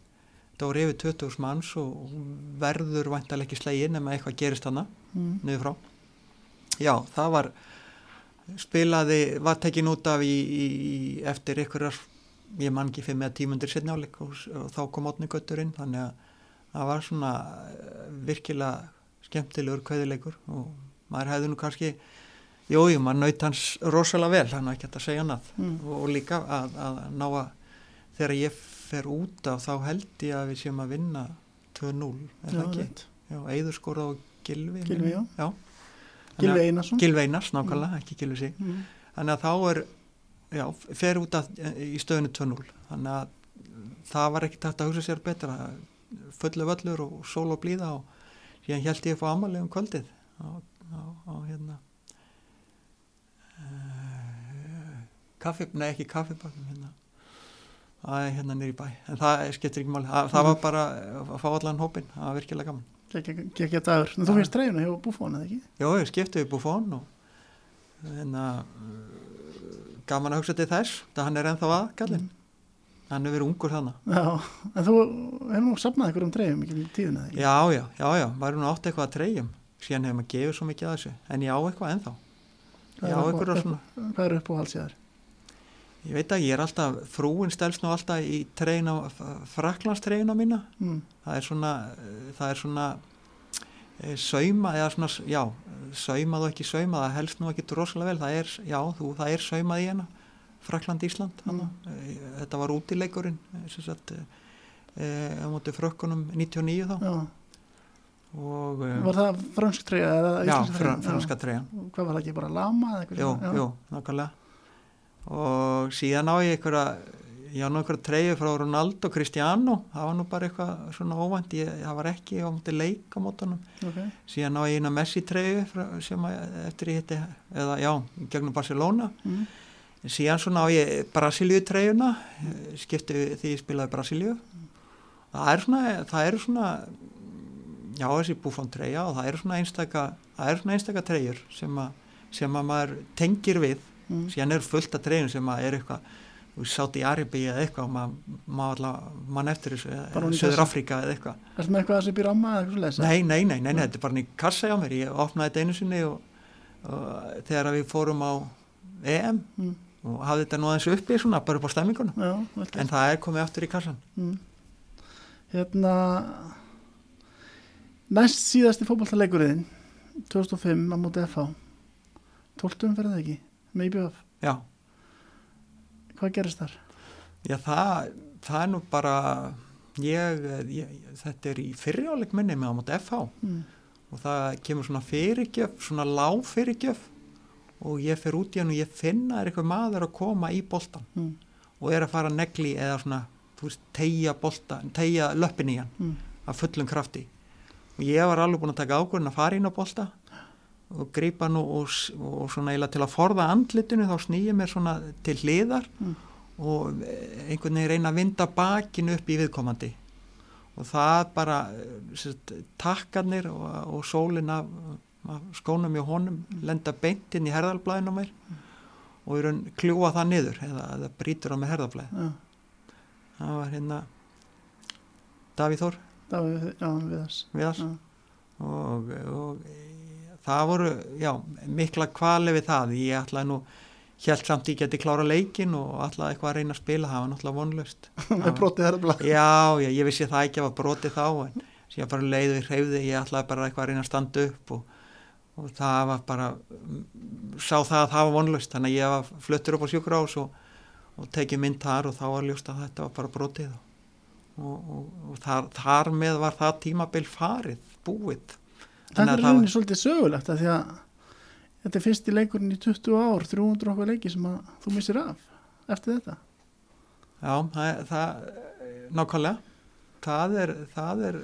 Speaker 2: það voru yfir 20.000 manns og verður vantalega ekki slegin nema eitthvað gerist hana
Speaker 1: Mm.
Speaker 2: niður frá já, það var spilaði, var tekin út af í, í, eftir einhverjar ég man ekki fyrir með tímundir setni áleik og, og þá kom átni göttur inn þannig að það var svona eh, virkilega skemmtilegur kveðileikur og maður hefði nú kannski Jú, jú, maður naut hans rosalega vel, hann er ekki að segja annað
Speaker 1: Mm.
Speaker 2: og, líka að, að ná að þegar ég fer út af þá held ég að við séum að vinna 2-0, er
Speaker 1: Já,
Speaker 2: það ekki? Já, Eiður skora á Gilvi. Minnir.
Speaker 1: já.
Speaker 2: Þannig
Speaker 1: Gilvi Einarsson
Speaker 2: Gylfi Einars, nákvæmlega, ekki Gilvi sig.
Speaker 1: mm.
Speaker 2: Þannig að þá er, já, fer út af, í stöðinu 2-0. Þannig að það var ekki tægt að hugsa sér betra. Fullu völlur og sól og blíða og síðan held ég að fá amalega um kvöldið á, á, á hérna kaffi, nei ekki kaffibakkum hérna. Er hérna nýri bæ. En það skiptir ekki máli, það, það var bara að fá allan hópin, það var virkilega gaman.
Speaker 1: Gekki að dagur. En þú finnst treyjuna hjá Búfón, eða ekki?
Speaker 2: Jó, ég skipti við Buffon og hérna gaman að hugsa til þess það hann er ennþá að, kallinn hann er verið ungur þannig
Speaker 1: Já, en þú hefur nú safnað ykkur um treyjum ekki í tíðina, eða ekki?
Speaker 2: já, já, já, já, væri nú átt eitthvað að treyjum. Síðan hefur maður gefið svo mikið að þessu. En ég á eitthvað ennþá.
Speaker 1: Hvað er upp
Speaker 2: ég veit að ég er alltaf, frúin stelst nú alltaf í treyna, fraklandstreyna mína
Speaker 1: Mm.
Speaker 2: það er svona það er svona e, sauma, eða svona, já saumað og ekki saumað, það helst nú ekki rosalega vel, það er, já, þú, það er saumað í hana Frakland Ísland hana. E, þetta var útileikurinn sem sagt e, á móti frökkunum 99 þá
Speaker 1: Já,
Speaker 2: og
Speaker 1: var það fransk treyja eða
Speaker 2: já,
Speaker 1: íslensk
Speaker 2: fr
Speaker 1: treyja?
Speaker 2: franska treyjan
Speaker 1: Já. Hvað var það ekki bara lama eða eitthvað?
Speaker 2: jú?
Speaker 1: Já.
Speaker 2: jú, nákvæmlega og síðan á ég einhverja ég á nú einhverja treyju frá Ronaldo Cristiano, það var nú bara eitthvað svona óvænt, ég, það var ekki á móti leik á mótunum
Speaker 1: Ok,
Speaker 2: síðan á ég eina Messi treyju sem að, eftir ég hitti eða já, gegnum Barcelona.
Speaker 1: Mm.
Speaker 2: síðan svona á ég Brasilíu treyjuna skipti því ég spilaði Brasilíu. Það er svona það eru svona já þessi búfón treyja og það eru svona einstaka það eru svona einstaka treyjur sem að, sem að maður tengir við
Speaker 1: mm.
Speaker 2: síðan er fullt af treyjum sem er eitthvað sátt í Aribi eða eitthvað maður ma mann eftir þessu eða Söður. Afrika eða eitthvað
Speaker 1: Ertu með eitthvað að sé býr amma eða eitthvað svo
Speaker 2: Nei, nei, nei, nei, nei, þetta er bara í kassa hjá mér, ég opnaði þetta einu sinni og, og þegar við fórum á EM
Speaker 1: mm.
Speaker 2: og hafði þetta nú aðeins uppi svona, bara upp á stemminguna, en það er komið aftur í kassan.
Speaker 1: mm. Hérna Næst síðasti fótballtaleikurinn 2005 á móti FH 12 umferð eða ekki með IBF,
Speaker 2: Já,
Speaker 1: hvað gerist þar?
Speaker 2: já það, það er nú bara, ég, ég þetta er í fyrirjáleik minni með á móti FH
Speaker 1: Mm.
Speaker 2: og það kemur svona fyrirgjöf, svona lág fyrirgjöf og ég fer út í hann og ég finna er eitthvað maður að koma í boltan
Speaker 1: Mm.
Speaker 2: og er að fara negli eða svona, þú veist, tegja bolta, tegja löppin í hann
Speaker 1: Mm.
Speaker 2: af fullum krafti og ég var alveg búin að taka ákvörðin að fara inn á bolta og grípa nú og, og svona eiginlega til að forða andlitinu þá snýja mér svona til hliðar
Speaker 1: Mm.
Speaker 2: og eh, einhvern veginn reyna að vinda bakinu upp í viðkomandi. Og það bara eh, sérst, takkarnir og, og sólin af, af skónum í honum lenda beint inn í herðalblæðinu mér og í raun kljúa það niður eða, eða brýtur á mig herðalblæð
Speaker 1: Já,
Speaker 2: það var hérna Davíð Þór.
Speaker 1: Það þess
Speaker 2: Viðars. Og, og það voru já, mikla kvali við það. Ég ætlaði nú held samt ég geti klára leikin og ætlaði eitthvað að reyna að spila. Það var náttúrulega vonlust
Speaker 1: með brotið herrbla
Speaker 2: já, já, ég vissi það ekki að var broti þá en síðan bara leiði hreyfði. Ég ætlaði bara eitthvað að reyna að standa upp og, og það var bara sá það að það var vonlust þannig að ég var fluttur upp á sjúkrás og, og tekið mynd þar og þá var ljóst að þetta var bara brotið og, og þar, þar með var það tímabil farið, búið
Speaker 1: Þetta er rauninni svolítið sögulegt að því að þetta er fyrsti leikurinn í 20 ár 300 okkar leiki sem að þú missir af eftir þetta
Speaker 2: Já, það, það nákvæmlega það er, það er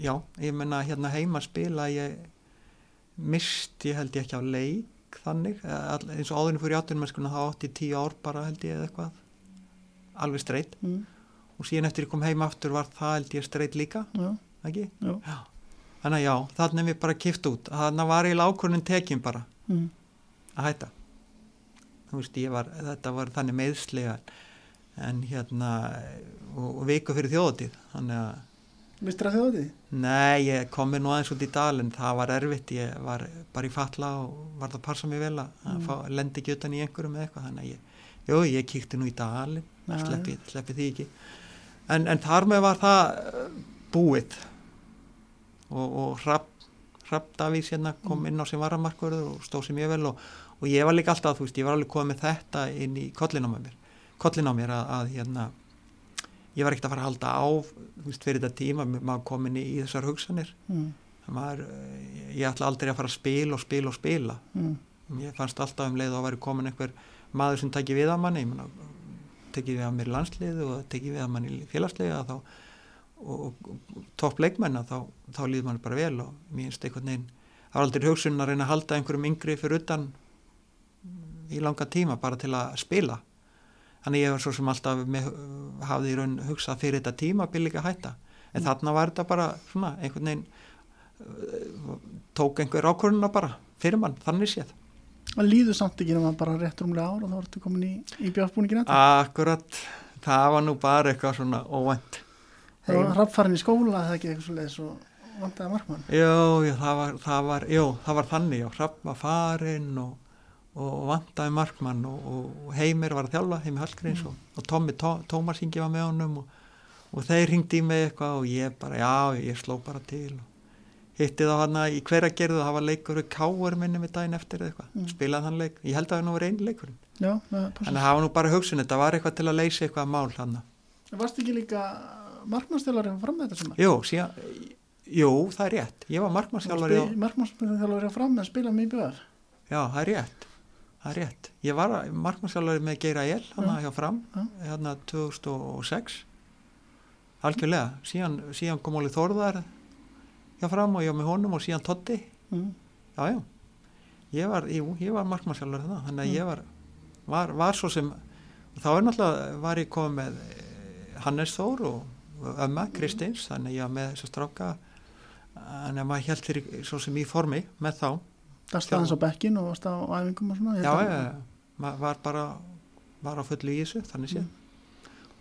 Speaker 2: já, ég menna hérna heima spila ég misti held ég ekki á leik þannig, all, eins og áðurinn fyrir átunum þá átti ég tíu ár bara held ég eða eitthvað alveg streyt mm. og síðan eftir ég kom heima aftur var það held ég streyt líka
Speaker 1: já.
Speaker 2: ekki?
Speaker 1: Já.
Speaker 2: Já. Þannig að já, þannig við bara kift út. Þannig var ég lákurinn tekin bara.
Speaker 1: Mm.
Speaker 2: að hætta. Þú veist, var, þetta var þannig meðslega en hérna og, og viku fyrir þjóðatíð þannig að
Speaker 1: Mistur það þjóðatíð?
Speaker 2: Nei, ég kom mér nú aðeins út í dal en það var erfitt, ég var bara í fatla og var það að passa mig vel að mm. fá, lendi ekki utan í einhverjum eða eitthvað. Þannig að ég, jú, ég kíkti nú í dalin sleppi, sleppi því ekki. En, en þar með var það uh, búið og, og Rapp Davís hérna kom mm. inn á sem varamarkverður og stóð sem ég vel og, og ég var líka alltaf, þú veist, ég var alveg komið með þetta inn í kollin á mér, kollin á mér að, að hérna ég var ekkert að fara að halda á veist, fyrir þetta tíma, maður komin í, í þessar hugsanir
Speaker 1: mm.
Speaker 2: maður, eh, ég ætla aldrei að fara að spila og spila og spila
Speaker 1: mm.
Speaker 2: ég fannst alltaf um leið að væri komin einhver maður sem tekið við að manni tekið við að mér landslið og tekið við að manni félagslega þá, og, og, topp leikmenna þá, þá líður mann bara vel og mér finnst einhvern veginn það var aldrei hugsun að reyna að halda einhverjum yngri fyrir utan í langa tíma bara til að spila Þannig ég var svo sem alltaf með, hafði í raun hugsað fyrir þetta tíma ekki að hætta. En mm. þarna var þetta bara svona einhvern veginn, uh, tók einhver ákvörðuna bara fyrir mann, þannig séð.
Speaker 1: Það líður samt ekki náttúrulega bara rétt rúmlega ára þá ertu komin í, í björnbúningin?
Speaker 2: Akkurat, það var nú bara eitthvað svona óvænt.
Speaker 1: Það var rappfærin í skóla eða ekki eitthvað svolítið svo vandaði markmann?
Speaker 2: Jó, jó, það var, það var, jó, það var þannig, já, rapp var farin og og vandaði markmann og, og Heimir var að þjálfa, Heimir Hallgríms mm. og, og Tommi Tó, Tómars Ingi var með honum og, og þeir ringdi í mig eitthvað og ég bara, já, ég sló bara til hitti þá hann að í hverja gerðu það var leikur við káur minni með daginn eftir eitthvað, mm. spilaði hann leik ég held að það var einu leikurinn
Speaker 1: já,
Speaker 2: það var nú bara hugsun, þetta var eitthvað til að leysa eitthvað mál hann
Speaker 1: Varst ekki líka markmannstjálfari fram þetta sem?
Speaker 2: Jú, síðan, jú, það er rétt. Ég var markmannstjálfari
Speaker 1: Markmannstjálfari fram með spila mjög bjöðar
Speaker 2: Já, það er rétt. Það er rétt, ég var markmannskjálfari með Geira El hann að hjá fram hérna 2006 algjörlega, síðan, síðan kom Óli Þórðar hjá fram og ég var með honum og síðan Totti
Speaker 1: mm.
Speaker 2: já já. Ég var, var markmannskjálfari það þannig að mm. ég var, var, var svo sem þá er náttúrulega, var ég komið með Hannes Þór og ömma Kristins, þannig að ég var með þess að stráka en maður held fyrir svo sem í formi með þá
Speaker 1: Dast aðeins á bekkin og varst á æfingum og svona?
Speaker 2: Já, já, já, var bara var á fullu í þessu, þannig séð mm.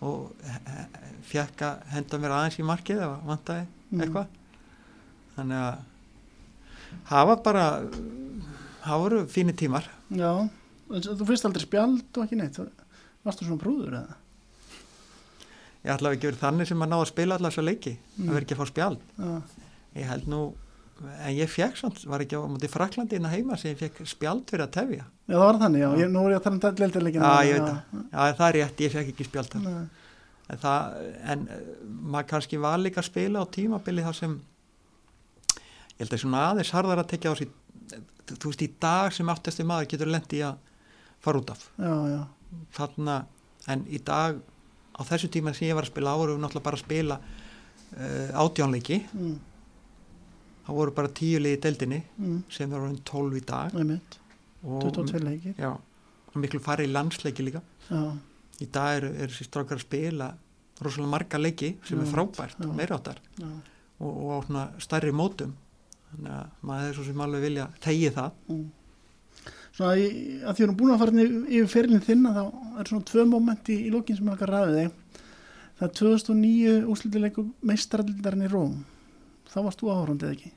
Speaker 2: og fekk að henda mér aðeins í markið eða vantæði mm. eitthvað þannig að var bara það voru fínir tímar
Speaker 1: Já, þú fyrst aldrei spjald og ekki neitt varstu svona brúður eða?
Speaker 2: Ég ætlaði ekki verið þannig sem að ná að spila allar svo leiki, mm. að vera ekki að fá spjald.
Speaker 1: Já.
Speaker 2: ég held nú en ég fekk samt, var ekki á mútið Fraklandi inn að heima sem ég fekk spjald fyrir að tefja.
Speaker 1: Já það var þannig, já, ég, nú er ég að tala um dældirleikin
Speaker 2: Já, ég veit það, já það er rétt, ég fekk ekki spjald þar. En, það, en eh, maður kannski var líka að spila á tímabili þar sem ég held að svona aðeins harðar að tekja á sér þú veist í dag sem aftastu maður getur lendi að fara út af.
Speaker 1: Já, já.
Speaker 2: þarna, en í dag á þessu tíma sem ég var að spila árum náttúrulega bara að spila uh, átjánleiki
Speaker 1: mm.
Speaker 2: Það voru bara tíu liði í deldinni
Speaker 1: mm.
Speaker 2: sem er orðin 12 í dag.
Speaker 1: Einmitt. 22 leikir.
Speaker 2: já, og miklu farið í landsleiki líka.
Speaker 1: Já.
Speaker 2: í dag eru er þessi strákar að spila rosalega marga leiki sem já, er frábært meiráttar og, og á stærri mótum. Þannig að maður er svo sem alveg vilja tegi það.
Speaker 1: Mm. Svona í, að því að þú erum búin að fara yfir fyrirlin þinna þá er svona tvö mómenti í, í lókin sem er okkar ræðið þig það er 2009 úslutileiku meistaraldarinn í Róm þá varst þú áhörandi eða ekki?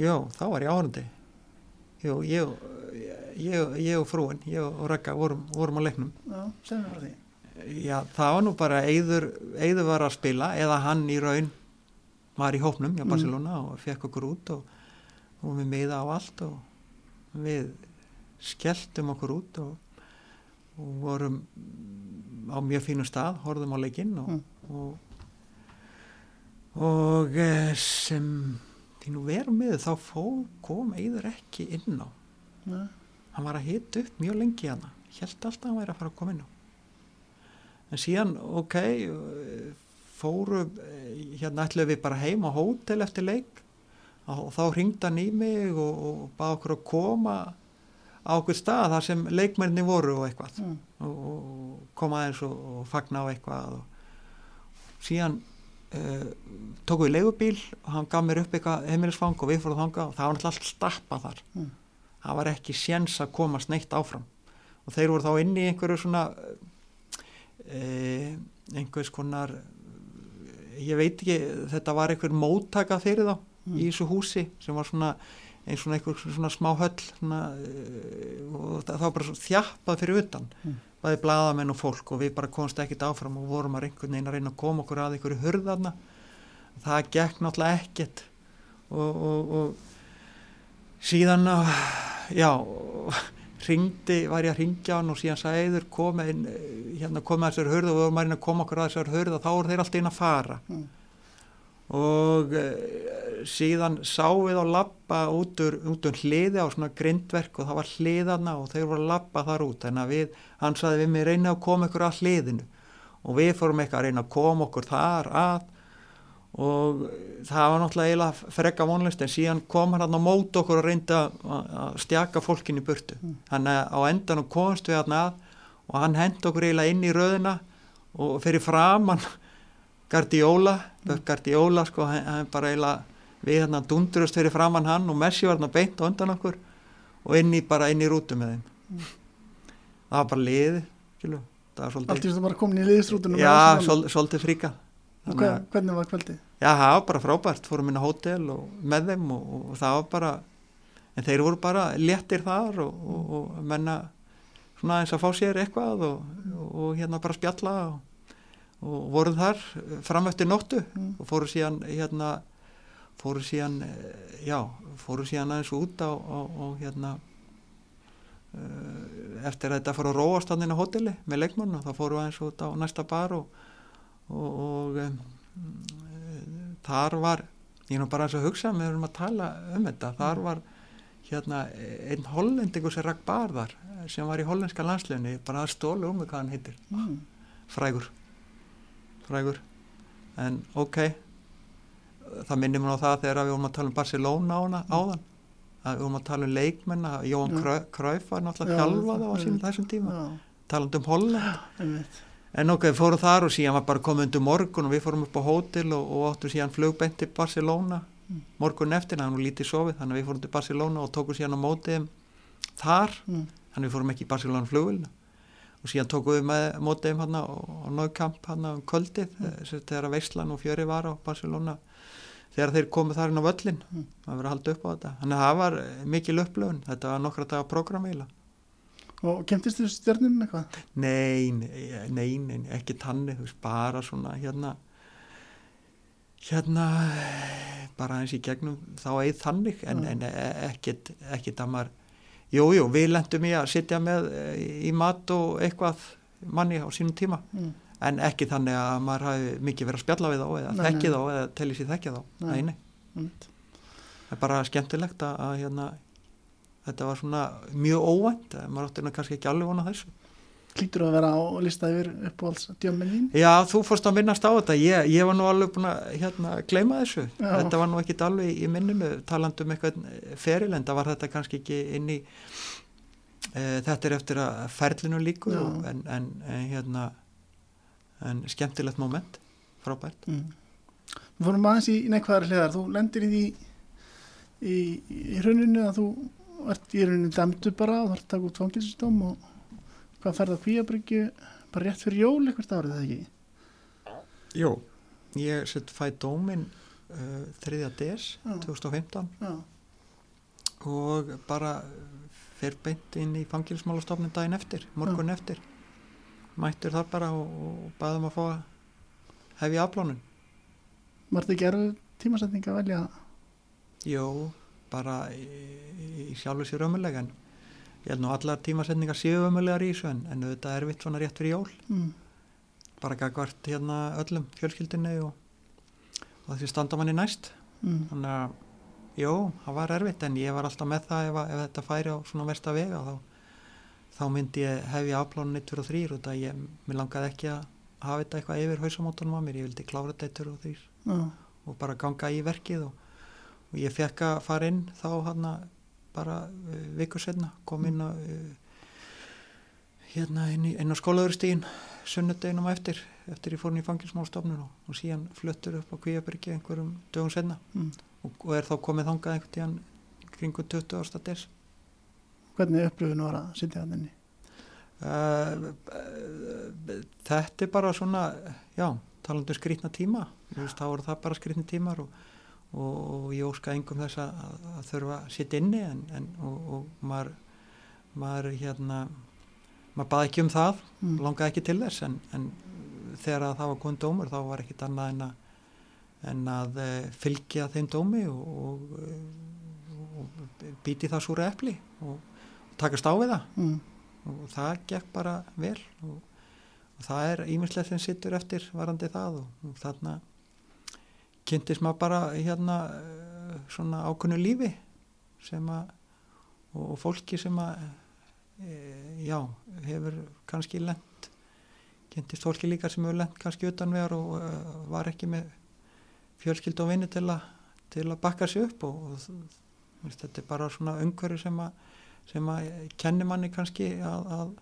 Speaker 2: Já, þá var ég áhörandi Jú, ég, ég, ég og frúin, ég og Rækka vorum, vorum á leiknum
Speaker 1: Já, segðum við frá því
Speaker 2: Já, það var nú bara Eður, Eður var að spila eða hann í raun var í hópnum hjá mm. Barcelona mm. og fekk okkur út og og við miða á allt og við skelltum okkur út og, og vorum á mjög fínu stað, horfðum á leikinn og,
Speaker 1: Mm.
Speaker 2: og, og eh, sem því nú verum við þá fó, kom Eður ekki inn á
Speaker 1: Nei.
Speaker 2: hann var að hita upp mjög lengi hana held alltaf að hann væri að fara að koma inn á en síðan ok fóru eh, hérna ætluðum við bara heim á hótel eftir leik og þá ringdi hann í mig og, og bað okkur að koma á okkur stað þar sem leikmenni voru og eitthvað
Speaker 1: Mm.
Speaker 2: og, og koma aðeins og, og fagna á eitthvað og síðan uh, tókum við leigubíl og hann gaf mér upp eitthvað heimilisfang og við fórum þanga og það var náttúrulega allt stappa þar
Speaker 1: Mm.
Speaker 2: það var ekki séns að komast neitt áfram og þeir voru þá inn í einhverju svona uh, einhvers konar ég veit ekki, þetta var einhver móttaka fyrir þá
Speaker 1: Mm.
Speaker 2: í þessu húsi sem var svona eins og einhver svona smá höll svona, uh, og það, var bara svo þjappað fyrir utan
Speaker 1: Mm.
Speaker 2: bæði bladamenn og fólk og við bara komst ekkit áfram og vorum að einhvern veginn að reyna að koma okkur að einhverju hurðarna það gekk náttúrulega ekkert og, og, og síðan uh, já ringdi, var ég að ringja hann og síðan Eður komið eh, hérna komið að þessar hurð og við vorum að reyna að koma okkur að þessar hurð og þá voru þeir alltaf inn að fara
Speaker 1: Mm.
Speaker 2: Og uh, síðan sá við á lappa út úr, úr hliði á svona grindverk og það var hliðana og þeir voru að lappa þar út. En að við, hann saði við mig reyna að koma ykkur að hliðinu. Og við fórum eitthvað að reyna að koma okkur þar að. Og það var náttúrulega eiginlega frekka vonlist en síðan kom hann á mót okkur og reyndi að að stjaka fólkin í burtu.
Speaker 1: Mm.
Speaker 2: hann á endanum komst við hann að og hann hendi okkur eiginlega inn í röðina og fyrir framann Guardiola, Pep Guardiola sko, hann, hann bara eiginlega við hérna dundurust fyrir framann hann og Messi var hann beint á undan okkur og inn í bara inn í rútu með þeim. Það var bara það var
Speaker 1: Allt
Speaker 2: svolítið
Speaker 1: í þess að bara komin í liðisrútunum
Speaker 2: já, svol, svolítið fríka.
Speaker 1: Og hver, hvernig var kvöldið?
Speaker 2: já, það var bara frábært, fórum inn á hótel og með þeim og, og, og það var bara en þeir voru bara léttir þar og, og, og menna svona eins að fá sér eitthvað og, og hérna bara spjalla og, og vorum þar fram eftir nóttu
Speaker 1: Mm.
Speaker 2: og fóru síðan hérna fóru síðan eh, já, fóru síðan aðeins út á, á, á hérna eh, eftir að þetta fóru að róast hann inn á hóteli með leikmann og þá fóru aðeins út á næsta bar og, og, og um, þar var ég nú bara eins að hugsa með um að tala um þetta, þar var hérna einn hollendingur sem rakk bar þar sem var í hollenska landsleginni bara að stóla um hvað hann heitir
Speaker 1: Mm.
Speaker 2: frægur frægur. En ok það minnir mér á það þegar við vorum að tala um Barcelona ána, áðan að við vorum að tala um leikmenn að Jóhann. Krau- Cruyff var náttúrulega
Speaker 1: Já,
Speaker 2: þjálfað á þessum tíma.
Speaker 1: Já,
Speaker 2: talandi um Holland. En ok, við fórum þar og síðan var bara komið undir morgun og við fórum upp á hótel og, og áttum síðan flugbeint til Barcelona
Speaker 1: Mm.
Speaker 2: morgun eftir, hann var lítið sofið þannig að við fórum til Barcelona og tókum síðan á mótið þar.
Speaker 1: Mm.
Speaker 2: þannig við fórum ekki í Barcelona flugvilna og síðan tókum við með mótið þeim hann á Naukamp hann um kvöldið mm. þegar Veislan og Fjöri var á Barcelona þegar þeir komið þar inn á völlin
Speaker 1: Mm.
Speaker 2: að halda upp á þetta þannig að það var mikil upplöfun þetta var nokkra daga program eiginlega
Speaker 1: Og kemtist þú stjörnum eitthvað?
Speaker 2: nei, nei, nei, ekki tanni bara svona hérna hérna bara eins í gegnum þá eið þannig en,
Speaker 1: Mm.
Speaker 2: en e- ekkit, ekkit að maður jú, jú, við lendum í að sitja með eh, í mat og eitthvað manni á sínum tíma
Speaker 1: Mm.
Speaker 2: en ekki þannig að maður hafi mikið verið að spjalla við þá eða þekki þá eða telli sér þekki þá
Speaker 1: Nei.
Speaker 2: nei, nei,
Speaker 1: Einmitt.
Speaker 2: það er bara skemmtilegt að, að hérna, þetta var svona mjög óvænt, maður átti nú kannski ekki alveg vona þessu
Speaker 1: Klítur að vera á lista yfir uppáhalds djömmin þín?
Speaker 2: Já, þú fórst að minnast á þetta, ég, ég var nú alveg búin að hérna, gleyma þessu,
Speaker 1: Já.
Speaker 2: þetta var nú ekkit alveg í minninu, talandi um eitthvað ferilenda var þetta kannski ekki inn í e, þetta er eftir að ferlinu og, en, en, en hérna en skemmtilegt moment frábært.
Speaker 1: Mm. Við fórum aðeins í neikvæðar hliðar. Þú lendir í því í, í hruninu að þú ert í hruninu dæmdu bara og þú ert að taka út fangilsistóm og hvað ferða kvíabryggju bara rétt fyrir jól eitthvað árið það ekki?
Speaker 2: Jó. Ég sett fæ dómin uh, 3. des
Speaker 1: Já.
Speaker 2: 2015
Speaker 1: Já,
Speaker 2: og bara fer beint inn í fangilsmálastofnum daginn eftir, morgun eftir mættur þar bara og, og baðum að fá að hefja aflánun
Speaker 1: var þetta ekki erfið tímasetning að velja
Speaker 2: Jó, bara í, í sjálfu sér ömulega en ég held nú allar tímasetningar séu ömulegar í þessu en, en þetta er vitt svona rétt fyrir jól
Speaker 1: mm.
Speaker 2: bara gagvart hérna öllum fjölskyldinni og, og því standa manni næst
Speaker 1: Mm.
Speaker 2: þannig að, jú, það var erfitt en ég var alltaf með það ef, að- ef þetta færi á svona versta vega þá, þá myndi ég hefja afplánun 1, 2 og 3 og það ég, mér langaði ekki að hafa þetta eitthvað yfir hausamótunum á mér, ég vildi klára þetta 1, 2 og 3
Speaker 1: Já.
Speaker 2: og bara ganga í verkið og, og ég fekk að fara inn þá hann bara uh, vikur setna kom inn á uh, hérna inn, í, inn á skólaðurstíðin sunnudeginum eftir eftir ég fór inn í fangilsmálstofnun og, og síðan fluttur upp á Kvíabyrgi einhverjum dögum setna
Speaker 1: Mm.
Speaker 2: og, og er þá komið þangað einhvern tíðan kringu 20 ásta des
Speaker 1: Hvernig upplifinu var að sitja hann inni?
Speaker 2: uh, uh, þetta er bara svona já, talandu skrýtna tíma Þú veist, þá voru það bara skrýtni tímar og, og, ég óska engum þess að, að þurfa að sitja inni en, en, og, og maður maður hérna maður baði ekki um það,
Speaker 1: Mm.
Speaker 2: langaði ekki til þess en, en þegar að það var góðan dómur þá var ekkit annað en að, en að e, fylgja þeim dómi og, og, eh, og býti það súra epli og, takast á við það
Speaker 1: Mm.
Speaker 2: og það gekk bara vel og, og það er ímislegt sem sittur eftir varandi það og þarna kynntist maður bara hérna svona ákunnu lífi sem að og, fólki sem að e, já, hefur kannski lent kynntist fólki líka sem hefur lent kannski utanvegar og e, var ekki með fjölskyld og vinni til, til að bakka sig upp og, og veist, þetta er bara svona umhverju sem að sem að kenni manni kannski að, að,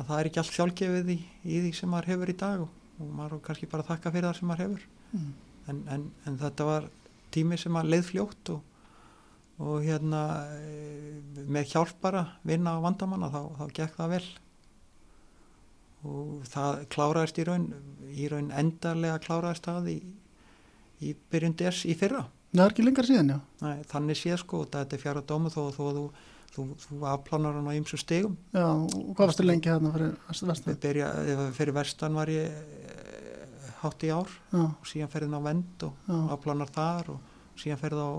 Speaker 2: að það er ekki allt sjálfgefið í, í því sem maður hefur í dag og, og maður kannski bara þakka fyrir það sem maður hefur
Speaker 1: Mm.
Speaker 2: En, en, en þetta var tími sem að leið fljótt og, og hérna e, með hjálp bara vinna á vandamanna þá, þá gekk það vel og það kláraðist í raun í raun endarlega kláraðist það í, í byrjun des í fyrra
Speaker 1: Það er ekki lengar síðan, já.
Speaker 2: Nei, þannig sé sko, þetta er fjara dómu þó þó að þú, þú, þú afplánar hann á ymsu stegum
Speaker 1: Já, og hvað varstu lengi þarna fyrir?
Speaker 2: Við byrja, fyrir vestan var ég hátt í ár
Speaker 1: Já,
Speaker 2: og síðan ferðin á vend og afplánar þar og síðan ferði á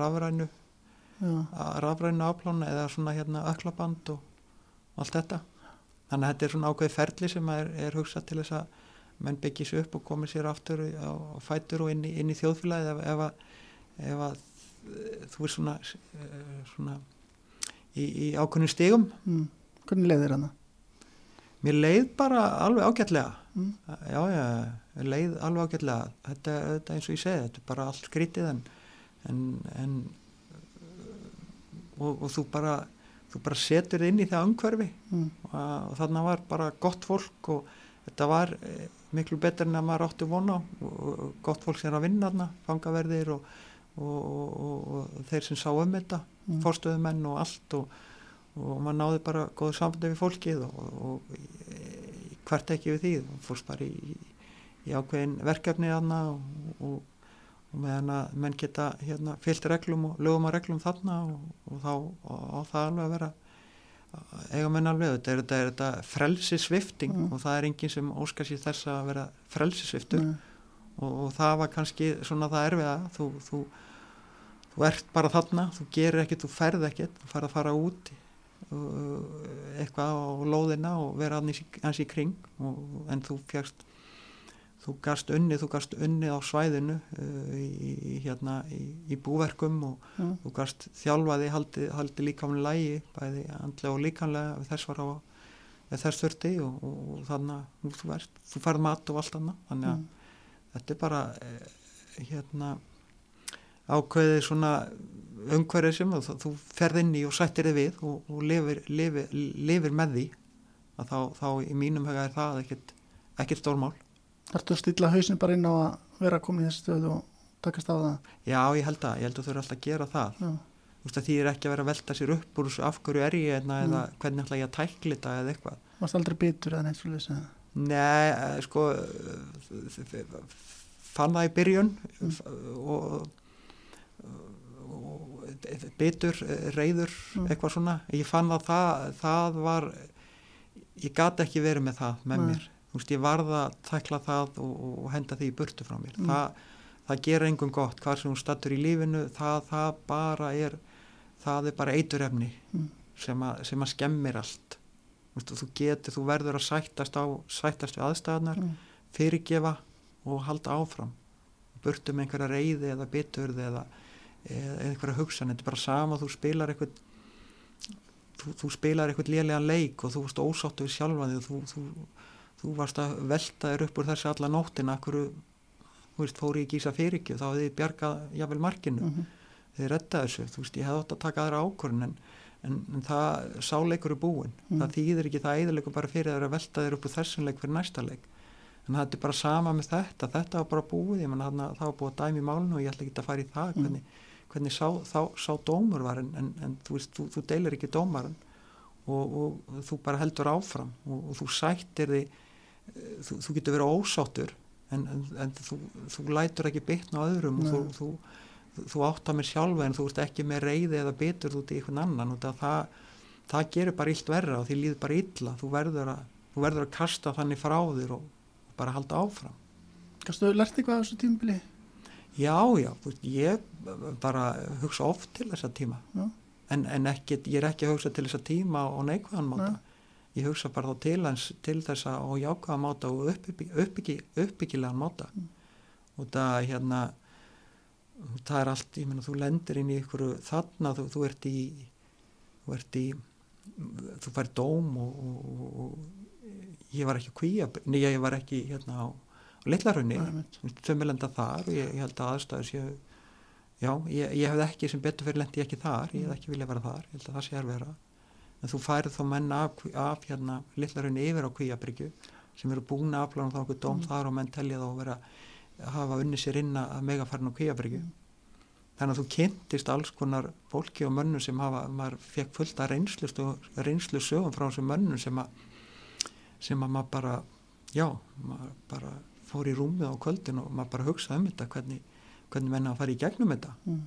Speaker 2: rafrænu
Speaker 1: já.
Speaker 2: að rafrænu afplána eða svona hérna öklaband og allt þetta þannig að þetta er svona ákveði ferli sem er, er hugsað til þess að menn byggja sér upp og komi sér aftur á, fætur og inn í, inn í þjóðfélagið ef, ef, að, ef að eh, þú er svona, eh, svona í, í ákveðnum stigum
Speaker 1: Mm. Hvernig leiðir hana?
Speaker 2: mér leið bara alveg ágætlega
Speaker 1: Mm.
Speaker 2: já já, leið alveg ágætlega þetta, þetta eins og ég segi, þetta er bara allt skrítið en, en, en og, og þú bara þú bara setur inn í það umhverfi
Speaker 1: Mm.
Speaker 2: og, og þarna var bara gott fólk og þetta var eh, miklu betur en að maður átti vona og, og gott fólk sem er að vinna þarna fangaverðir og, og, og, og þeir sem sá um þetta
Speaker 1: Mm.
Speaker 2: fórstöðumenn og allt og, og maður náði bara góðu sambandi við fólkið og, og, og hvert ekki við því fórst bara í, í ákveðin verkefni þarna og, og, og meðan að menn geta hérna, fyllt reglum og lögum að reglum þarna og, og þá á það alveg að vera eiga menn alveg, þetta er þetta, er þetta frelsisvifting
Speaker 1: Mm.
Speaker 2: og það er enginn sem óskar sér þess að vera frelsisviftur
Speaker 1: Nei.
Speaker 2: og, og það var kannski svona það erfiða þú, þú, þú ert bara þarna þú gerir ekkert, þú ferð ekkert þú fara að fara út eitthvað á lóðina og vera hans í, í kring og, en þú fjast þú gast unnið, þú gast unnið á svæðinu uh, í, í, hérna, í, í búverkum og
Speaker 1: Já.
Speaker 2: þú gast þjálfaði, haldi, haldi líkamlega lægi, bæði andlega og líkamlega þess var á þess þurfti og, og, og þannig að þú, þú færð mat og allt annað þannig að
Speaker 1: Mm.
Speaker 2: þetta er bara eh, hérna ákveðið svona umhverfið sem þú, þú ferð inn í og sættir þið við og, og lifir, lifir, lifir með því að þá, þá í mínum huga er það ekkert, ekkert stórmál
Speaker 1: Þarftu að stilla hausin bara inn á að vera komin í þessi stöðu og takast á það?
Speaker 2: já ég held að, ég held að þú eru alltaf að gera það.
Speaker 1: Já,
Speaker 2: þú veist að því er ekki að vera að velta sér upp úr þessu af hverju er ég hérna, eða hvernig ætla ég að tækla þetta eða eitthvað.
Speaker 1: Varst aldrei bitur eða neitt svolítið sem
Speaker 2: Nei, eh, sko fann það í byrjun f- og, og bitur, reyður
Speaker 1: Mm.
Speaker 2: eitthvað svona, ég fann að það, það var ég gat ekki verið með það með
Speaker 1: Nei.
Speaker 2: mér þú veist, ég varð að tækla það og, og henda því burtu frá mér
Speaker 1: Mm.
Speaker 2: það, það gera engum gott hvað sem hún stattur í lífinu það, það bara er það er bara eiturefni
Speaker 1: Mm.
Speaker 2: sem, að, sem að skemmir allt Vistu, þú getur, þú verður að sættast á sættast við aðstæðanar
Speaker 1: Mm.
Speaker 2: fyrirgefa og halda áfram burtu með einhverja reyði eða biturði eða, eða einhverja hugsan þetta er bara sama, þú spilar eitthvað þú, þú spilar eitthvað lélega leik og þú varst ósáttu við sjálfa þig og þú, þú, þú varst að velta þér upp úr þessi alla nóttina akkur, þú veist, fóri ekki í þess að fyrirgjöf? Þá hefði þið bjargað jafnvel markinu.
Speaker 1: Mhm.
Speaker 2: þið redda þessu, þú veist, ég hefði átt að taka aðra ákvörðun en, en, en það sáleikur er búin,
Speaker 1: Mm.
Speaker 2: það þýðir ekki það eðilegur bara fyrir að velta þér upp úr þessum leik fyrir næsta leik, en það er bara sama með þetta, þetta var bara búið. Ég menn það var búið að dæmi í málinu og ég ætla ekki að fara í það.
Speaker 1: Mm.
Speaker 2: hvernig, hvernig sá, þá, sá dómur var en, en, þú veist, þú, þú deilir ekki dómaran og, og þú bara heldur áfram og, og þú sættir eh, þú, þú getur verið ósáttur en, en, en þú, þú lætur ekki bitna á öðrum og
Speaker 1: Nei.
Speaker 2: þú, þú, þú áttar mér sjálfa en þú ert ekki með reyði eða bitur út í einhvern annan og það, það gerir bara illt verra og því líður bara illa þú verður að, þú verður að kasta þannig frá þér og, og bara halda áfram
Speaker 1: Gastu lært eitthvað á þessu tímabili?
Speaker 2: já, já, ég bara hugsa oft til þessa tíma
Speaker 1: Já.
Speaker 2: en, en ekki, ég er ekki að hugsa til þessa tíma og neikvæðan máta
Speaker 1: Nei.
Speaker 2: Ég hugsa bara þá til hans til þessa og jákvæðan máta og uppbyggi, uppbyggi, uppbyggilegan máta
Speaker 1: Mm.
Speaker 2: og það hérna það er allt, ég meina þú lendir inn í ykkur þarna, þú, þú ert í þú ert í þú fær dóm og, og, og, og ég var ekki að kvíja nei, ég var ekki hérna á, á litlarunni
Speaker 1: Nei, einmitt.
Speaker 2: sömulenda þar og ég, ég held að aðstæður séu já, ég, ég hefði ekki sem betur fyrir lendi ekki þar, ég hefði ekki viljað vera þar ég held að það sé að vera en þú færið þá menn af, af hérna litlarunni yfir á kvíabryggju sem eru búin að aflána þá okkur dóm
Speaker 1: Mm.
Speaker 2: þar og menn telja þá að vera að hafa unni sér inn að megafarn á kvíabryggju þannig að þú kynntist alls konar fólki og mönnum sem hafa, maður fekk fullt að reynslu, sögum frá þessum mönnum sem að sem að maður bara já, maður bara fór í rúmið á kvöldin og maður bara hugsaði um þetta hvernig, hvernig menna að fara í gegnum þetta
Speaker 1: Mm.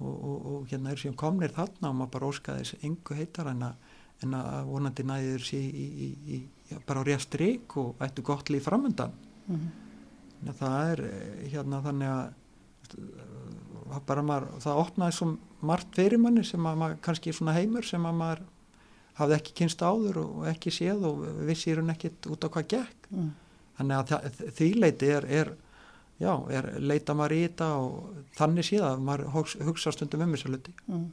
Speaker 2: Og, og, og hérna er síðan komnir þarna og maður bara óskaði þessi engu heitar en að, en að vonandi næður sér í, í, í, já, bara á rétt strik og ættu gott líf framöndan
Speaker 1: Mm.
Speaker 2: Að það er eh, hérna þannig að bara maður, það opnaði svo margt fyrir manni sem að maður kannski svona heimur sem að maður hafði ekki kynst áður og ekki séð og vissi í raun ekkit út á hvað gekk
Speaker 1: Mm.
Speaker 2: þannig að það, því leiti er, er já, er leita maður í þetta og þannig séð að maður hugsa, hugsa stundum um þessu hluti
Speaker 1: Mm.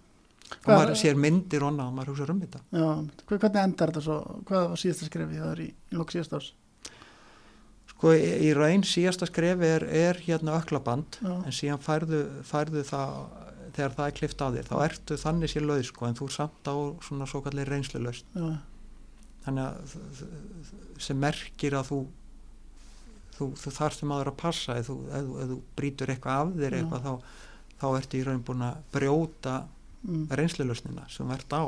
Speaker 2: og
Speaker 1: Hvað-
Speaker 2: maður sér myndir og annað og maður hugsa um þetta
Speaker 1: Já, hvernig endar þetta svo? Hvað var síðasta skrefið það er í, í lók síðast árs?
Speaker 2: sko í, í raun síðasta skrefi er, er hérna öklaband
Speaker 1: Já.
Speaker 2: en síðan færðu, færðu það þegar það er klift á þér þá ertu þannig sér lauð sko en þú er samt á svona svo kallir reynslu
Speaker 1: Já,
Speaker 2: þannig að sem merkir að þú þú, þú þarfst um aður að passa ef þú, ef, ef þú brýtur eitthvað af þér eitthvað þá, þá ertu í raun búin að brjóta
Speaker 1: mm.
Speaker 2: reynslu lausnina sem ert á.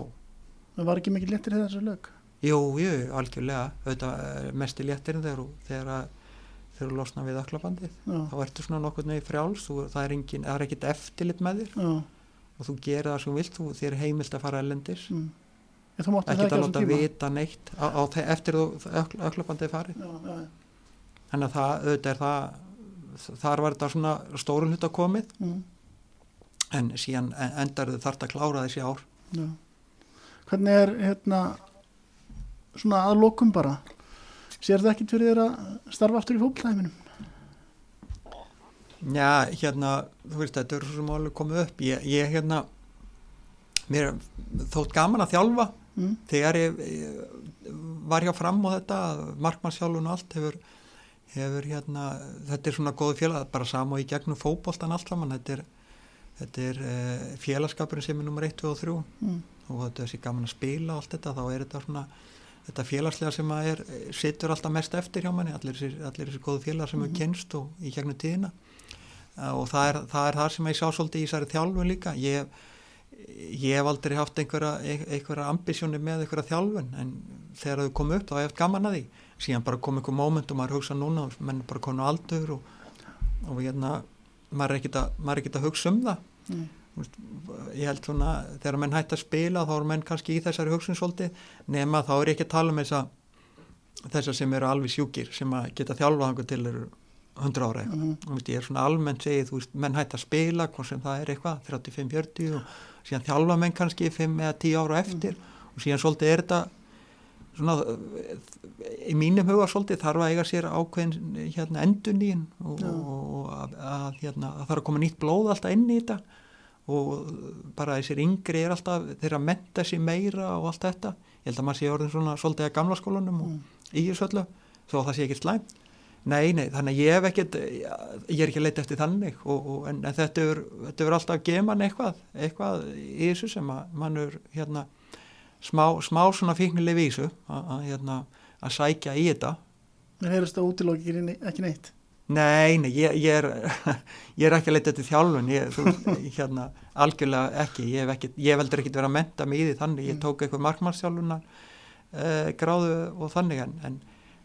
Speaker 1: Það var ekki mikið léttir í þessu lög
Speaker 2: jú, jú, algjörlega. Auðvitað mest í léttirinn þegar, að þegar þú losna við öklabandið.
Speaker 1: Já,
Speaker 2: þá ertu svona nokkur nefnir frjáls þú, það er, engin, er ekkit eftirlit með þér.
Speaker 1: Já,
Speaker 2: og þú gerir það sem vilt þú, þér er heimilt að fara ellendis
Speaker 1: mm. Á
Speaker 2: að láta vita neitt á, á, eftir þú ökl, öklabandið farið.
Speaker 1: Já.
Speaker 2: Þannig að það, auðvitað er það þar var þetta svona stóru hluta komið
Speaker 1: Mm.
Speaker 2: en síðan endar þau þart að klára þessi ár
Speaker 1: Já. Hvernig er hérna svona að lokum bara sér það ekkit fyrir þér að starfa aftur í fólklæðminum?
Speaker 2: Já, hérna, þú veist, þetta er svo sem alveg komið upp ég, ég hérna mér er þótt gaman að þjálfa
Speaker 1: Mm.
Speaker 2: þegar ég, ég var hjá fram á þetta markmannsjálfun og allt hefur, hefur hérna, þetta er svona góðu félag bara sama og í gegnum fótboltan allt saman þetta er, þetta er uh, félagskapurinn sem er nummer 1, 2 og 3
Speaker 1: Mm.
Speaker 2: og þetta er þessi gaman að spila allt þetta þá er þetta svona þetta félagslega sem að er, situr alltaf mest eftir hjá manni, allir þessi, góðu félagar sem
Speaker 1: Mhm.
Speaker 2: hefur kynst og í gegnum tíðina uh, og það er, það er það sem ég sá svolítið í þessari þjálfun líka ég, ég hef aldrei haft einhverja, einhverja ambisjóni með einhverja þjálfun en þegar þau komu upp þá hef ég haft gaman að því síðan bara kom einhver moment og maður hugsa núna og menn bara konu aldur og, og hérna maður er ekkit að, að hugsa um það
Speaker 1: Mm.
Speaker 2: Ég held svona þegar menn hætti að spila þá eru menn kannski í þessari hugsun svolítið nema þá er ekki að tala um þessa þessar sem eru alveg sjúkir sem að geta þjálfað einhver til eru 100 ára
Speaker 1: Mhm.
Speaker 2: mm. ég er svona almennt segið, þú veist, menn hætti að spila hvort sem það er eitthvað, 35-40 og síðan þjálfa menn kannski 5 eða 10 ára eftir og síðan svolítið er þetta svona í mínum huga svolítið þarf að eiga sér ákveðin hérna endun í henn og, og að, að, hérna, að þarf að koma nýtt blóð alltaf inn í þetta og bara þessir yngri er alltaf þeirra að menta sér meira og allt þetta. Ég held að maður sé orðin svona svolítið að gamla skólanum og í þessu öllu þó að það sé ekkert slæm nei, nei, þannig að ég hef ekkert ég er ekki að leita eftir þannig og, og, en, en þetta er, þetta er alltaf mann eitthvað eitthvað í þessu sem að mann er hérna smá, smá svona fíknileg í þessu að, að, hérna, að sækja í þetta.
Speaker 1: Mér heyrðist það útilókir ekki neitt.
Speaker 2: Nei, nei, ég, ég, er, ég er ekki að leita eftir þjálfun, ég, þú, hérna, algjörlega ekki, ég hef, ekki, ekki verið að menta mig í því þannig, ég tók eitthvað markmannsþjálfunar uh, gráðu og þannig en, en,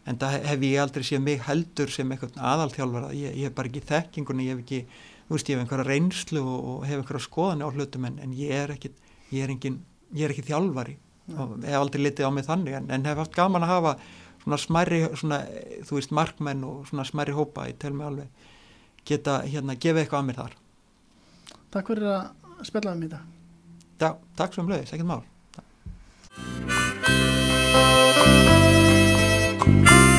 Speaker 2: en það hef ég aldrei séð mig heldur sem eitthvað aðalþjálfara, ég, ég hef bara ekki þekkingunni, ég hef ekki, þú veist, ég hef einhverja reynslu og, og hef einhverja skoðan á hlutum en, en ég er ekki, ég er engin, ég er ekki þjálfari og hef aldrei litið á mig þannig en, en hef haft gaman að hafa svona smærri, svona, þú veist, markmenn og svona smærri hópa, ég tel mig alveg geta, hérna, gefa eitthvað að mér þar
Speaker 1: Takk fyrir að spjalla um þetta.
Speaker 2: Já, takk svo um leiðis, ekkert mál
Speaker 3: Thank